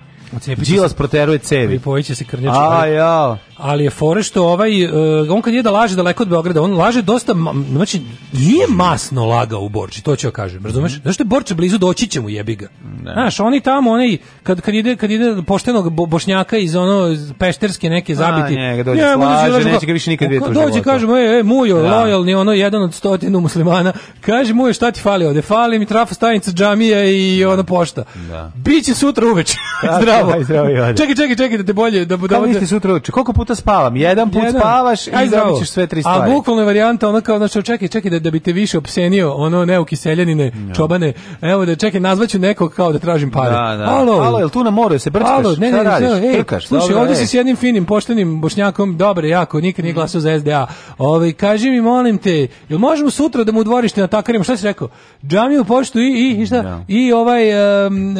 Đilas proteruje cevi. I pojiće se krnjaču. A, ja ali je fore što ovaj, uh, on kad je da laže daleko od Beograda, on laže dosta, znači, nije masno lagao u Borči, to ću ja kažem, razumeš? Mm -hmm. Zašto je Borče blizu, doći će mu jebi ga. Da. Znaš, oni tamo, oni kad, kad, ide, kad ide poštenog bo, bošnjaka iz ono pešterske neke zabiti, A, njega dođe njega, slaže, neće ga više nikad videti Dođe, kaže ej ej mujo, da. lojalni, ono, jedan od stotinu muslimana, kaže mu, šta ti fali ovde? Fali mi trafo stanica džamija i da. ono pošta. Da. Biće sutra uveče. *laughs* Da, zdravo. Aj, zdravo Čekaj, čekaj, čekaj, da te bolje. Da, da, da, sutra uveče? Koliko puta spavam. Jedan put jedan. spavaš Aj, i dobićeš sve tri stvari. A bukvalno je varijanta ono kao, znači, čekaj, čekaj, da, da bi te više opsenio, ono, neuki seljanine, no. čobane, evo da čekaj, nazvaću nekog kao da tražim pare. Da, da. Alo, Alo jel tu na moru, se brčkaš? Alo, ne, ne, ne, ne, ej, Trkaš, slušaj, dobra, ovdje ej. si s jednim finim, poštenim bošnjakom, dobre, jako, nikad nije mhm. glasao za SDA. Ove, ovaj, kaži mi, molim te, jel možemo sutra da mu u dvorište natakarimo? Šta si rekao? Džamiju, poštu i, i, i šta? Da. I ovaj, um,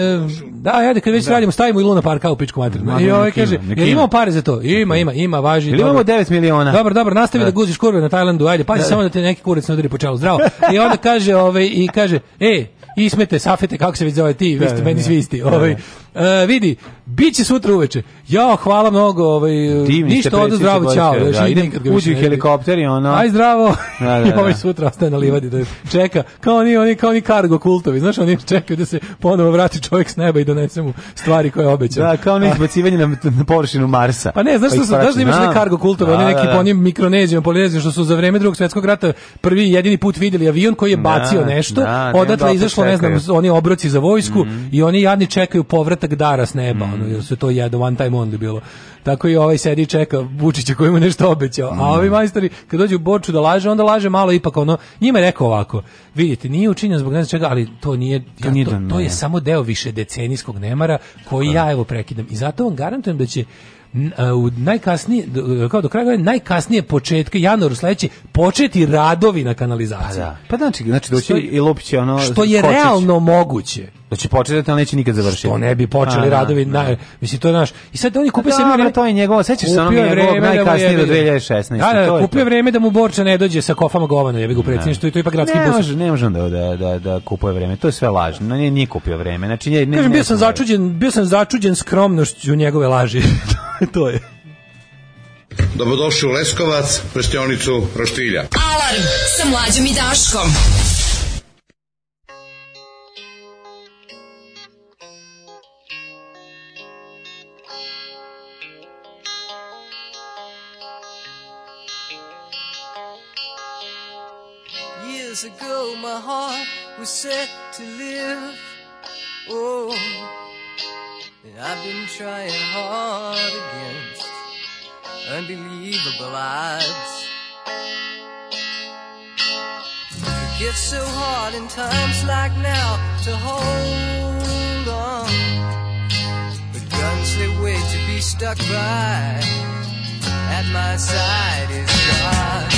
da, ajde, kad već da. radimo, stavimo i Luna Park kao pičku materinu. I ovaj kaže, jel imamo pare za to? Ima, ima ima, važi. Ili imamo 9 miliona. Dobro, dobro, nastavi da, da guziš kurve na Tajlandu, ajde, pazi da, da. samo da te neki kurac ne udari po čelu, zdravo. I onda kaže, ovaj, i kaže, "Ej, ismete, safete, kako se vi zovete ti, vi ste meni svi isti. Ovaj, E, vidi, bit će sutra uveče. Ja, hvala mnogo. Ovaj, Divni ništa, odu zdravo, čao. Da, idem, uđu helikopter i ono... Aj zdravo. Da, da, *laughs* ovaj da. ovaj sutra ostaje na livadi da čeka. Kao oni, oni, kao oni kargo kultovi. Znaš, oni čekaju da se ponovo vrati čovjek s neba i donese mu stvari koje obeća. Da, kao ono izbacivanje na, na površinu Marsa. Pa ne, znaš, pa što, znaš da imaš ne kargo kultove, oni da, neki da, po da. njim mikronezijom, polinezijom, što su za vreme drugog svjetskog rata prvi jedini put vidjeli avion koji je bacio nešto, odatle izašlo, ne znam, oni obroci za vojsku mhm. i oni jadni čekaju povratak ostatak dara s neba, mm. ono, jer su to jedno one time only bilo. Tako i ovaj sedi i čeka Vučića koji mu nešto obećao. Mm. A ovi majstori, kad dođu u Borču da laže, onda laže malo ipak ono, njima je rekao ovako, vidite, nije učinjeno zbog ne znam čega, ali to nije, to, ja, to, da, to je samo deo više decenijskog nemara koji ja evo prekidam. I zato vam garantujem da će e, u najkasnije e, kao do kraja najkasnije početka januara sledeće početi radovi na kanalizaciji. Pa da. Pa znači znači doći i lopće ono što je kočić. realno moguće. Da će početi, ali neće nikad završiti. Što ne bi počeli a, da, radovi, a, da. na, mislim to je naš. I sad oni kupe da, sebi vreme, to je njegovo, sećaš se onog njegovog da najkasnije do 2016. Da, da, da kupio vreme da mu Borča ne dođe sa kofama govana, ja bih ga predsjedništvo i to ipak gradski bus. Ne može, ne može da, da, da, da kupuje vreme, to je sve lažno, no, nije, nije kupio vreme, znači ne, ne, Kažem, bio sam začuđen, bio sam začuđen skromnošću njegove laži, *laughs* to je. Dobrodošli u Leskovac, prštionicu Roštilja. Alarm sa mlađom i Daškom. years ago my heart was set to live. Oh, and I've been trying hard against unbelievable odds. It gets so hard in times like now to hold on. But guns they wait to be stuck by at my side is God.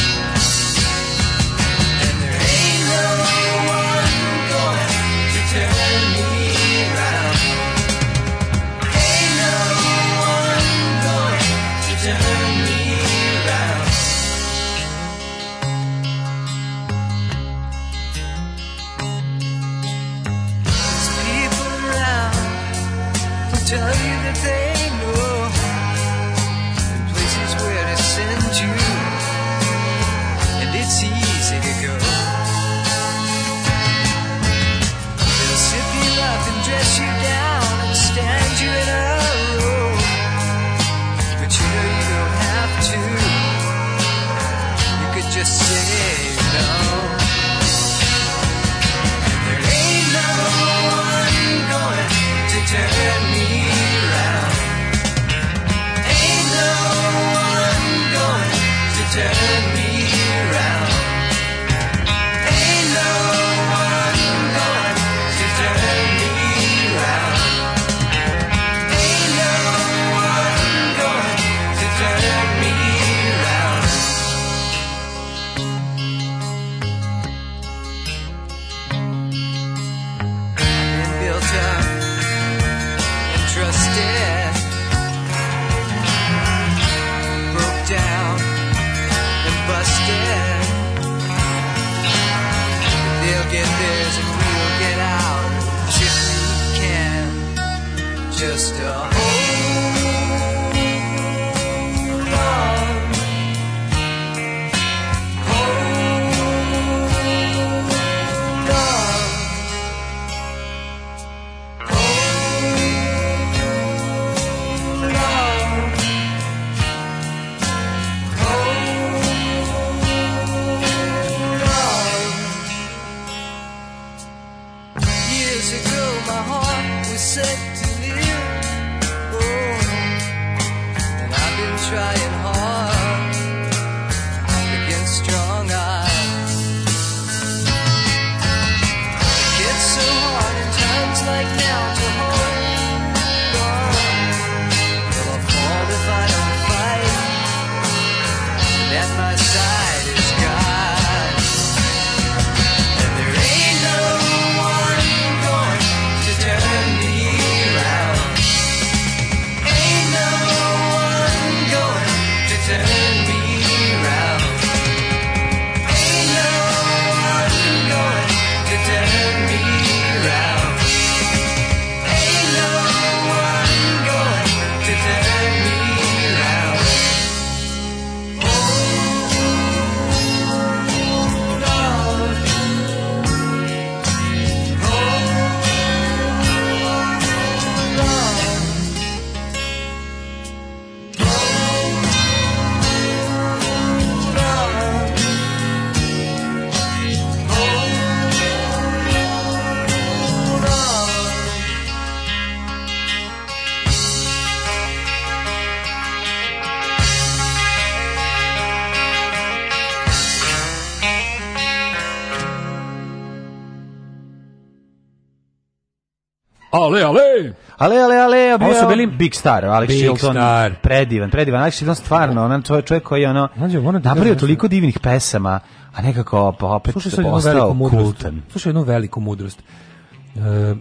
Big Star, Alex Big Chilton, Star. predivan, predivan. Alex Chilton stvarno, onan čovjek, čovjek koji je ono, Nađe, napravio toliko divnih pesama, a nekako pa opet Slušaj se postao kultan. Slušaj jednu veliku mudrost. E,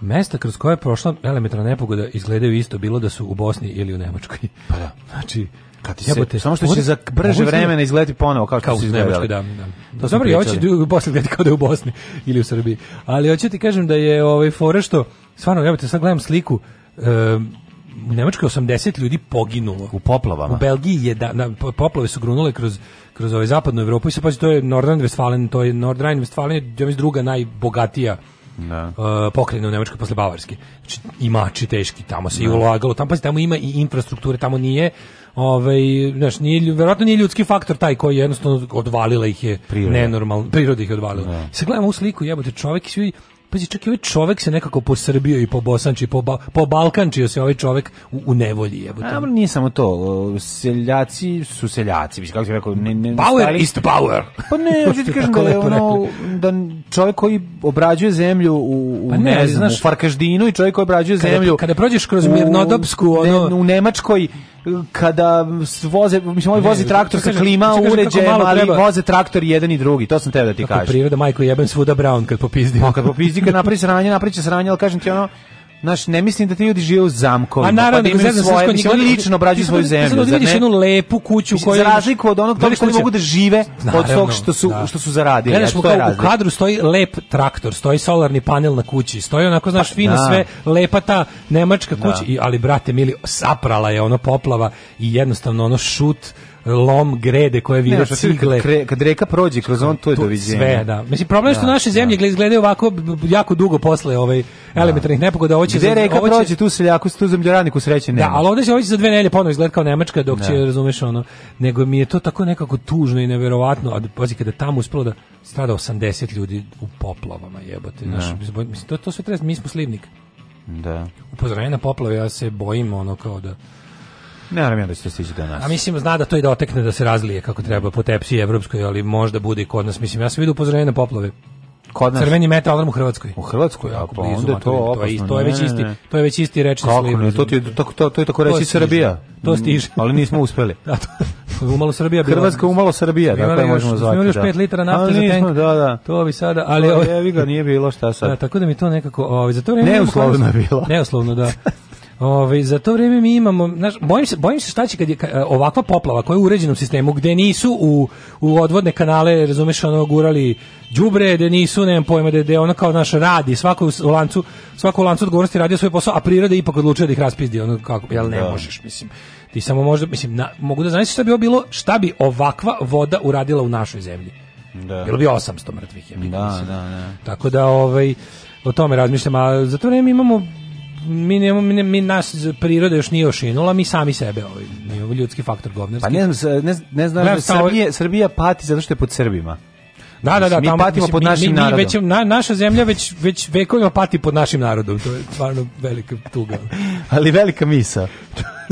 mesta kroz koje je prošla elementarna nepogoda izgledaju isto bilo da su u Bosni ili u Nemačkoj. Pa da. Znači, kad se, samo što će za brže vremena izgledati ponovo kao što se izgledali. Da, da. To dobro, ja hoće posle da gledati kao da je u Bosni ili u Srbiji. Ali hoću ti kažem da je ovaj fore što stvarno, evo te sad gledam sliku u Nemačkoj 80 ljudi poginulo. U poplavama. U Belgiji je da, na, poplave su grunule kroz kroz ovaj zapadnu Evropu i se pazi to je Nordrhein-Westfalen, to je Nordrhein-Westfalen, ja mislim druga najbogatija da. Uh, e, pokrajine u Nemačkoj posle Bavarske. Znači, imači teški, tamo se da. i ulagalo, tamo, pazi, tamo ima i infrastrukture, tamo nije ovaj, znaš, nije, verovatno nije ljudski faktor taj koji jednostavno odvalila ih je Priroda. nenormalno, priroda ih je odvalila. Da. Sad gledamo u sliku, jebote, čovjek svi pazi, čak i ovaj čovek se nekako po Srbiju i po Bosanči, po, ba, po Balkančio se ovaj čovek u, u nevolji. A, nije samo to, seljaci su seljaci, mislim, kako si rekao, ne, ne, power stari... is the power. Pa ne, ja ti *laughs* kažem da je ono, da čovjek koji obrađuje zemlju u, u pa ne, ne znam, znaš, u Farkaždinu i čovjek koji obrađuje kada, zemlju. Kada prođeš kroz Mirnodopsku, ono... Ne, u Nemačkoj, kada voze, mislim, ovaj vozi traktor sa klima uređajem, ali voze traktor jedan i drugi, to sam tebe da ti kažem. Kako priroda, majko, jebem svuda Brown kad popizdi. Pa kad popizdi ti kad napravi sranje, napravi će sranje, ali kažem ti ono, Naš ne mislim da ti ljudi žive u zamkovima. A pa naravno, pa da svoje, mislim, oni lično obrađuju svoju zemlju. Ti vidiš jednu lepu kuću koju... Za razliku od onog toga što mogu da žive od tog što su, da. što su zaradili. Gledaš mu kao u kadru stoji lep traktor, stoji solarni panel na kući, stoji onako, znaš, pa, fino da. sve, lepa ta nemačka kuća, da. I, ali brate mili, saprala je ono poplava i jednostavno ono šut, lom grede koje vidiš ne, cigle. Kad, kad reka prođe kroz on, to je doviđenje. Sve, da. Mislim, problem je što da, naše zemlje da. izgledaju ovako jako dugo posle ovaj da. elementarnih nepogoda. Ovo će Gde za, reka ovo će... prođe, tu seljaku, tu zemljoradniku sreće da, nema. Da, ali ovde će ovdje za dve nelje ponovo izgleda kao Nemačka, dok da. će, razumeš, ono, nego mi je to tako nekako tužno i neverovatno, a pazi, kada tamo uspelo da strada 80 ljudi u poplavama, jebote, da. Naš, mislim, to, to sve treba, mi smo slivnik. Da. Upozorenje na poplave, ja se bojim, ono, kao da Naravno da će to stići do nas. A mislim, zna da to i da otekne, da se razlije kako treba po tepsiji evropskoj, ali možda bude i kod nas. Mislim, ja sam vidio upozorenje na poplove. kod nas crveni meta alarm u Hrvatskoj. U Hrvatskoj, a pa onda to opasno. To je, već isti, to je već isti rečni Kako sliv. Ne, to, ti, to, to, to je tako reći Srbija. To stiže. *laughs* Ali nismo uspeli. da, to, umalo Srbija bila. Hrvatska umalo Srbija, da je možemo zvati. Imali još 5 litara nafte za tank. Da, da. To bi sada, ali ovo je ga nije bilo šta sad. Da, tako da mi to nekako, ovaj za to vreme. Neuslovno je bilo. Neuslovno, da. *laughs* Ove, za to vrijeme mi imamo, znaš, bojim se, bojim se šta će kad je e, ovakva poplava koja je u uređenom sistemu, gde nisu u, u odvodne kanale, razumeš, ono, gurali đubre, da nisu, nemam pojma, da je ono kao naš radi, svako u lancu, svako u lancu odgovornosti radi svoj posao, a priroda ipak odlučuje da ih raspizdi, ono kako, jel ne da. možeš, mislim. Ti samo možda, mislim, na, mogu da znaš šta bi bilo, šta bi ovakva voda uradila u našoj zemlji. Da. Bilo bi 800 mrtvih, je bi, da, da, da. Tako da, ovaj, o tome razmišljam, a za to vreme imamo mi, ne, mi, mi nas priroda još nije ošinula, mi sami sebe ovaj, imamo ljudski faktor pa govnarski. Pa ne znam, ne, ne znam, da Srbije, Srbija pati zato što je pod Srbima. Da, da, da, mi tamo patimo pod mi, našim mi, narodom. Već, na, naša zemlja već već vekovima pati pod našim narodom. To je stvarno velika tuga. *laughs* *laughs* ali velika misa. *laughs*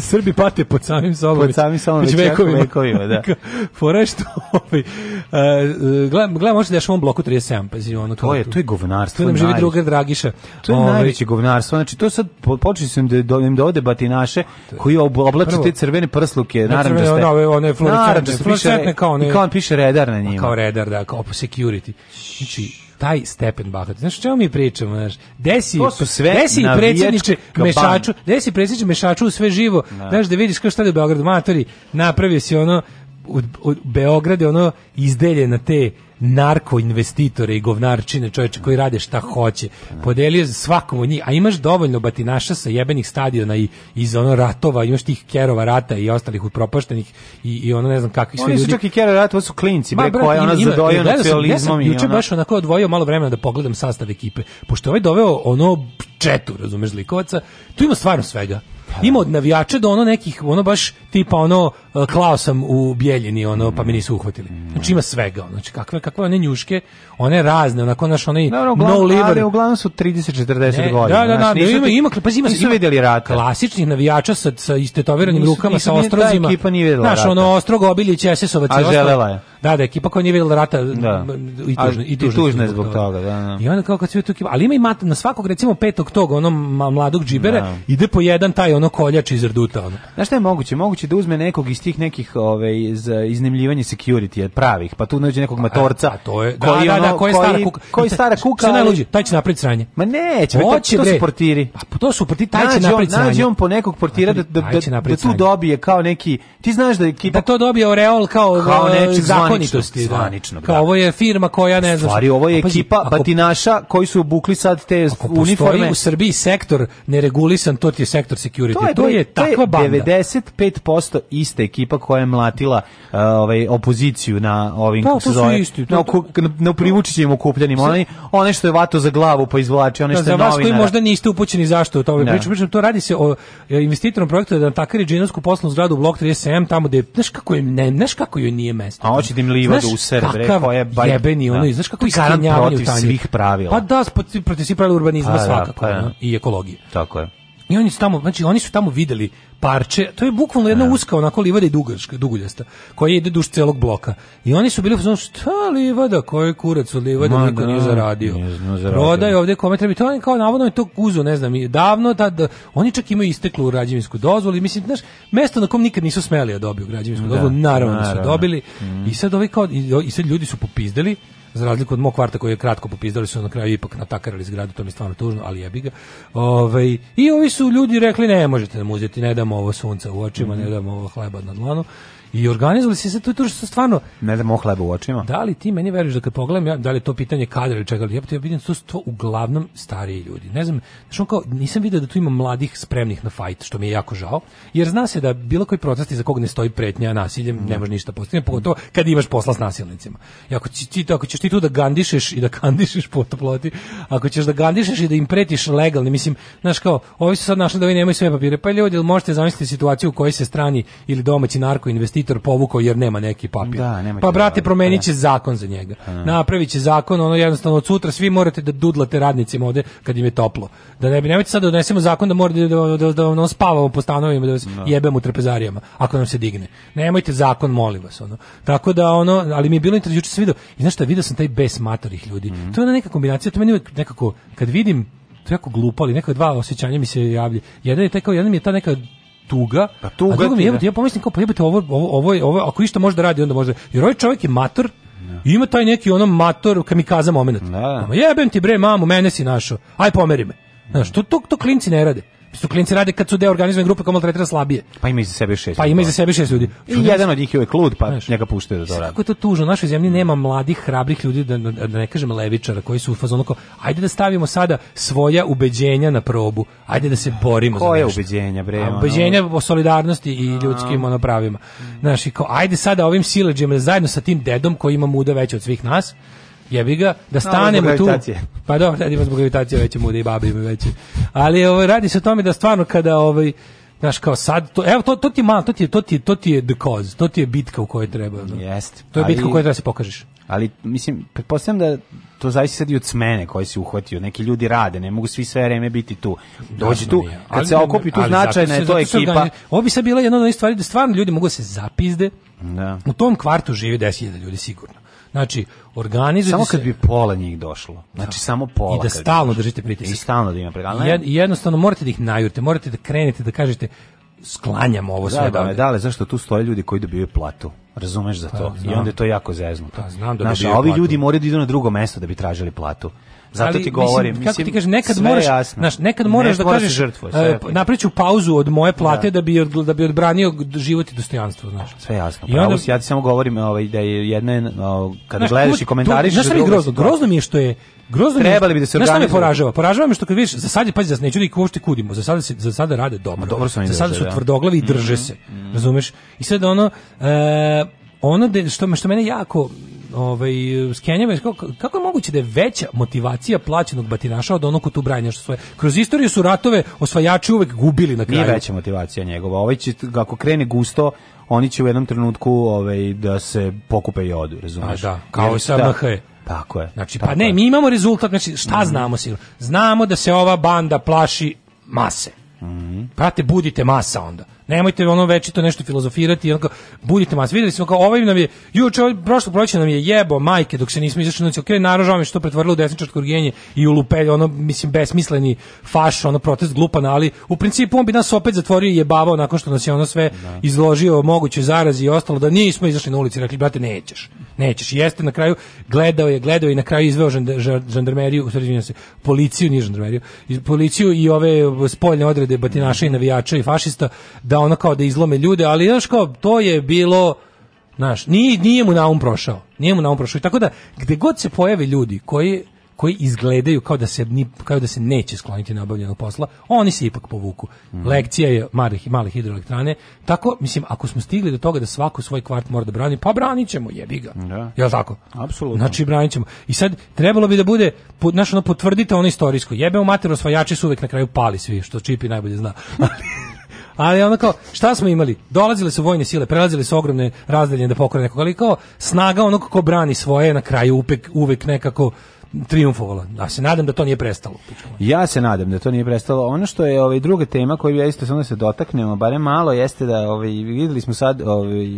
Srbi pate pod samim sobom. Pod samim sobom već vekovima. vekovima da. *laughs* Fore što ovaj, uh, gledam, možete da je ovom bloku 37, pazi, ono kao... To je, to je govnarstvo. To nam živi druga Dragiša. To je ovaj, najveće govnarstvo, znači to sad počeli da-, da im da im dovode batinaše koji oblače te crvene prsluke, naranđaste. Da, one fluorescentne, da fluorescentne kao one. Kao on piše redar na njima. Kao redar, da, kao security. Znači, taj stepen bahati. Znaš, čemu mi pričamo, znaš? Desi, to su sve desi predsjedniče mešaču, desi predsjedniče mešaču u sve živo. Ne. Da. Znaš, da vidiš kao šta je u Beogradu matori, napravio si ono, u, u Beograde ono izdelje na te narko investitore i govnarčine, čoveče koji rade šta hoće. Podelio svakom od njih, a imaš dovoljno batinaša sa jebenih stadiona i iz ono ratova, imaš tih kerova rata i ostalih upropaštenih i, i ono ne znam kakvih sve ljudi. Oni su čak i kerova rata, ovo su klinci, bre, koja je ona zadojio e, nacionalizmom. Ja sam ona... baš onako odvojio malo vremena da pogledam sastav ekipe, pošto ovaj doveo ono četu, razumeš, likovaca, tu ima stvarno svega. Pa da. Ima od navijača do ono nekih, ono baš tipa ono Eh, klao sam u Bjeljini, ono, pa me nisu uhvatili. Znači ima svega, znači kakve, kakve one njuške, one razne, onako, naš onaj da, da, no, no liver. Ali uglavnom su 30-40 godina. Da, da, da, da, ima, ima, pa zima nisu vidjeli rata. Klasični navijača sa, sa istetoviranim rukama, sa da, ostrozima. Da, ekipa nije vidjela rata. Znaš, ono, Ostrog Obilić, Esesovac. A želela je. Da, da, ekipa koja nije vidjela rata da. i tužne, i tužne, tužna zbog toga. Da, da. I onda kao kad sve tu ali ima i mat, na svakog recimo petog tog onom mladog džibere da. ide po jedan taj ono koljač iz rduta ono. Znaš šta je moguće? Moguće da uzme nekog iz iz tih nekih ove ovaj, iz iznemljivanja security pravih, pa tu nađe nekog matorca. A, a to je koji da, ono, da, da, koji, koji stara kuka. Koji stara kuka? Taj će napraviti sranje. Ma neće, Oće, pa to, to su portiri. Pa to su portiri, taj će napraviti sranje. Nađe on po nekog portira da da, da, da tu dobije kao neki, ti znaš da ekipa da to dobije oreol kao kao ovaj, nečeg zakonitosti, da. zvanično. Kao da. ovo je firma koja ne znam. Stvari, ovo je ekipa batinaša koji su obukli sad te uniforme. u Srbiji sektor neregulisan, to ti je sektor security. To je takva banda. 95% iste ekipa koja je mlatila uh, ovaj opoziciju na ovim pa, se zove, isti, to, to, na, na privučićim okupljenim oni one što je vato za glavu pa izvlači one da, što da, je novina. koji možda niste upućeni zašto to tome pričam, da. pričam, to radi se o e, investitorom projekta da takari džinovsku poslovnu zgradu u blok 37 tamo gde znaš kako je ne, znaš kako joj nije mesto. A hoće da im liva do usere bre koja je jebeni ono, znaš kako iskinjavanje u svih pravila. Pa da, protiv svih pravila urbanizma pa svakako pa i ekologije. Tako je. I oni su tamo, znači oni su tamo videli parče, to je bukvalno jedna ja. Da. uska onako livada i dugačka, duguljasta, koja ide duž celog bloka. I oni su bili u šta livada, koji kurac od livada Ma, niko da, nije zaradio. zaradio. Prodaj ovde kome treba. To oni kao navodno je to uzo, ne znam, davno da, da oni čak imaju isteklu građevinsku dozvolu i mislim, znaš, mesto na kom nikad nisu smeli da dobiju građevinsku da, dozvolu, naravno, da naravno, su dobili. Mm. I sad ovi kao i, i sad ljudi su popizdeli za razliku od mog kvarta koji je kratko popizdali su na kraju ipak natakarali zgradu, to mi je stvarno tužno, ali jebi ga. Ove, ovaj, I ovi su ljudi rekli ne možete nam uzeti, ne damo ovo sunca u očima, mm -hmm. ne damo ovo hleba na dlanu. I organizovali se sve to, što stvarno... Ne da hleba u očima. Da li ti meni veriš da kad pogledam, ja, da li to pitanje kadra ili čega, ja, ja vidim to, da to uglavnom stariji ljudi. Ne znam, znači on kao, nisam vidio da tu ima mladih spremnih na fajt, što mi je jako žao, jer zna se da bilo koji protesti za kog ne stoji pretnja nasiljem, mm. ne može ništa postići, pogotovo kad imaš posla s nasilnicima. I ako, ti, ti, ako ćeš ti tu da gandišeš i da kandišeš po toploti, ako ćeš da gandišeš i da im pretiš legalni, mislim, znaš kao, ovi su sad našli da vi nemaju sve papire, pa ljudi, možete zamisliti situaciju u kojoj se strani ili domaći narko investitor povukao jer nema neki papir. Da, nema pa brate promenit će da. zakon za njega. Napravit će zakon, ono jednostavno od sutra svi morate da dudlate radnicima ovde kad im je toplo. Da ne bi nemojte sad da donesemo zakon da morate da, da da, da, ono spavamo po stanovima, da vas da. jebemo u trepezarijama ako nam se digne. Nemojte zakon, molim vas, ono. Tako da ono, ali mi je bilo interesantno juče sam video, i znaš šta, video sam taj bes matorih ljudi. Mm -hmm. To je neka kombinacija, to meni nekako kad vidim to je jako glupo, ali neka dva osjećanja mi se javlja. Jedan je taj kao, jedan mi je ta neka tuga. Pa tuga. A drugo mi je, da. ja pomislim kao pa jebote ovo ovo ovo, ovo ako išta može da radi onda može. Jer ovaj čovjek je mator. Ja. ima taj neki ono mator kamikaza Da. Ja. Pa jebem ti bre mamu, mene si našao. Aj pomeri me. Znaš, to, to, to klinci ne rade su klinci rade kad su deo organizma grupe koja maltretira slabije. Pa ima iza sebe šest. Pa ima iza pa. sebe šest ljudi. I jedan od njih je uvek ovaj lud, pa znaš, njega puštaju da to radi. Kako je to tužno, u našoj zemlji nema mladih hrabrih ljudi da, da, da ne kažem levičara koji su u fazonu kao ajde da stavimo sada svoja ubeđenja na probu. Ajde da se borimo Koje za nešto. ubeđenja, bre? A, ubeđenja o solidarnosti i ljudskim ono pravima. Znaš, i kao ajde sada ovim sileđima da zajedno sa tim dedom koji ima muda veće od svih nas jebi ga, da stanemo no, tu. Pa dobro, sad ima zbog gravitacije veće mude i babi ima veće. Ali ovaj, radi se o tome da stvarno kada ovaj, Znaš, kao sad, to, evo, to, to ti je malo, to ti je, to ti je, to ti je the cause, to ti je bitka u kojoj treba. Jeste. To je bitka u kojoj treba da se pokažeš. Ali, mislim, pretpostavljam da to zavisi sad i od smene koji si uhvatio. Neki ljudi rade, ne mogu svi sve vreme biti tu. Dođi tu, kad ali, se okupi tu značajna je to ekipa. Ovo bi sad bila jedna od onih stvari da stvarno ljudi mogu da se zapizde. Da. U tom kvartu živi 10.000 ljudi sigurno. Znači, organizujete Samo kad bi pola njih došlo. Znači, da. samo pola. I da stalno držite pritisak. I stalno da ima Jed, jednostavno, morate da ih najurte, morate da krenete, da kažete, sklanjam ovo sve. Da, da, da, zašto tu stoje ljudi koji dobiju platu? Razumeš za pa, to? Pa, I onda je to jako zeznuto. Pa, znam da Znaš, a ovi platu. ljudi moraju da idu na drugo mesto da bi tražili platu. Zato ti govorim, mislim, kako ti kažeš, nekad moraš, znaš, nekad moraš da kažeš žrtvu, e, pa napreću pauzu od moje plate da, da bi da bi odbranio život i dostojanstvo, znaš. Sve jasno. I pa onda, ja ti samo govorim ovaj da je jedna kad gledaš i komentariš, znaš, grozno, grozno mi je što je Grozno Trebali bi da se organizuju. Znaš me poražava? Poražava me što kad vidiš, za sad je, pazi, da neću da ih uopšte kudimo, za sada, za sada rade dobro. dobro su za sada su da. tvrdoglavi i drže mhm, se, mhm. razumeš? I sad ono, e, ono što, što mene jako ovaj skenjava kako kako je moguće da je veća motivacija plaćenog batinaša od onog ko tu branja što svoje. Kroz istoriju su ratove osvajači uvek gubili na kraju. Nije veća motivacija njegova. Ovaj će kako krene gusto, oni će u jednom trenutku ovaj da se pokupe i odu, razumeš? da, kao i sa MH. Tako je. Znači, pa tako pa ne, je. mi imamo rezultat, znači šta mm. znamo sigurno? Znamo da se ova banda plaši mase. Mhm. Prate, budite masa onda. Nemojte ono večito nešto filozofirati, onako budite mas. Videli smo kao ovaj nam je juče ovaj, prošlo proleće nam je jebo majke dok se nismo izašli na okej, okay, naravno mi što pretvorilo u desničarsko urgenje i u lupe ono mislim besmisleni faš, ono protest glupan, ali u principu on bi nas opet zatvorio i jebavao nakon što nas je ono sve da. izložio mogućoj zarazi i ostalo da nismo izašli na ulici, rekli brate nećeš. Nećeš. I jeste na kraju gledao je, gledao i na kraju izveo žandarmeriju, izvinjavam se, policiju, nije žandarmeriju, policiju i ove spoljne odrede batinaša i navijača i fašista da da ono kao da izlome ljude, ali znaš kao, to je bilo, znaš, nije, nije mu naum prošao, nije mu naum prošao. I tako da, gde god se pojave ljudi koji koji izgledaju kao da se ni, kao da se neće skloniti na obavljenog posla, oni se ipak povuku. Mm. Lekcija je malih malih hidroelektrane. Tako mislim ako smo stigli do toga da svako svoj kvart mora da brani, pa branićemo, jebi ga. Da. Jel tako? Apsolutno. Znači branićemo. I sad trebalo bi da bude našo ono potvrdite ono istorijsko. Jebe u materiju osvajači su uvek na kraju pali svi, što Čipi najbolje zna. *laughs* Ali ono kao, šta smo imali? Dolazile su vojne sile, prelazile su ogromne razdeljenje da pokore nekog, ali kao snaga onog ko brani svoje na kraju uvek, uvek nekako triumfovala. Ja se nadam da to nije prestalo. Ja se nadam da to nije prestalo. Ono što je ovaj druga tema koju ja isto samo da se dotaknemo, barem malo jeste da ovaj videli smo sad ovaj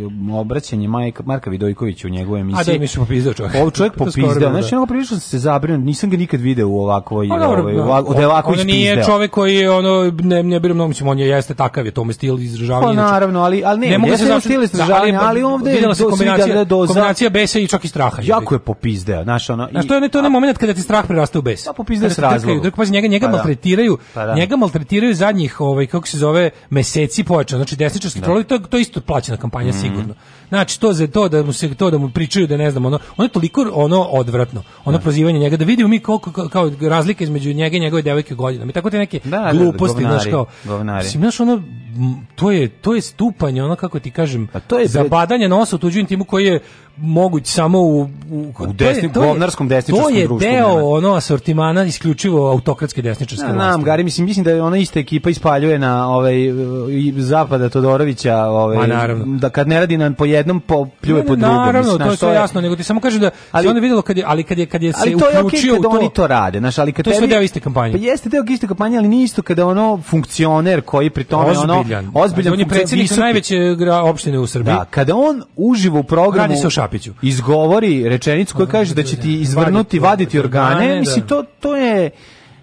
obraćanje Majka Marka Vidojkovića u njegovoj emisiji. A *laughs* da mi smo popizdao čovjek. Ovaj čovjek popizdao. Znači, ono prilično se zabrinuo, nisam ga nikad video u ovakvoj pa ovaj da. ovako Delaković On nije čovjek koji je ono ne ne biram mnogo mislim on je jeste takav je to mu stil izražavanja. Pa znači. naravno, ali ali ne, ne mogu se znači stil da, izražavanja, ali ovde je kombinacija, kombinacija besa i čak i straha. Jako je popizdeo, znači ono. što je ne to ne momenat kada ti strah preraste u bes. Pa popizde se razlogom. Dok pa njega njega pa da. maltretiraju, pa da. njega maltretiraju zadnjih ovaj kako se zove meseci pojačano. Znači desničarski da. trolovi to to isto plaćena kampanja mm -hmm. sigurno. Znači to za to da mu se to da mu pričaju da ne znam ono, ono je toliko ono odvratno. Ono da. prozivanje njega da vidimo mi koliko kao, kao razlike između njega i njegove devojke godina I tako te neke da, da, da gluposti znači kao. Mislim znaš ono to je to je stupanje ono kako ti kažem A to je zabadanje nosa tuđim timu koji je moguć samo u u, u desnim govnarskom desničarskom društvu. To je deo nema. ono asortimana isključivo autokratske desničarske vlasti. Znam, Gari, mislim mislim da je ona ista ekipa ispaljuje na ovaj zapada Todorovića, ovaj da kad ne radi na po jednom po pljuje po drugom. Naravno, to je sve jasno, nego ti samo kažem da ali, se onda videlo kad je, ali kad je, kad je se ali to je uključio okay u to. oni to rade, znaš, ali kad to je sve deo iste kampanje. Pa jeste deo iste kampanje, ali nije isto kada ono funkcioner koji pri tome ono ozbiljan, ozbiljan on je predsjednik najveće opštine u Srbiji. Da, kada on uživo u programu radi se o Šapiću. Izgovori rečenicu koja da, kaže da, da, da će ti izvrnuti, vaditi organe, mislim to to je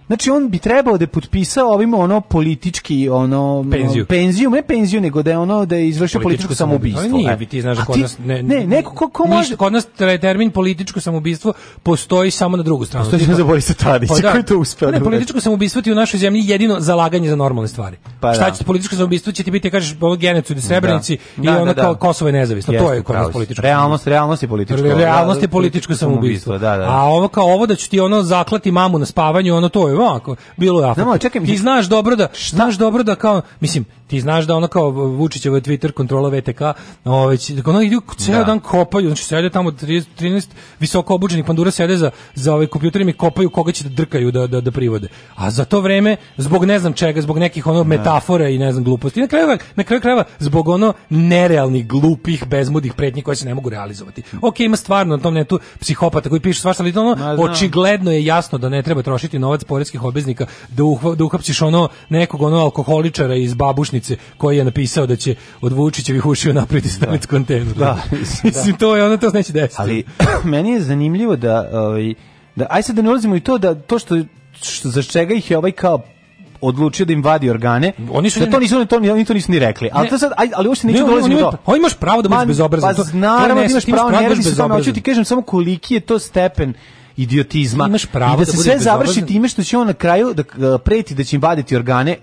Znači on bi trebao da je potpisao ovim ono politički ono penziju, penziju ne penziju nego da je ono da je izvršio političko, političko samoubistvo. Ali nije, e. ti znaš da kod ti, nas ne, ne neko ko, ko može kod nas termin političko samoubistvo postoji samo na drugu stranu. Postoji za Borisa Tadića pa, da, koji to uspeo. Ne, da političko samoubistvo ti u našoj zemlji jedino zalaganje za normalne stvari. Pa, da. Šta da. će političko samoubistvo će ti biti kažeš ovo genocid u Srebrenici da. i da, ono kao Kosovo je nezavisno. Jeste, to je kod nas političko. Realnost, realnost je političko. Realnost je političko samoubistvo, da, da. A ovo kao ovo da će ti ono zaklati mamu na spavanju, ono to je ma, bilo je Znamo, čekaj, ti znaš dobro da, šta? znaš dobro da kao, mislim, ti znaš da ona kao Vučićeva Twitter kontrola VTK, ovaj, dakle, ono idu ceo da. dan kopaju, znači sede tamo 30, 13 visoko obučenih pandura sede za, za ovaj kompjuterima i kopaju koga će da drkaju da, da, da privode. A za to vreme, zbog ne znam čega, zbog nekih ono da. metafora i ne znam gluposti, na kraju, na kraju krajeva, zbog ono nerealnih, glupih, bezmudih pretnji koje se ne mogu realizovati. Ok, ima stvarno na tom tu psihopata koji piše svašta, ali ono, očigledno je jasno da ne treba trošiti novac porez poreskih obveznika da, uhva, da uhapsiš ono nekog onog alkoholičara iz babušnice koji je napisao da će od Vučićevih ušiju napraviti staviti da. kontener. Da, *laughs* da. Mislim, to je ono, to se neće desiti. Ali *clears throat* meni je zanimljivo da, ovaj, da aj sad da ne ulazimo i to, da to što, što za čega ih je ovaj kao odlučio da im vadi organe. Oni su da to nisu oni to oni to nisu ni rekli. Al to sad aj, ali hoće neću dolazim do. On imaš pravo da budeš pa bezobrazan. Pa naravno da imaš pravo, ne, imaš pravo, da ne, ti kažem samo koliki je to stepen idiotizma. Imaš pravo I da, da se sve bezobrazan. završi time što će on na kraju da e, preti da će im vaditi organe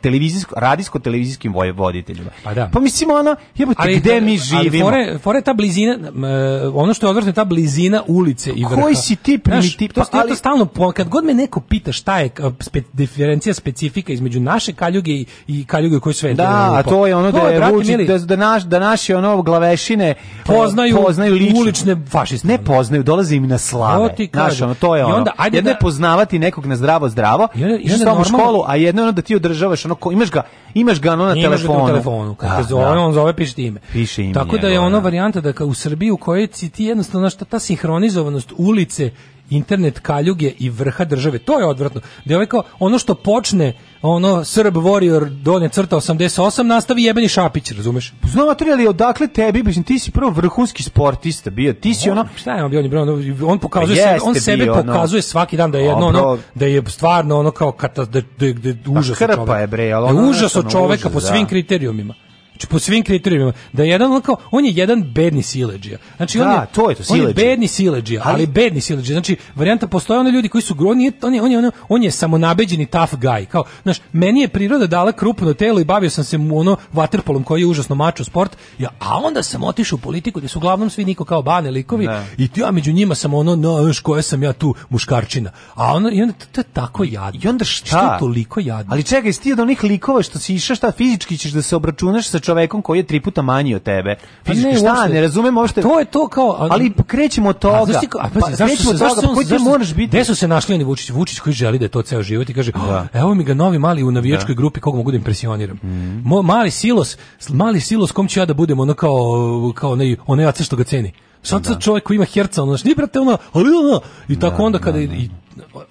televizijsko radijsko televizijskim voditeljima. Pa da. Pa mislim ona jebote gde mi živimo. fore, fore ta blizina e, ono što je odvratno ta blizina ulice i vrha. Koji si ti primitiv? Pa, to, ali... to stalno kad god me neko pita šta je spe, diferencija specifika između naše kaljuge i, i kaljuge koji sve Da, a to je ono to da je vuči, da, da, naš, da naši ono glavešine poznaju, poznaju lično. ulične fašiste. Ne poznaju, dolaze im na slavu to ti kažem. ono, to je ono. I onda, ajde jedno da... je poznavati nekog na zdravo zdravo, i onda, i onda u školu, a jedno je ono da ti održavaš, ono, ko, imaš ga, imaš ga ono na telefonu. Imaš na telefonu, kad da, te da. zove, on zove, piše ti ime. Piše ime. Tako da je ono da. varijanta da ka u Srbiji u kojoj ti jednostavno, ta sinhronizovanost ulice internet kaljuge i vrha države. To je odvratno. Da je ovaj kao, ono što počne ono Srb Warrior donje crta 88 nastavi jebeni Šapić, razumeš? Znao tri ali odakle tebi, mislim ti si prvo vrhunski sportista bio. Ti si ono šta je on bio, on, bio, on pokazuje pa se, on sebe bio, pokazuje ono, svaki dan da je jedno ono, da je stvarno ono kao kata, da, da, da, da, da užas pa krpa je bre, ali da ono je užas od čoveka po da. svim kriterijumima. Znači, po svim kriterijima. Da je jedan, on, kao, on je jedan bedni sileđija. Znači, da, on je, to je to, sileđija. On je bedni sileđija, ali, ali bedni sileđija. Znači, varijanta postoje one ljudi koji su groni, on je, on je, on je, on je samonabeđeni tough guy. Kao, znaš, meni je priroda dala krupno telo i bavio sam se mu ono vaterpolom koji je užasno mačo sport, ja, a onda sam otišao u politiku gde su uglavnom svi niko kao bane likovi da. i ja među njima sam ono, no, znaš, koja sam ja tu muškarčina. A onda, i onda to je tako jadno. I onda šta? Što je toliko jadno? Ali čekaj, ti od onih likova što si išao, šta fizički ćeš da se obračunaš sa čovekom koji je tri puta manji od tebe. Pa Fizički, pa ne, šta, uopšte, ne razumem uopšte. To je to kao... Ali, ali krećemo od toga. A, znaš a, pa, pa, zašto krećemo od toga, koji ti moraš biti? Gde su se našli oni Vučić? Vučić koji želi da je to ceo život i kaže, da. evo mi ga novi mali u navijačkoj da. grupi kog mogu da impresioniram. Mm. Mo, mali silos, mali silos kom ću ja da budem ono kao, kao onaj, onaj aca što ga ceni. Sad da. čovjek koji ima herca, ono, ni brate, ono, ali, ono, i da, tako da, onda kada da, da. i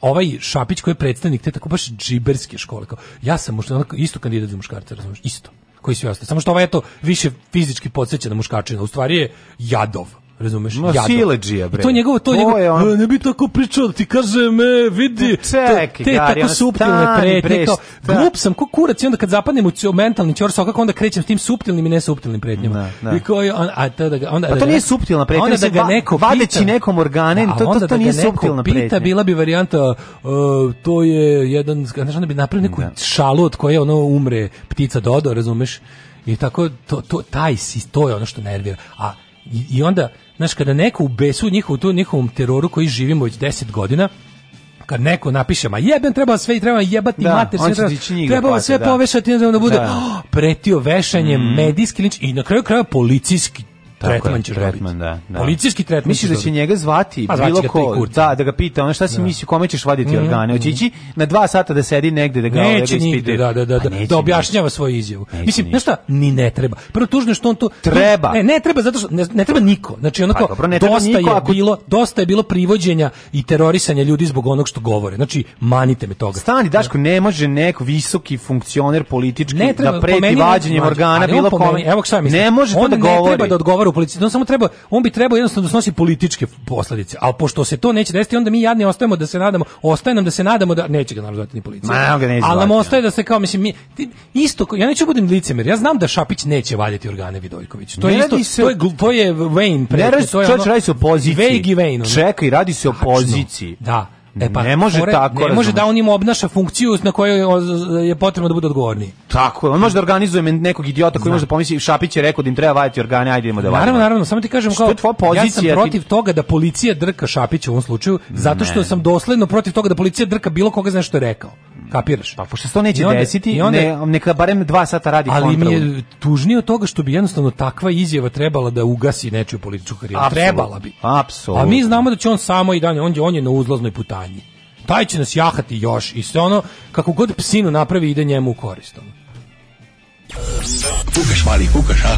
ovaj Šapić koji je predstavnik te tako baš džiberske škole, kao, ja sam možda onako, isto kandidat za muškarca, razumiješ, isto koji svi ostali. Samo što ovaj eto više fizički podsjeća na muškačina, u stvari je jadov. Razumeš? No, sileđija, bre. I to njegovo, to, to njegovo, on... ne bi tako pričao, ti kažem, e, vidi, Ček, te, te gari, tako suptilne pretnje, kao, glup sam, ko kurac, i onda kad zapadnem u mentalni čor, kako onda krećem s tim suptilnim i nesuptilnim pretnjama. Da, da. I koji, on, a to da ga, onda, pa da to da nije suptilna pretnja, onda da ga neko pita, vadeći nekom organe, da, to, to, to, to da nije suptilna pretnja. Pita, bila bi varijanta, uh, to je jedan, znaš, onda bi napravio neku da. šalu od koje ono umre ptica Dodo, razumeš? I tako, to, to, taj to je ono što nervira. A, i, i onda, znaš, kada neko u besu, njihov, tu njihovom teroru koji živimo već 10 godina, kad neko napiše ma jebem treba sve i treba jebati da, mater sve treba, treba sve da. povešati da bude da. Oh, *gasps* pretio vešanjem mm. medijski linč i na kraju kraja policijski tretman ćeš tretman, da, da. Policijski tretman. Misliš da će njega zvati pa, bilo ko, da, da ga pita, on šta si da. misli, kome ćeš vaditi mm, organe? Mhm. Hoće ići na dva sata da sedi negde da ga neće nigde, da, da, da, pa, da, da objašnjava svoju izjavu. Neće Mislim, znaš šta, ni ne treba. Prvo tužno što on to treba. Ne, ne treba zato što ne, ne treba niko. Znači onako pa, dobro, dosta je ako... bilo, dosta je bilo privođenja i terorisanja ljudi zbog onog što govore. Znači manite me toga. Stani da. Daško, ne može neko visoki funkcioner politički da preti vađenjem organa bilo kome. Evo šta mislim. Ne može to da govori. Ne treba da odgovori u policiji, on samo treba, on bi trebao jednostavno da snosi političke posledice. Al pošto se to neće desiti, onda mi jadni ostajemo da se nadamo, ostaje nam da se nadamo da neće ga naravno ni policija. Ma, ga neće Ali nam ostaje da se kao mislim mi ti, isto ja neću da budem licemer. Ja znam da Šapić neće valjati organe Vidojković. To je isto, se, to je to je Wayne pre, ne to je ono, radi se o poziciji. Vejgi Wayne. Čekaj, radi se o poziciji. Da. E pa, ne može fore, tako. Ne razumeš. može da on im obnaša funkciju na kojoj je potrebno da bude odgovorni. Tako je. On može da organizuje nekog idiota koji Zna. može da pomisli Šapić je rekao da im treba vaditi organe, ajde idemo da vadimo. Naravno, naravno, samo ti kažem kao što je pozicija, ja sam protiv ti... toga da policija drka Šapića u ovom slučaju zato što ne. sam dosledno protiv toga da policija drka bilo koga zna što je rekao. Kapiraš? Pa pošto se to neće I onda, desiti, i onda, ne, neka barem dva sata radi ali kontra. mi je tužnije od toga što bi jednostavno takva izjava trebala da ugasi nečiju političku karijeru. Trebala bi. Apsolutno. A mi znamo da će on samo i dalje on je, on je na uzlaznoj putanji. Taj će nas jahati još i sve ono, kako god psinu napravi ide njemu u korist. Fukaš, mali, fukaš, a?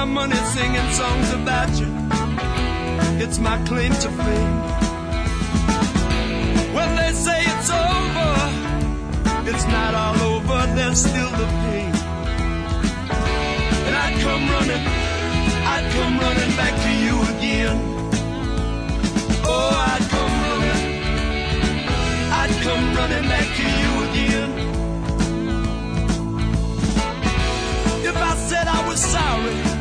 my money singing songs about you. It's my claim to fame. When they say it's over, it's not all over, there's still the pain. And I'd come running, I'd come running back to you again. Oh, I'd come running, I'd come running back to you again. If I said I was sorry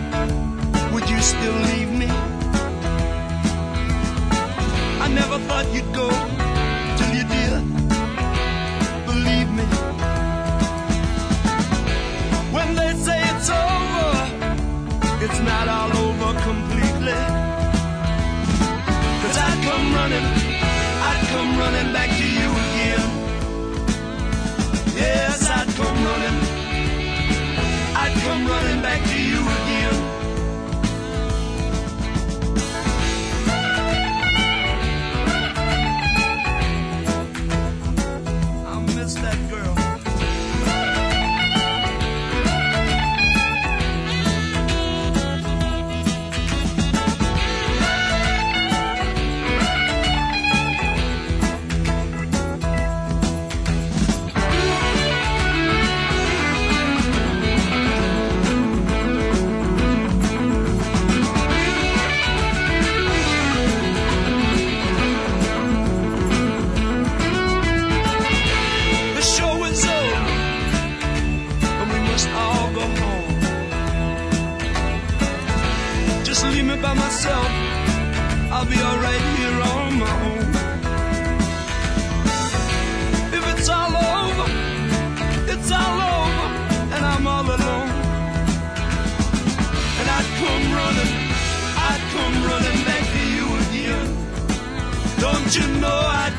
you still leave me? I never thought you'd go till you did. Believe me. When they say it's over, it's not all over completely. Cause I'd come running, I'd come running back to you again. Yes, I'd come running, I'd come running back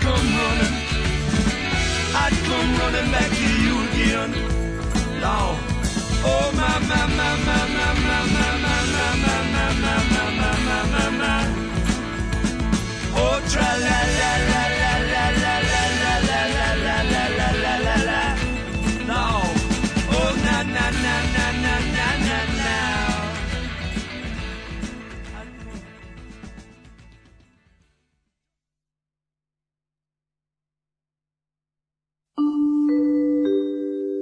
come running. I'd come running back to you again. Lord. Oh, my, my, my, my, my, my, my, my, my, my, my, my, my, my, my, my, my. Oh, tra la la.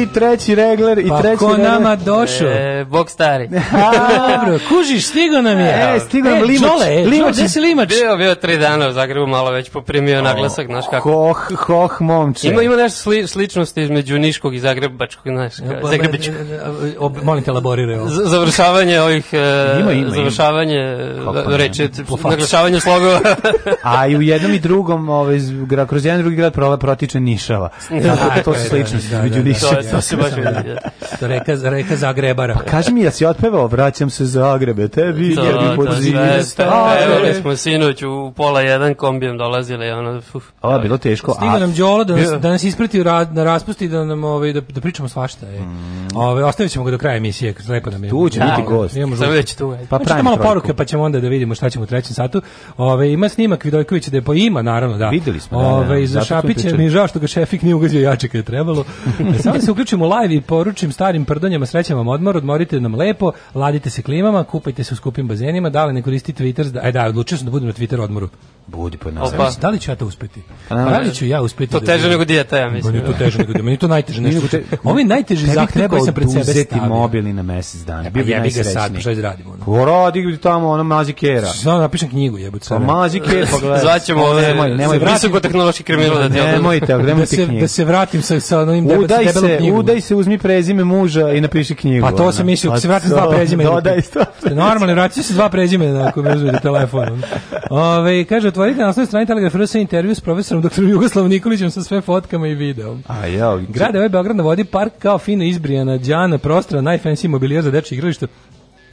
I treći regler i pa treći ko nama došao? E, bog stari. *laughs* Dobro, kužiš, stigo nam je. E, stigo nam e, limač. Čole, limač. Gde si limač? Bio, bio tri dana u Zagrebu, malo već poprimio o, naglasak, znaš kako. Hoh, hoh, momče. Ima, ima nešto sli, sličnosti između Niškog i Zagrebačkog, znaš, no, Zagrebićkog. Molim te, elaboriraj ovo. Završavanje ovih, e, ima, ima, završavanje ima. E, reči, naglašavanje slogova. *laughs* A i u jednom i drugom, ovaj, kroz jedan drugi grad protiče Nišava. *laughs* Da, Tako to su da, sličnosti da, između Niša to, se baš vidi. To *laughs* reka, reka Zagrebara. Pa kaži mi, ja si otpevao, vraćam se Zagrebe, tebi, to, jedni pod Evo Pevali smo sinoć u pola jedan kombijem dolazili. Ono, uf. Ovo bilo teško. Stigao nam Đolo da nas, da nas isprati na raspusti da nam ovaj, da, da pričamo svašta. Je. Mm. Ove, ostavit ćemo ga do kraja emisije, lepo nam je. Tu će biti da. gost. Sam već tu. Pa, pa pravim malo poruke, pa ćemo onda da vidimo šta ćemo u trećem satu. Ove, ima snimak Vidojkovića da je po ima, naravno, da. Videli smo. Da, Ove, da, da. Za Šapića mi je žao što ga šefik nije ugazio jače kad je trebalo. *laughs* E, samo se uključim u live i poručim starim prdonjama srećan vam odmor, odmorite nam lepo, ladite se klimama, kupajte se u skupim bazenima, da li ne koristi Twitter, aj e, da, odlučio sam da budem na Twitter odmoru. Budi pa nas. Pa. Da li ću ja to uspeti? Pa da li ću ja uspeti? To da teže nego dijeta, ja mislim. Meni to teže nego dijeta, meni to najteže nešto. Te, Ovo je najteži zahtev koji sam pred sebe stavio. mobilni na mesec dana. E, pa Bio bi najsrećniji. Sad, pa šta da radimo? Ono. Pa radi tamo ono mazi mazikera. Znam, napišem knjigu, jebote. Pa mazikera, pogledaj. Zvaćemo ove, nemoj, nemoj, visoko tehnološki kriminal da djelujemo. Nemojte, nemojte da da knjigu. Da se vratim sa sa onim debelom knjigu. udaj se, uzmi prezime muža i napiši knjigu. Pa to se misli, pa se vratim dva prezime. Dodaj sto. Normalno, vratit se dva prezime ako mi uzmete telefon. Ove, kaže, otvorite na svojoj strani Telegraf RS intervju s profesorom doktorom Jugoslavom Nikolićem sa sve fotkama i videom. A ja, Grade ovaj Beograd na vodi park kao fino izbrijana, džana, prostra, najfancy mobilijar za dečje igralište,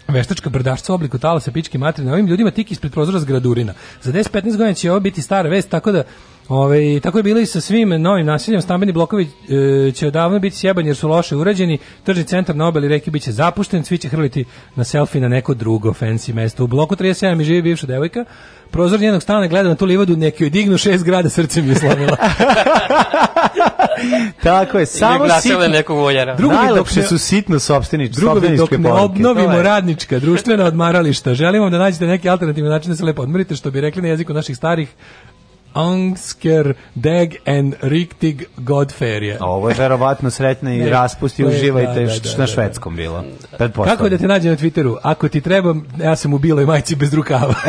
veštačka brdašca u obliku talasa, pičke materine, ovim ljudima tik ispred prozora zgradurina. Za 10-15 godina će ovo biti stara vest, tako da Ove, tako je bilo i sa svim novim nasiljem. Stambeni blokovi e, će odavno biti sjebani jer su loše urađeni. Trži centar na obali reki biće zapušten. Svi će hrliti na selfi na neko drugo fancy mesto. U bloku 37 živi bivša devojka. Prozor njenog stana gleda na tu livadu, neki joj dignu šest grada, srce mi je slavila. *laughs* Tako je, samo sitno. nekog voljara. Najlepše su sitno sopstveni, drugovi dok ne obnovimo radnička, društvena odmarališta. Želimo da nađete neki alternativni način da se lepo odmorite, što bi rekli na jeziku naših starih Angsker, Deg and Riktig Godferje. Ovo je verovatno sretna i raspusti, uživajte da, da, da, na da. švedskom bilo. Kako da te nađe na Twitteru? Ako ti trebam, ja sam u biloj majci bez rukava. *laughs*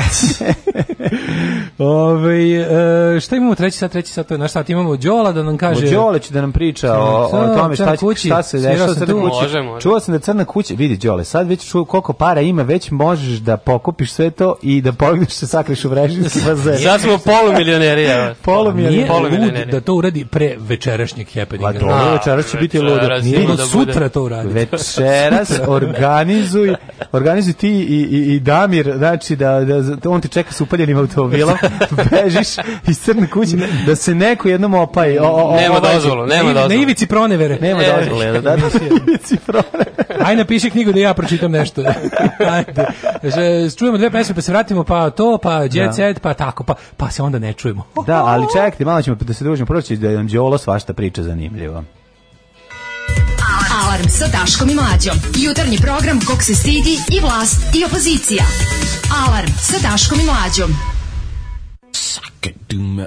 Ove, e, šta imamo treći sat, treći sat, to je naš sat, imamo Đola da nam kaže... Đola će da nam priča o, o tome šta, kući, šta se dešava crna kući. Čuo sam da crna kuća, vidi Đole, sad već čuo koliko para ima, već možeš da pokupiš sve to i da pogneš se sakriš u vrežnicu. *laughs* Sad smo polumilioneri milionerija. Polu milionerija. da to uradi pre večerašnjeg happeninga. Pa dobro, večeras će biti ludo. Nije da sutra to uradi. Večeras *laughs* organizuj, organizuj ti i, i, i Damir, znači da, da, da on ti čeka sa upaljenim automobilom, *laughs* bežiš iz crne kuće, da se neko jednom opaje. Nema ovaj, dozvolu, nema dozvolu. Na ivici pronevere. Nema e, dozvolu. Da, da, *laughs* ivici pronevere. Aj napiši knjigu da ja pročitam nešto. Ajde. Čujemo dve pesme, pa se vratimo, pa to, pa jet da. set, pa tako, pa, pa se onda ne čujemo tamo. Da, ali čekajte, malo ćemo da se družimo. Prvo da nam Đolo svašta priča zanimljivo. Alarm sa Daškom i Mlađom. Jutarnji program kog se stidi i vlast i opozicija. Alarm sa Daškom i Mlađom. Saka duma.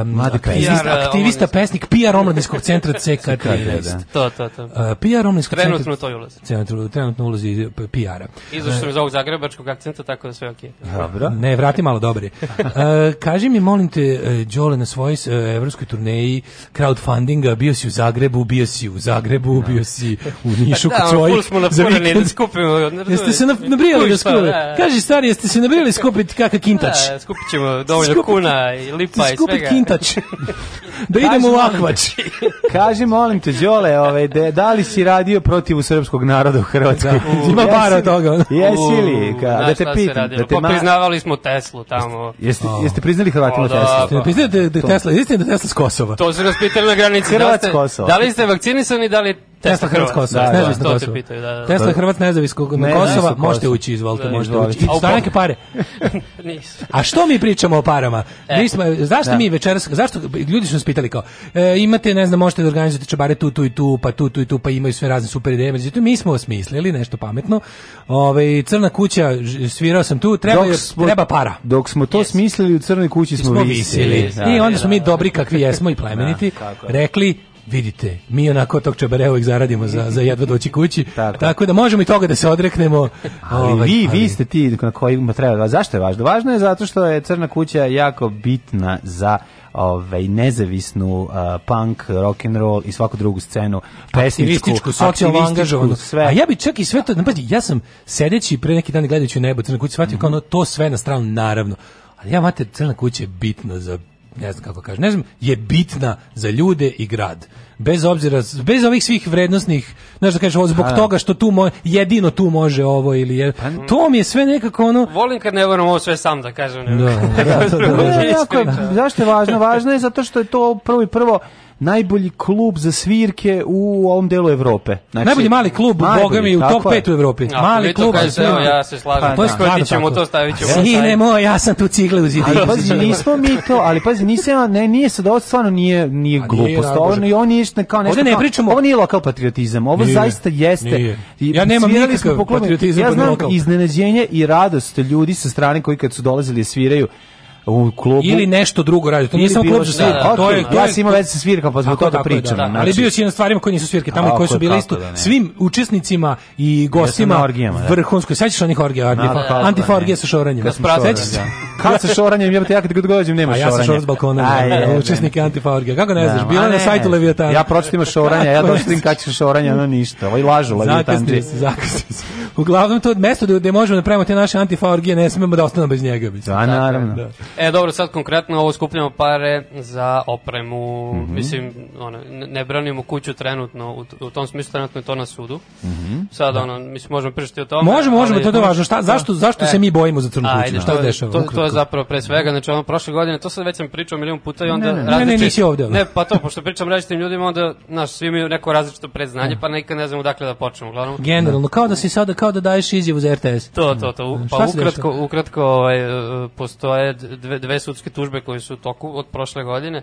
um, aktivista, aktivista pesnik, PR omladinskog centra CK 13. *laughs* Da. To, to, to. Uh, PR omladinskog centra... Trenutno u ulazi. Centru, trenutno ulazi PR-a. Izašao uh, iz ovog zagrebačkog akcenta, tako da sve ok. Dobro. Ne, vrati malo dobri. *laughs* Uh, kaži mi, molim te, uh, Đole, na svojoj uh, evropskoj turneji crowdfundinga, bio si u Zagrebu, bio si u Zagrebu, da. bio si u Nišu *laughs* da, kod svojih. Da, smo napureni da skupimo. Jeste se nabrijali da pa, skupimo? Da, kaži, stari, jeste se nabrijali skupiti kakav kintač? Da, skupit ćemo dovoljno kuna i lipa i svega kintač. *laughs* da idem u lakvač. *laughs* Kaži, molim te, Đole, ovaj, de, da li si radio protiv srpskog naroda u Hrvatskoj? Da, *laughs* Ima bar od toga. Jesi li? Ka, da te pitam. Da te pa ma... priznavali smo Teslu tamo. Jeste, jeste priznali Hrvatima oh, da, Teslu? Jeste priznali pa. da, da, Tesla, jeste da Tesla s Kosova? To su nas pitali na granici. Hrvatsko da, ste, da li ste vakcinisani, da li Tesla Hrvat Kosova, da, nezavisno da, Kosovo. Da pitaju, da, da. Tesla Hrvat nezaviskog ne, Kosova, ne možete ući, da, izvolite, možete ući. Šta neke pare? *laughs* A što mi pričamo o parama? E. Mi smo, zašto da. mi večeras, zašto ljudi su nas pitali kao, e, imate, ne znam, možete da organizujete čabare tu, tu i tu, pa tu, tu i tu, pa imaju sve razne super ideje, međutim, mi smo osmislili nešto pametno, Ove, crna kuća, svirao sam tu, treba, smo, treba para. Dok smo to yes. smislili, u crnoj kući smo, smo visili. visili. Da, I onda smo mi dobri kakvi jesmo i *laughs* plemeniti, rekli, vidite, mi onako tog čabarea uvijek zaradimo za, za jedva doći kući, tako. tako. da možemo i toga da se odreknemo. Ali ovaj, vi, ali... vi ste ti na kojima treba, zašto je važno? Važno je zato što je Crna kuća jako bitna za ovaj nezavisnu uh, punk, rock and roll i svaku drugu scenu, pesničku, socijalno angažovanu. Sve. A ja bih čak i sve to, pazi, ja sam sedeći pre neki dan gledajući nebo Crna kuća, shvatio mm -hmm. kao ono, to sve na stranu naravno. Ali ja mate Crna kuća je bitna za ne znam kako kažem, ne znam, je bitna za ljude i grad bez obzira bez ovih svih vrednosnih znaš da kažeš zbog ha. toga što tu mo, jedino tu može ovo ili je pa, to mi je sve nekako ono volim kad ne moram ovo sve sam da kažem da, da, da, da, da, da, da, da, da, da, da, da, da, da, da, najbolji klub za svirke u ovom delu Evrope. Znači, najbolji mali klub, boga mi, u top 5 u Evropi. A, mali klub. Kaže, evo, ja se slažem. Pa, to je stvarno ćemo to staviti. ćemo. Pa, sine moj, ja sam tu cigle u zidu. Ali pazi, nismo mi to, ali pazi, nisam, ne, nije sad, ovo stvarno nije, nije pa, glupost. Ovo, I on nije kao nešto, ne pričamo, ovo nije lokal patriotizam, ovo nije, zaista jeste. Nije. Ja nemam nikakav patriotizam. Ja znam iznenađenje i radost ljudi sa strane koji kad su dolazili da sviraju, u klubu ili nešto drugo radi. To nije samo klub za svirke. Da, to je to ja sam imao veze sa svirkom, pa zbog toga pričam. Da, znači, ali bio si na stvarima koje nisu svirke, tamo koje su bile isto da svim učesnicima i gostima da. vrhunsko. Sećaš onih orgija, pa, pa, pa, antiforgije sa šoranjem. Sećaš da. Kad sa šoranjem, jebote, ja kad god dođem nema šoranja. A ja sam šor s balkona, da, učesnik antiforgije. Kako ne znaš, bila na sajtu Leviatana. Ja pročitam šoranja, ja došlim kad ćeš šoranja, no ništa. Ovaj lažu Leviatandži. Uglavnom to mesto gde možemo da pravimo te naše antiforgije, ne smemo da ostanemo bez njega. Da, naravno. E, dobro, sad konkretno ovo skupljamo pare za opremu, mm -hmm. mislim, ono, ne branimo kuću trenutno, u, u tom smislu trenutno je to na sudu. Mm -hmm. Sad, da. ono, mislim, možemo pričati o tome. Možemo, možemo, to je hm, važno. Šta, da. zašto, zašto e, se mi bojimo za crnu kuću? Ajde, šta to, dešava? To, to je zapravo pre svega, znači, ono, prošle godine, to sad već sam pričao milion puta i onda... Ne, ne, ne, nisi ovde. Ne, pa to, pošto pričam različitim ljudima, onda, znaš, svi imaju neko različito predznanje, pa nekad ne znam odakle da počnemo, uglavnom. Generalno, da. kao da si sada, kao da daješ izjavu za RTS. To, to, to, pa ukratko, ukratko, ovaj, e, e, postoje dve, dve sudske tužbe koje su u toku od prošle godine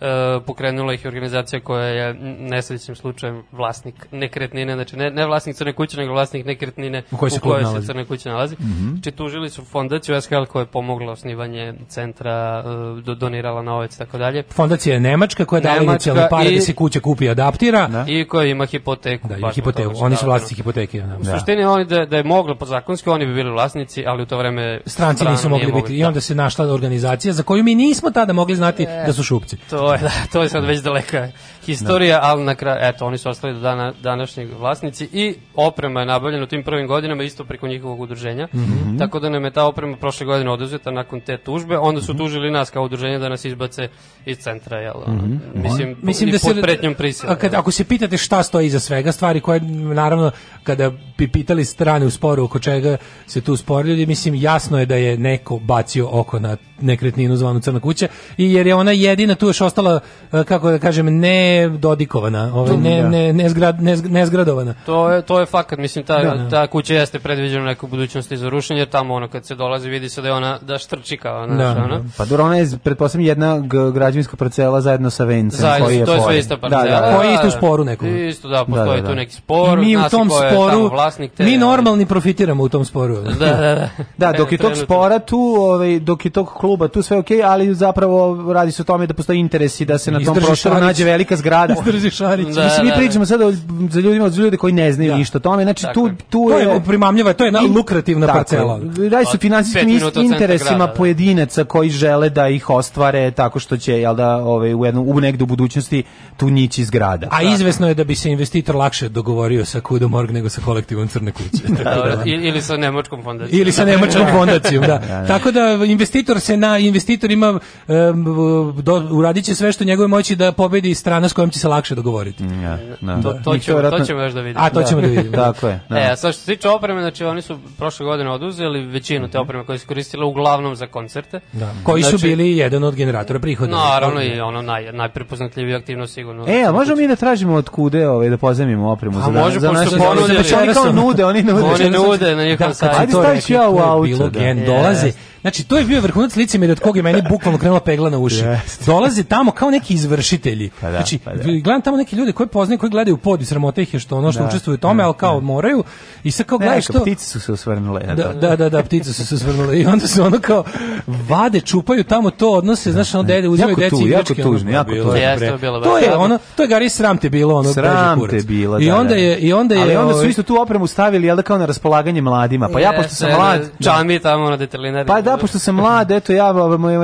e, pokrenula ih organizacija koja je nesrećnim slučajem vlasnik nekretnine, znači ne, ne vlasnik Crne kuće, nego vlasnik nekretnine u kojoj se, u kojoj se Crne kuće nalazi. Mm -hmm. Znači tužili su fondaciju SHL koja je pomogla osnivanje centra, e, do, donirala novac i tako dalje. Fondacija je Nemačka koja daje inicijalne pare da i, da se kuća kupi i adaptira. Da. I koja ima hipoteku. Da, ima hipoteku, toga, znači, oni su da, vlasnici da, hipoteke. Da. U da. suštini oni da, da je moglo po zakonski, oni bi bili vlasnici, ali u to vreme stranci nisu mogli biti. I onda se našla organizacija za koju mi nismo tada mogli znati e, da su šupci. To to je, *laughs* da, to je sad već daleka historija, da. ali na kraju, eto, oni su ostali do dana, današnjeg vlasnici i oprema je nabavljena u tim prvim godinama isto preko njihovog udruženja, mm -hmm. tako da nam je ta oprema prošle godine oduzeta nakon te tužbe, onda su mm -hmm. tužili nas kao udruženje da nas izbace iz centra, jel? Mm -hmm. Mislim, mislim da se, pod pretnjom prisila. Kad, ako se pitate šta stoji iza svega, stvari koje, naravno, kada bi pitali strane u sporu oko čega se tu spor mislim, jasno je da je neko bacio oko na nekretninu zvanu Crna kuća, i jer je ona jedina tu još ostala e, kako da kažem ovaj, mm, ne dodikovana, ovaj ne ne ne, zgrad, ne, ne To je to je fakat, mislim ta da, ta da. kuća jeste predviđena neku budućnosti za rušenje, tamo ono kad se dolazi vidi se da je ona da štrči kao ona, da. da. Pa dobro, ona je pretpostavljam jedna građevinska parcela zajedno sa vencem zajedno, koji je to je sve ista da, parcela. Da, da, koji isto u sporu nekom. Isto da, postoji tu neki spor, I mi u tom sporu te, mi normalni profitiramo u tom sporu. Da, da, da. *laughs* da, dok je tog spora tu, ovaj dok je tog kluba tu sve okej, okay, ali zapravo radi se o tome da postoji interes Mercedes da se na tom prostoru nađe velika zgrada. Izdrži Šarić. Da, Mislim, mi da, da. pričamo sada za ljudima, za ljude koji ne znaju da. ništa o tome, znači tu, tu je... to je... primamljiva, to je jedna lukrativna parcela. Radi su finansijskim interesima grada, da. pojedinaca koji žele da ih ostvare tako što će, jel da, ovaj, u, jednu, u negdje u budućnosti tu nići zgrada. A izvesno je da bi se investitor lakše dogovorio sa Kudom Org nego sa kolektivom Crne kuće. da, ili sa Nemačkom fondacijom. Ili sa Nemačkom fondacijom, da. Tako da investitor se na investitor ima um, do, uradit će sve što njegove moći da pobedi strana s kojom će se lakše dogovoriti. Mm, ja, da. To, da. to, ćemo, to ćemo još da vidimo. A, to ćemo da, da. vidimo. *laughs* Tako je. Da. E, a sad što se tiče opreme, znači oni su prošle godine oduzeli većinu te mhm. opreme koje su koristili uglavnom za koncerte. Da. Koji znači, su bili jedan od generatora prihoda. naravno i ono naj, najprepoznatljivije aktivno sigurno. E, a znači, možemo znači- mi da tražimo od kude ove, ovaj, da pozemimo opremu a za, može, za naše ponude. Pa znači, oni kao nude, oni nude. Oni nude na njihovom da, sajtu. Ajde stavit ću ja u auto. Bilo gen, dolaze. Znači, to je bio vrhunac licemjerja od koga je meni bukvalno krenula pegla na uši. Yes. Dolaze tamo kao neki izvršitelji. Pa da, znači, pa da. gledam tamo neke ljude koje poznaju, koji gledaju pod i sramote ih je što ono što da, učestvuju u tome, da, al kao da. moraju. I sve kao gledaš to... Ptice su se usvrnule. Da, da, da, da, ptice su se usvrnule I onda se ono kao vade, čupaju tamo to, odnose, znaš, ono dede, uzimaju deci i Jako tužno, jako to Bre. To je ono, to je gari sram te bilo, ono, sram te bila, I onda je, i onda je, ali onda su ovaj- isto tu opremu stavili, jel da kao na raspolaganje mladima. Pa ja pošto sam mlad, čan mi tamo na Pa da, pošto sam mlad, eto ja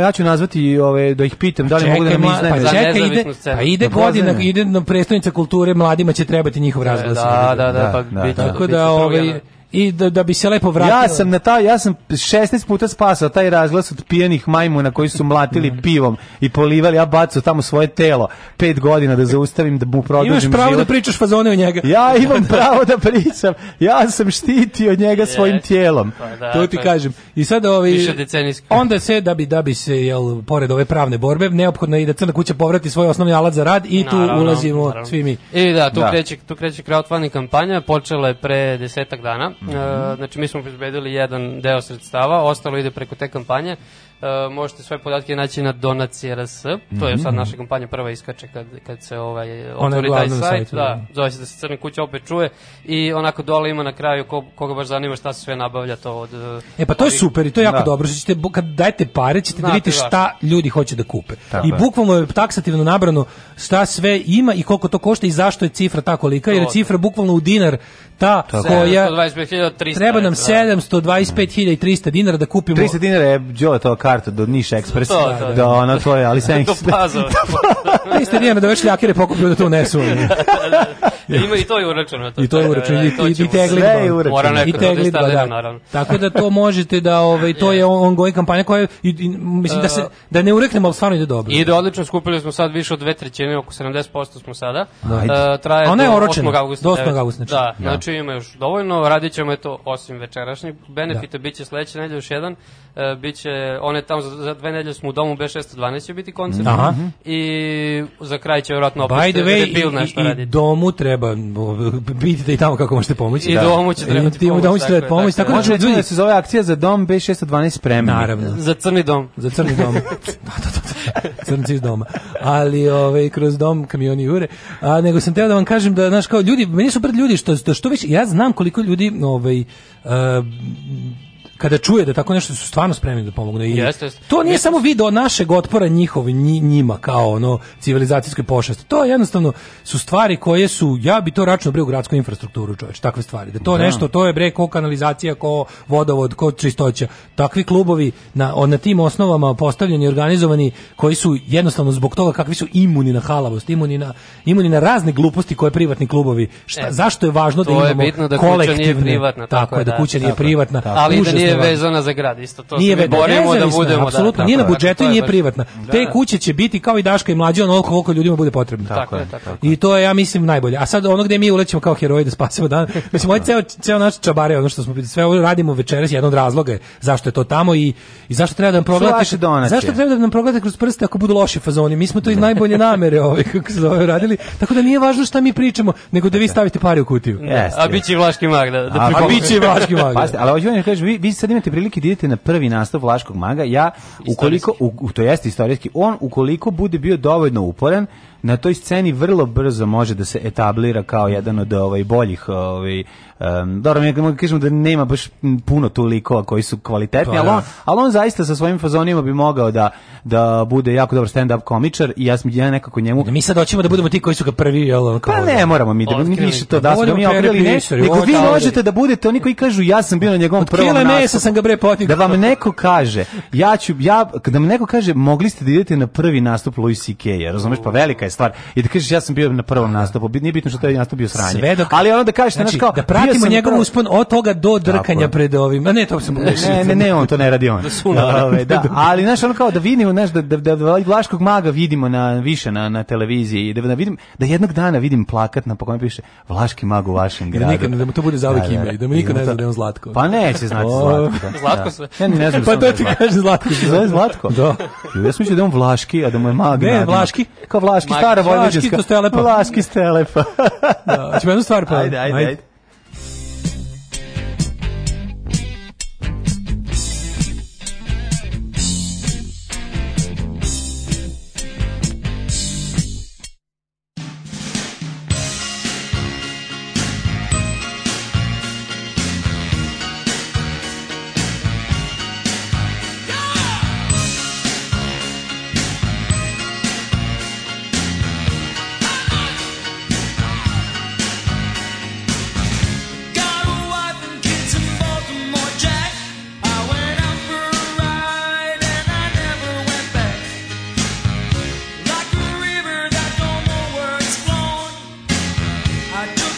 ja ću nazvati ove da ih pitam da li mogu da mi iznajme. Pa da, čekaj, ide, pa ide da godina, ide na prestonica kulture, mladima će trebati njihov razglas. Da, da, da, da pa tako da ovaj i da, da bi se lepo vratilo. Ja sam na ta, ja sam 16 puta spasao taj razglas od pijenih majmuna koji su mlatili *laughs* da. pivom i polivali, ja bacio tamo svoje telo pet godina da zaustavim da mu produžim život. Imaš pravo da život. da pričaš fazone o njega. Ja *laughs* imam pravo da pričam. Ja sam štitio njega svojim tijelom. Pa, da, to ti pa, kažem. I sad ovi, onda se, da bi, da bi se, jel, pored ove pravne borbe, neophodno je i da Crna kuća povrati svoj osnovni alat za rad i tu naravno, ulazimo naravno. svi mi. I da, tu, da. Kreće, tu kreće crowdfunding kampanja, počela je pre desetak dana e, znači, mi smo obezbedili jedan deo sredstava, ostalo ide preko te kampanje. E, možete svoje podatke naći na donacije.rs, mm -hmm. to je sad mhm. naša kampanja prva iskače kad, kad se ovaj, otvori taj sajt. Sajtu, da, da. Zove se da se Crna kuća opet čuje i onako dole ima na kraju ko, koga baš zanima šta se sve nabavlja to od... E pa to je super i to je jako da. dobro, što ćete, kad dajete pare ćete da Znate da vidite šta da. ljudi hoće da kupe. Tako I bukvalno je taksativno nabrano šta sve ima i koliko to košta i zašto je cifra ta kolika, jer je cifra bukvalno u dinar ta Tako. koja 300, treba nam 725.300 dinara da kupimo 300 dinara je Đole to kartu do Niš Ekspres to, to, da ona to je ali sen do Pazova 300 dinara da već ljakire pokupio da to unesu ima *laughs* da, da, da. i to je uračeno to i to je uračeno i, i, i teglidba mora neko teglidba, da, tako da to možete da ovaj to *laughs* je ongoing kampanja koja i, mislim da se uh, da ne ureknemo al stvarno ide dobro ide odlično skupili smo sad više od dve trećine oko 70% smo sada uh, traje do 8. augusta 8. augusta da znači ima još dovoljno, radit ćemo eto, osim večerašnjeg benefita, da. bit će sledeće nedelje još jedan, E, biće, one tamo za, za dve nedelje smo u domu B612 će biti koncert Aha. Mhm. i za kraj će vjerojatno opet By the way, nešto i, i, raditi. domu treba biti da i tamo kako možete pomoći. I da. domu će trebati pomoć. I domu će trebati pomoć, tako, tako, tako, tako da, da se zove akcija za dom B612 spremni. Naravno. Za crni dom. Za crni dom. *laughs* da, da, da, da. Crnci iz doma. Ali ovaj, kroz dom kamioni jure. A, nego sam teo da vam kažem da, znaš, kao ljudi, meni su pred ljudi, što, što, što više, ja znam koliko ljudi, ovaj, uh, kada čuje da tako nešto su stvarno spremni da pomognu. I jeste, jeste. To nije jeste. samo video našeg otpora njihov, njima kao ono civilizacijskoj pošasti. To jednostavno su stvari koje su, ja bi to računao bre u gradsku infrastrukturu čoveč, takve stvari. Da to da. nešto, to je bre ko kanalizacija, ko vodovod, ko čistoća. Takvi klubovi na, na tim osnovama postavljeni, organizovani, koji su jednostavno zbog toga kakvi su imuni na halavost, imuni na, imuni na razne gluposti koje privatni klubovi. Šta, e, zašto je važno da imamo je bitno da kuća nije privatna. Tako, tako je, da, kuća da. nije privatna. Ali da nije nije vezana za grad, isto to nije borimo da budemo. Da, apsolutno, da, nije na budžetu i nije privatna. Da, Te kuće će biti kao i Daška i mlađe onoliko koliko ljudima bude potrebno. Tako, je, tako. I to je, ja mislim, najbolje. A sad ono gde mi ulećemo kao heroji da spasimo dan, *laughs* mislim, moj ovaj ceo, ceo naš čabare, ono što smo sve ovo radimo večeras, jedan od razloga je zašto je to tamo i, i zašto treba da nam progledate, zašto treba da nam progledate kroz prste ako budu loši fazoni. Mi smo to iz najbolje namere ove, ovaj, kako se zove, radili, tako da nije važno šta mi pričamo, nego da vi da. stavite pare u kutiju. Yes, a biće vlaški mag, da, da a biće vlaški mag. *laughs* Da. ali hoću da kažeš vi, vi sad imate prilike da idete na prvi nastav Vlaškog maga, ja ukoliko u, to jeste istorijski, on ukoliko bude bio dovoljno uporan na toj sceni vrlo brzo može da se etablira kao jedan od ovaj boljih ovaj Um, dobro, mi mogu kažemo da nema baš puno tu likova koji su kvalitetni, pa, ali, da. on, ali on zaista sa svojim fazonima bi mogao da, da bude jako dobar stand-up komičar i ja sam ja nekako njemu... Da Mi sad hoćemo da budemo ti koji su ga prvi, jel Pa ne, moramo mi da mi više to da smo mi da okrili, ne, nego vi možete da budete oni koji kažu ja sam bio na njegovom prvom nastupu. Otkrile mesa sam ga bre potikao. Da vam neko kaže, ja ću, ja, kada mi neko kaže, mogli ste da idete na prvi nastup Louis C.K.-a, razumeš, pa velika je stvar. I da kažeš ja sam bio na prvom nastupu, nije bitno što je nastup bio sranje. Ali ono da kažeš, znači, da shvatimo njegov uspon od toga do drkanja pred ovim. A ne, to sam Ne, ne, ne, on to ne radi on. *laughs* Da, da, *laughs* da, ali znaš, ono kao da vidimo, znaš, da, da, da, da Vlaškog maga vidimo na, više na, na televiziji da, da, vidim, da jednog dana vidim plakat na kojem piše Vlaški mag u vašem gradu. Da, nikad, da mu to bude zavek da, ime i da mu niko ne zna da je on Zlatko. Pa neće znati Zlatko. Zlatko se. Ja ne znam. Pa to ti kaže Zlatko. Zove Zlatko? Da. Ja sam da je on Vlaški, a da mu je mag. Ne, Vlaški. Kao Vlaški, stara vojvođanska. Vlaški to stelepa. Vlaški ste stelepa. Da, ćemo jednu stvar pa. Ajde, ajde, ajde. I do.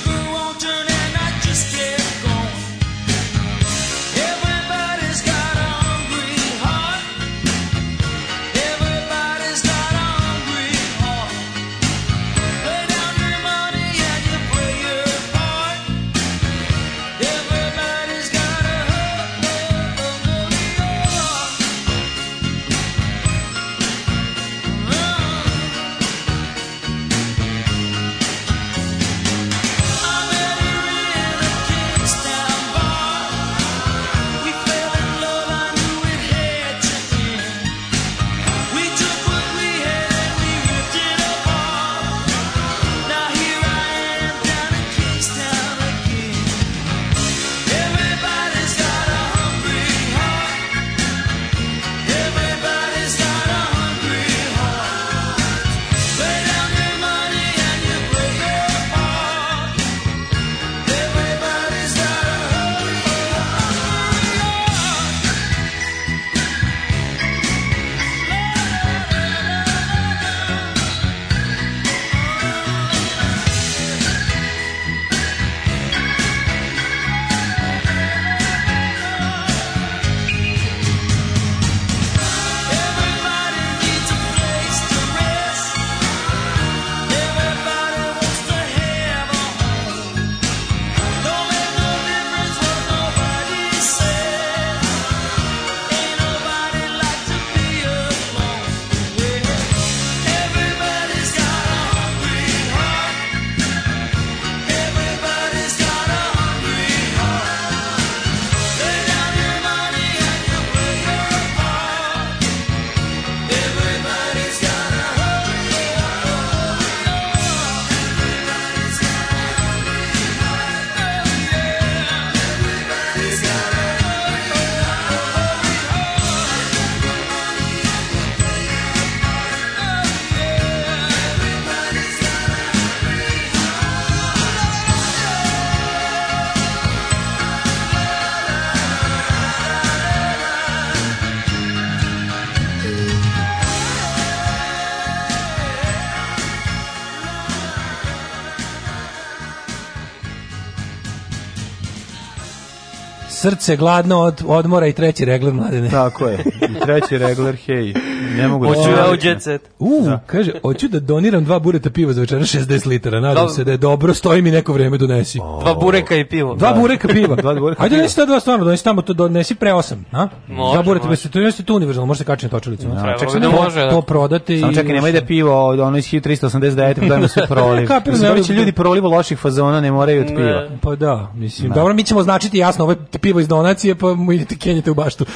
srce gladno od odmora i treći regler mladene. Tako je i treći regler hej. Ne mogu Hoću da... Hoću ja da set. U, da. kaže, hoću da doniram dva bureta piva za večera, 60 litara. Nadam se da je dobro, stoji mi neko vreme donesi. O, dva bureka i pivo. Dva da. bureka piva. *laughs* dva bureka Ajde, donesi ta dva stvarno, donesi tamo, to donesi pre osam. A? Može, dva bureta, može. to donesi tu univerzalno, možete kačiti na točilicu. No, čak se ne može. To, prodati. Samo čekaj, nemoj da pivo, ono iz 1389, pa *laughs* da se proliv. Kapiram, ne, će ljudi prolivo loših fazona, ne moraju od piva. Pa da, mislim, dobro, mi ćemo označiti jasno, ovo je pivo iz donacije, pa mu idete kenjete u baštu. *laughs*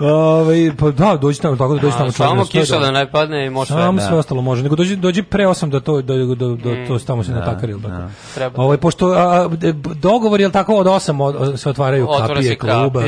Ovaj pa da, dođi tamo, tako da dođi tamo Samo kiša da. da ne padne i može. Samo da. sve ostalo može, nego dođi dođi pre 8 da to da da da, da to mm, tamo se natakaril tako. Ovaj pošto a, dogovor je tako od 8 od, se otvaraju Otvore kapije kluba.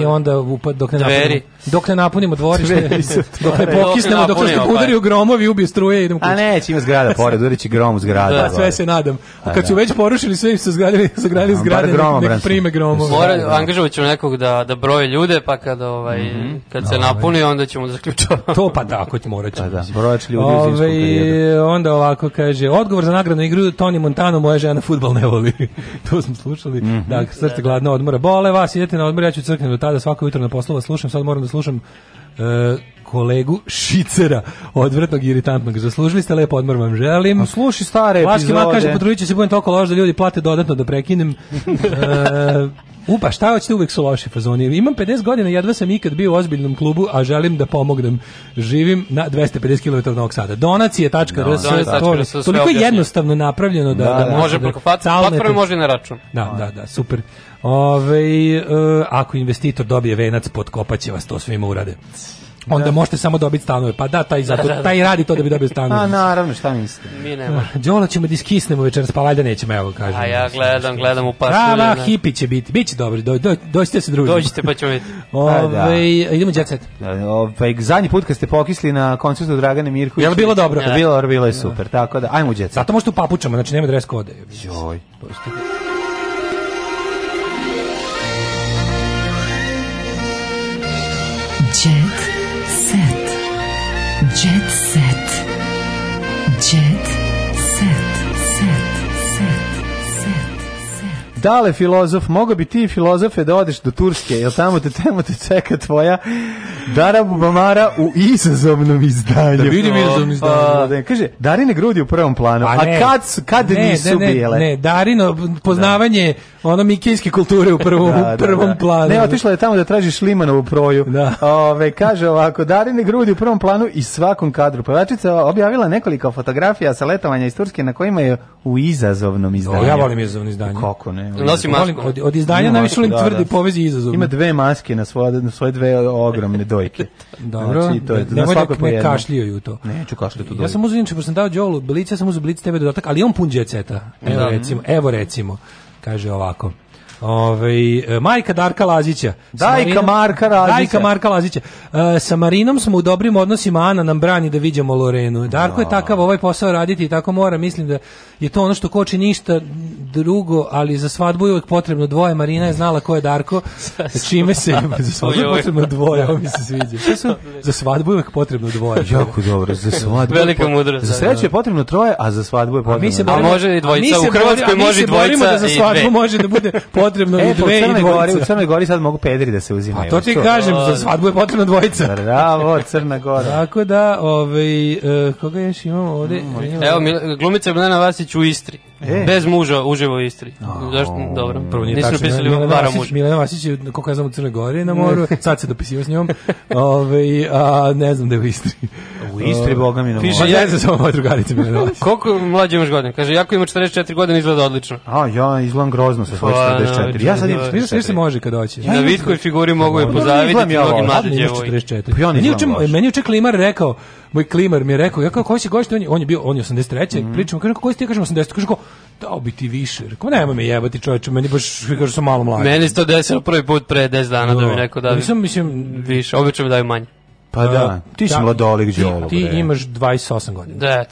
I onda upad dok ne napunimo, dok ne napunimo dvorište, *laughs* dok ne pokisnemo, dok se udaraju gromovi, ubije struje, idemo kući. A neće ima zgrada pored, udariće grom u zgrada. Da, ovaj. sve se nadam. A kad su već porušili sve im se zgradili, zagradili zgrade, nek prime gromovi. Mora angažovaćemo nekog da da broje ljude pa kad ovaj ovaj, mm -hmm. kad da, se Ove. Ovaj. napuni, onda ćemo da zaključavati. to pa da, ako morat ćemo. Pa da, da. Brojač ljudi Ove, iz karijera. Onda ovako kaže, odgovor za nagradnu igru, Toni Montano, moja žena futbal ne voli. *laughs* to smo slušali. Mm -hmm. Da, srce gladno odmora. Bole vas, idete na odmor, ja ću crknem do tada, svako jutro na poslu slušam, sad moram da slušam uh, kolegu Šicera, odvratnog i iritantnog. Zaslužili ste lepo odmor vam želim. A sluši stare Vlaški epizode. Vlaški kaže, potrudit će se, budem toliko loš da ljudi plate dodatno da prekinem. uh, Upa, šta hoćete, uvek su loši fazoni. Imam 50 godina, jedva sam ikad bio u ozbiljnom klubu, a želim da pomognem. Živim na 250 km Novog Sada. Donacije.rs, no, donacije.rs to, toliko jednostavno napravljeno da, da, da, da može da- preko platforme, može na račun. Da, da, da, super. Ove, e, ako investitor dobije venac, potkopaće vas, to svima urade onda da. možete samo dobiti stanove. Pa da, taj, zato, *laughs* da, da, da. taj radi to da bi dobio stanove. A pa naravno, šta mislite? Mi nema. *laughs* Đola ćemo da iskisnemo večeras, pa valjda nećemo, evo kažem. A ja gledam, gledam u pasulju. Prava ne. hipi će biti, bit će dobri, do, do, dođite se družiti. Dođite pa ćemo vidjeti. *laughs* Ove, idemo jet set. Ove, zadnji put kad ste pokisli na koncertu Dragane Mirković. Jel bilo dobro? Ja. Bilo, bilo je super, tako da, ajmo u jet set. Zato možete u papučama, znači nema dress kode. Joj, to Dale filozof, mogao bi ti filozofe da odeš do Turske, jel tamo te tamo te čeka tvoja Dara Bubamara u izazovnom izdanju. Da vidim izazovno izdanje. Pa, da, da. kaže, Darine grudi u prvom planu, pa a, a kad, kad ne, nisu ne, bile? Ne, Darino poznavanje da. ono mikijske kulture u *laughs* da, prvom, da, da, prvom planu. Ne, otišla je tamo da tražiš limanovu proju. Da. Ove, kaže ovako, Darine grudi u prvom planu i svakom kadru. Pevačica objavila nekoliko fotografija sa letovanja iz Turske na kojima je u izazovnom izdanju. O, ja volim izazovno izdanje. Kako ne? volim. Nosi masku. Volim, od, od izdanja najviše volim da, tvrdi da. povezi izazov. Ima dve maske na svoje, na svoje dve ogromne dojke. *laughs* Da, dobro, znači, to je, ne, na svako ne kašljaju to. Neću kašljati to. Ja sam uzeo, inače, pošto sam dao Đolu Blica, ja sam uzeo Blic tebe dodatak, ali on pun djeceta. Evo, recimo, evo recimo, kaže ovako. Ove, e, majka Darka Lazića. Dajka Marka Lazića. Dajka Marka Lazića. E, sa Marinom smo u dobrim odnosima, Ana nam brani da viđamo Lorenu. Darko no. je da. takav ovaj posao raditi i tako mora. Mislim da je to ono što koči ništa drugo, ali za svadbu je uvek potrebno dvoje. Marina je znala ko je Darko. *laughs* Čime se za svadbu je potrebno dvoje, ovo mi se sviđa. Su, za svadbu je uvijek potrebno dvoje. Jako dobro, za *laughs* svadbu. Velika mudrost. Za da, sreću da. je potrebno troje, a za svadbu je potrebno. A, mi se borimo, a može i dvojica. U Hrvatskoj može dvojica. da za svadbu može da bude *laughs* potrebno e, pa dve i Gori, u Crnoj Gori sad mogu pedri da se uzimaju. A to ti kažem, za svadbu je potrebno dvojica. Bravo, Crna Gora. Tako da, ovaj, e, koga još imamo ovde? Mm, Evo, glumica Milena Vasić u Istri. E. Bez muža uživo u Istri. No. Zašto? Dobro. Prvo nije Nisam tačno. Milena Vasić, Milena Vasić je, koliko ja znam, u Crnoj Gori na moru. Sad se dopisio s njom. Ove, a, ne znam da je u Istri. U Istri, boga mi na moru. Piše, ja znam samo moja drugarica Milena *laughs* Vasić. koliko mlađe imaš godina? Kaže, jako ima 44 godine, izgleda odlično. A, ja izgledam grozno sa svojih 44. Pa, ja sad imam Vidiš, se može kad hoće. Na vitkoj figuri mogu je pozaviditi mnogi mlađe djevoj. Ja ne izgledam loš. Meni je čak Limar rekao, moj klimar mi je rekao, ja kako koji si godište? On on je bio, on je 83. Mm. Pričamo, kako koji si ti? kažem 80. Kaže, kao, dao bi ti više. Rekao, nemoj me jebati čoveče, meni baš, kaže, sam malo mlađi. Meni se to desilo prvi put pre 10 dana da, da mi neko da bi. Nisam, mislim, više, obično mi daju manje. Pa da, ti si da, mladolik Đolo. Ti, ti imaš 28 godina. Da,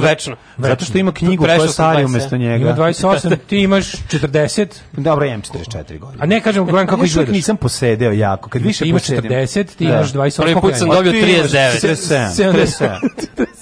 večno. Zato što ima knjigu koja je starija umesto njega. Ima 28, ti imaš 40. Dobro, imam 44 godine. A ne kažem, gledam kako izgledaš. Nisam posedeo jako. Kad više imaš 40, ti imaš 28. Da. Prvi put sam dobio 39. 37.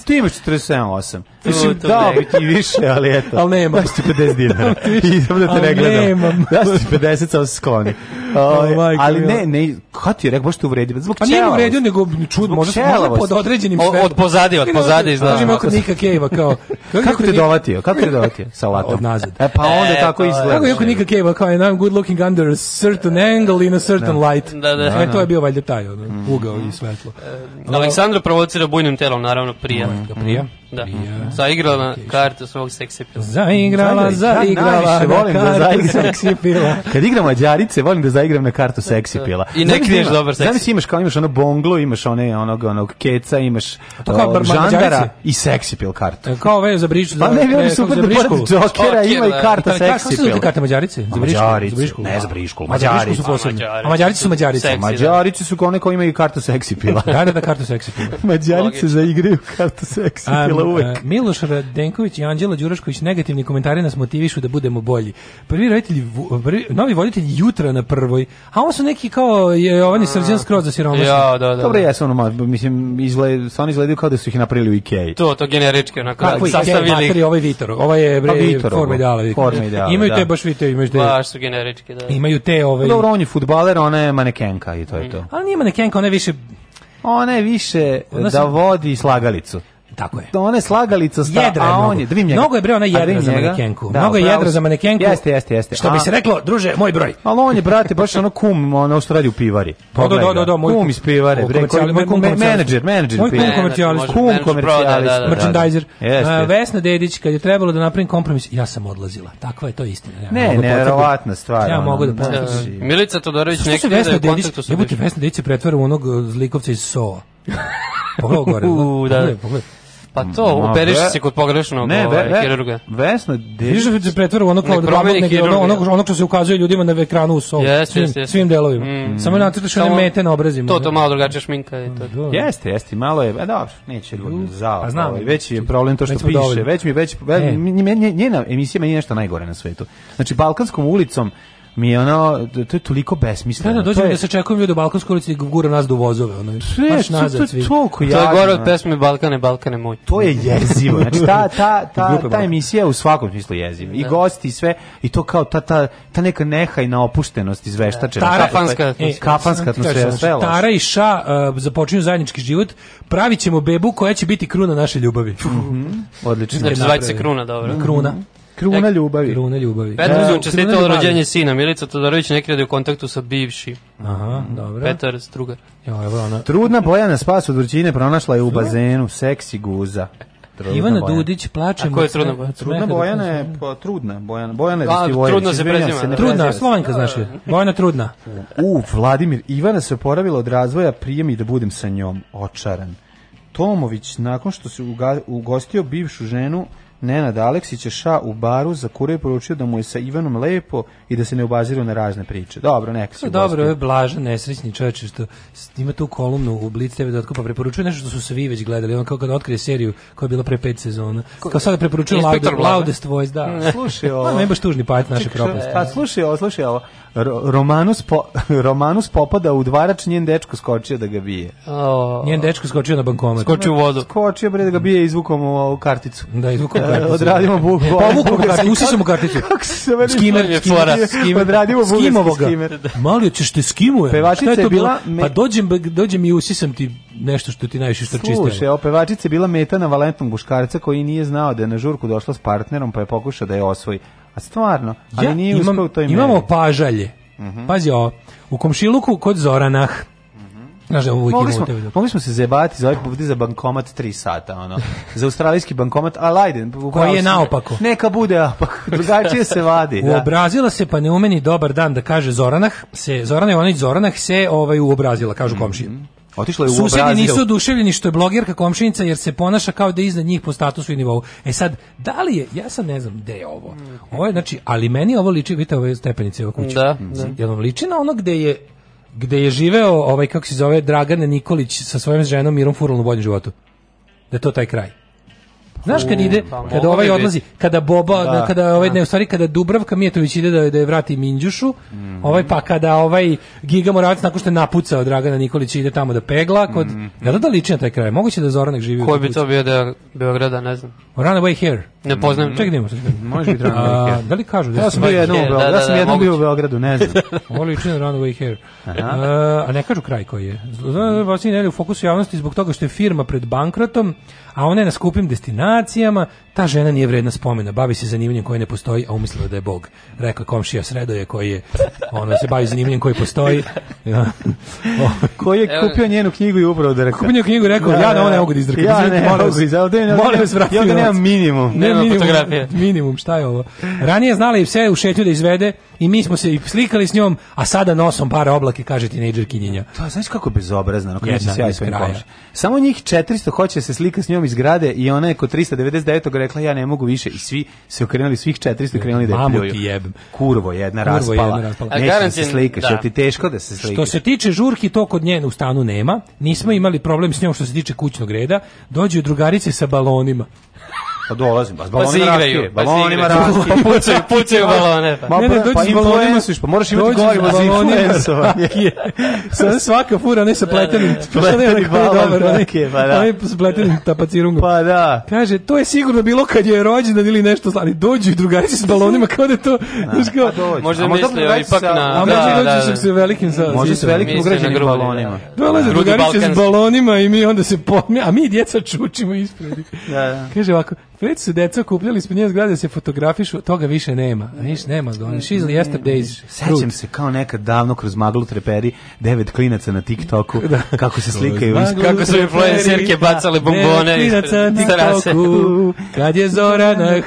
Ti imaš 47, 8. Mislim, to da, ti više, ali eto. Ali nema. Daš ti 50 *laughs* da, dinara. I idem da te ne gledam. Nemam. Daš ti 50, sam skloni. *laughs* Oh, ali ne, ne, kako ti je rekao, baš te uvredio? Zbog čelavosti. Pa nije uvredio, nego čud, možda, možda pod određenim svetom. Od pozadi, od pozadi, znaš. Možda imao kod Nika Kejva, kao... *laughs* Kako te dovatio? Kako te dovatio? Sa latom. Od nazad. E, pa onda tako izgleda. Kako je kod Nika Kejva, kao, and I'm good looking under a certain angle in a certain da. light. Da, da. E, to je da. bio valjda taj, ono, mm. ugao i svetlo. E, Aleksandro provocira bujnim telom, naravno, prija. Mm. Prija. Mm. Da. Ja. Zaigrala na kartu svog seksipila. Zaigrala, zaigrala. Ja volim da zaigram seksipila. *laughs* Kad igram mađarice, volim da zaigram na kartu seksipila. Da. I ne kriješ da dobar seksipila. Znam si da imaš kao imaš ono bonglo, imaš one, onog, onog keca, imaš to kao o, žandara i seksipil kartu. E, kao veju za brišku. Pa ne, bilo e, bi super da pored džokera ima i karta e, seksipil. Kako su zove mađarice? Za brišku? Ne, za brišku. Mađari su posebni. A mađarice su mađarice. Mađarice su kao one koji imaju kartu seksipila. Da, da, da, kartu seksipila. *laughs* Mađarice zaigraju kartu seksipila bila uvek. E, Miloš Radenković i Anđela Đurašković negativni komentari nas motivišu da budemo bolji. Prvi roditelji, novi voditelji jutra na prvoj, a ovo su neki kao Jovani Srđan skroz za siromašni. Ja, da, da. Dobro, da. jesu ono, mislim, izgled, stvarno izgledaju kao da su ih napravili u Ikeji. To, to generičke, onako, Kako sastavili. Materi, ovaj Vitor, ovaj je bre, pa Vitor, forma ideala. Forma ideala, Imaju da. te baš Vitor, imaju te. Baš su generički, da. Imaju te ove... Ovaj... Pa dobro, on je futbaler, ona je manekenka i to je to. Ali nije manekenka, ona je više ona je više ona sam, da vodi slagalicu. Tako je. Ona je slagalica sta, jedra je a on je, da vidim njega. Mnogo je bre ona da jedra za manekenku. Da, mnogo je jedra za manekenku. Jeste, jeste, jeste. Što bi se reklo, druže, moj broj. Ali on je brate baš ono kum, ono što radi u pivari. Pa *laughs* da, da, da, moj kum iz pivare, bre, moj kum menadžer, menadžer. Moj kum komercijalist, kum komercijalist, merchandiser. Vesna Dedić kad je trebalo da napravim kompromis, ja sam odlazila. Takva je to istina. Ne, nevjerovatna stvar. Ja mogu da pomislim. Milica Todorović neki da je kontaktu sa. Vesna Dedić se pretvara u onog e, zlikovca iz Soa. *laughs* Pogledaj gore. da. Pogledaj, pogledaj. Pa to, Ma, se kod pogrešnog ne, ve, ovaj, ve, hirurga. Vesna, de... Viš da se pretvara ono kao da ono, ono, ono što se ukazuje ljudima na ekranu u sol. Yes, svim, yes, svim delovima. Mm. Samo nacrtaš one mete na obrazima. To, to malo drugačija šminka i to. Do. Jeste, jeste, malo je, a e, dobro, neće ljudi da zao. Pa znam. Ovaj, već je problem to što već piše, već mi, e. već, njena emisija meni je nešto najgore na svetu. Znači, Balkanskom ulicom mi je ono, to je toliko besmisleno. Da, da, dođe mi da se čekujem ljudi u Balkanskoj ulici i gura nas do vozove. Ono, sve, Maš nazad, to, je toliko To je gore od pesme Balkane, Balkane moj. To je jezivo. Znači, ta, ta, *laughs* ta, ta emisija u svakom smislu jeziva. I da. gosti i sve, i to kao ta, ta, ta neka nehajna opuštenost izveštačena. Tara, kafanska, kafanska atmosfera, sve Tara i Ša e, započinju zajednički život, pravit ćemo bebu koja će biti kruna naše ljubavi. Mhm. Odlično. Znači, znači se kruna, dobro. Kruna. Kruna ljubavi. Kruna ljubavi. Petar da, se učestvovao rođenje sina. Milica Todorović nekada je u kontaktu sa bivšim. Aha, mhm. dobro. Petar Strugar. Jo, evo ona. Trudna Bojana spas od vrućine pronašla je u bazenu seksi guza. Trudna Ivana Bojana. Dudić plače. A ko je trudna Bojana? Trudna da Bojana je pa, trudna Bojana. Bojana je A, Trudna se prezima. Da. trudna, Slovenka znaš je. Da. Bojana trudna. U, Vladimir, Ivana se oporavila od razvoja, prijem i da budem sa njom. Očaran. Tomović, nakon što se ugostio bivšu ženu, Nenad Aleksić je ša u baru za kure poručio da mu je sa Ivanom lepo i da se ne obaziru na razne priče. Dobro, neka se pa Dobro, je blažan, nesrećni čovječ što ima tu kolumnu u Blitz TV dotkapa, preporučuje nešto što su svi već gledali. On kao kad otkrije seriju koja je bila pre pet sezona. Kao sad preporučuje Laude, Loudest Voice, da. Slušaj ovo. Ma, baš tužni pajt naše propasti. Pa slušaj ovo, slušaj ovo. Romanus, po, *laughs* Romanus popada u dvarač, njen dečko skočio da ga bije. O, njen dečko skočio na bankomat. Skočio u vodu. Skočio bre da ga bije izvukom u karticu. Da, izvukom Dakle, odradimo buk. Povukamo karticu, usićemo karticu. Kako se meni skimer, fora, skimer. Odradimo buk skimer. Da. Mali ćeš te skimuje. Pevačica je bila, pa dođem dođem i usisam ti nešto što ti najviše što čistilo. Slušaj, pevačica je bila meta na valentnog buškarca koji nije znao da je na žurku došla s partnerom, pa je pokušao da je osvoji. A stvarno, ali ja, nije imam, uspeo to ime. Imamo pažalje. Mm -hmm. Pazi ovo, u komšiluku kod Zoranah Znaš da uvijek mogli, smo, mogli smo se zebati za ovaj za bankomat 3 sata, ono. Za australijski bankomat, a lajden. Koji je naopako. Neka bude apak, *laughs* drugačije se vadi. da. Uobrazila se, pa ne umeni dobar dan da kaže Zoranah, se, Zorana Jovanić Zoranah se ovaj, uobrazila, kažu mhm. komšije. Mm -hmm. Otišla je u Susedi nisu oduševljeni što je blogerka komšinica jer se ponaša kao da je iznad njih po statusu i nivou. E sad, da li je, ja sad ne znam gde je ovo. Mhm. Ovo je, znači, ali meni ovo liči, vidite ove stepenice ova kuća. Da, da. Jel vam liči na ono gde je gde je živeo ovaj kako se zove Dragan Nikolić sa svojom ženom Mirom Furlom u boljem životu. Da je to taj kraj. Znaš kad ide, pa kada ovaj odlazi, kada Boba, da, da kada ovaj da. ne, u stvari kada Dubravka Mijetović ide da da je vrati Minđušu, mm. ovaj pa kada ovaj Giga Moravac nakon što je napucao Dragana Nikolića ide tamo da pegla kod mm. da da liči na taj kraj. Moguće da Zoranek živi Koji bi to bio da Beograda, ne znam. Runaway Hair. Ne poznajem. Mm. Čekaj, nemo, *laughs* Može biti Runaway Hair. Da li kažu da ja sam bio jednom u da, Beogradu, da, sam jednom bio u Beogradu, ne znam. *laughs* Ovo liči na Runaway Hair. E, a ne kažu kraj koji je. Znači, u fokusu javnosti zbog toga što je firma pred bankrotom, a ona na skupim destinacijama kombinacijama, ta žena nije vredna spomena, bavi se zanimanjem koje ne postoji, a umislila da je Bog. Rekla komšija Sredoje koji je, ona se bavi zanimanjem koje postoji. *laughs* koji je kupio njenu knjigu i upravo da rekao. Kupio njenu knjigu i rekao, da, ja da ovo da. ne mogu da izdrkam. Ja ne mogu Molim vas, Ja da nemam minimum. Ne, minimum, fotografije. Minimum, šta je ovo? Ranije znala i pse u šetju da izvede i mi smo se i slikali s njom, a sada nosom para oblake, kaže tinejdžer kinjenja. To, znaš kako bezobrazno, kako se ja Samo njih 400 hoće da se slika s njom iz grade i ona je kod 399. rekla ja ne mogu više i svi se okrenuli, svih 400 krenuli da je Mamu ti jebem. Kurvo jedna Kurvo raspala. Jedna raspala. A Nećeš da se slikaš, da. ti teško da se slikaš. Što se tiče žurki, to kod nje u stanu nema. Nismo imali problem s njom što se tiče kućnog reda. Dođu drugarice sa balonima. Pa dolazim, pa balonima pa igraju, balonima *laughs* pa pucaju, pucaju balone. Pa, ne, ne, dođi pa s balonima sviš, pa moraš imati gorivo za influencer. *laughs* *laughs* Sada svaka fura, ne sa da, da. pletenim, pa šta nema pa da. Onaj sa pletenim tapacirungom. Pa da. Kaže, to je sigurno bilo kad je rođendan ili nešto, ali dođu i drugarici s balonima, kao da je to, znaš kao... Pa možda mislio ipak na... A da, možda dođu sa velikim sa... Možda sa velikim ugrađenim balonima. Dolaze drugarice s balonima i mi onda se... A mi djeca čučimo ispredi. Da, da. Kaže ovako, Već su deca kupljali ispod nje zgrade da se fotografišu, toga više nema. Viš, nema zgodno. oni the yesterday. Sećam se kao nekad davno kroz maglu treperi devet klinaca na TikToku *laughs* da. kako se slikaju. kako su influencerke da. bacale bombone. i na TikToku kad je Zorana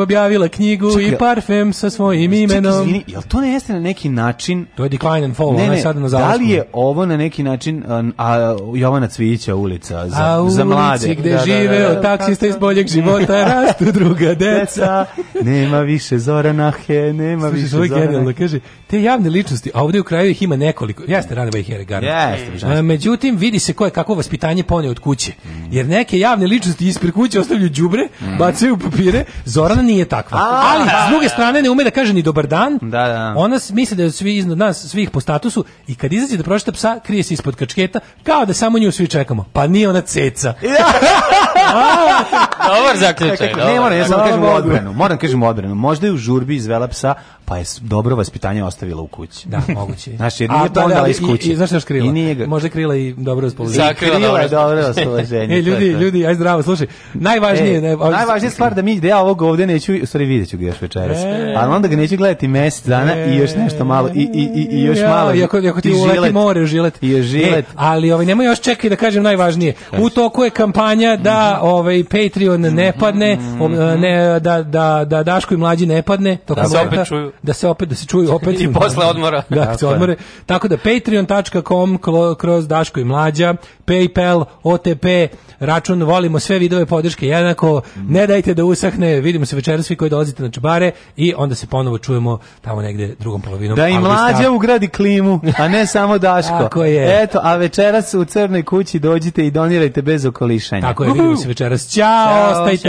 objavila knjigu Čekaj, i parfem sa svojim imenom. Čekaj, izvini, jel to ne jeste na neki način... To je decline and fall, ne, ona je na završku. Da li je ovo na neki način a, a Jovana Cvijića ulica za, a, za mlade? A gde da, da žive da, od taksista iz boljeg života šta rastu druga deca. nema više Zorana He, nema Sluši, više Zorana. Genijalno, kaže, te javne ličnosti, a ovdje u kraju ih ima nekoliko. Jeste Rane Bajhere, garant. Jeste. Međutim, vidi se ko je kakvo vaspitanje pone od kuće. Jer neke javne ličnosti ispred kuće ostavljaju đubre, bacaju papire. Zorana nije takva. Ali, s druge strane, ne ume da kaže ni dobar dan. Da, da. Ona misli da je svi iznad nas, svih po statusu, i kad izađe da pročita psa, krije se ispod kačketa, kao da samo nju svi čekamo. Pa nije ona ceca. *laughs* Dobar čekaj, čekaj, ne moram, ja samo kažem odbranu. Moram kažem odbranu. Možda je u žurbi izvela psa, pa je dobro vaspitanje ostavila u kući. Da, moguće. Znaš, jer nije to pa onda da, iz kući. I, i, znaš što krila? I nije ga... Možda krila i dobro raspoloženje. Zakrila krila je dobro raspoloženje. *laughs* e, ljudi, ljudi, aj zdravo, slušaj. Najvažnije... E, ne, Najvažnija stvar da mi, da ja ovog ovde neću, u stvari vidjet ću ga još večeras. E, ali onda ga neću gledati mesec dana e, i još nešto malo, i, i, i, i još e, ja, malo. I ako, ti uleti more, žilet. I e, žilet. E, ali ovaj, nemoj još čekaj da kažem najvažnije. U toku je kampanja da ovaj, Patreon ne pa padne, mm -hmm. ne, da, da, da Daško i mlađi ne padne, da se opet da- čuju. Da se opet, da se čuju opet. I posle odmora. Da, dakle. se odmore. Tako da patreon.com kroz Daško i mlađa, PayPal, OTP, račun, volimo sve vidove podrške jednako, ne dajte da usahne, vidimo se večeras svi koji dolazite na čubare i onda se ponovo čujemo tamo negde drugom polovinom. Da i mlađa ugradi klimu, a ne samo Daško. Tako je. Eto, a večeras u Crnoj kući dođite i donirajte bez okolišanja. Tako je, vidimo se večeras. Ćao, ostajte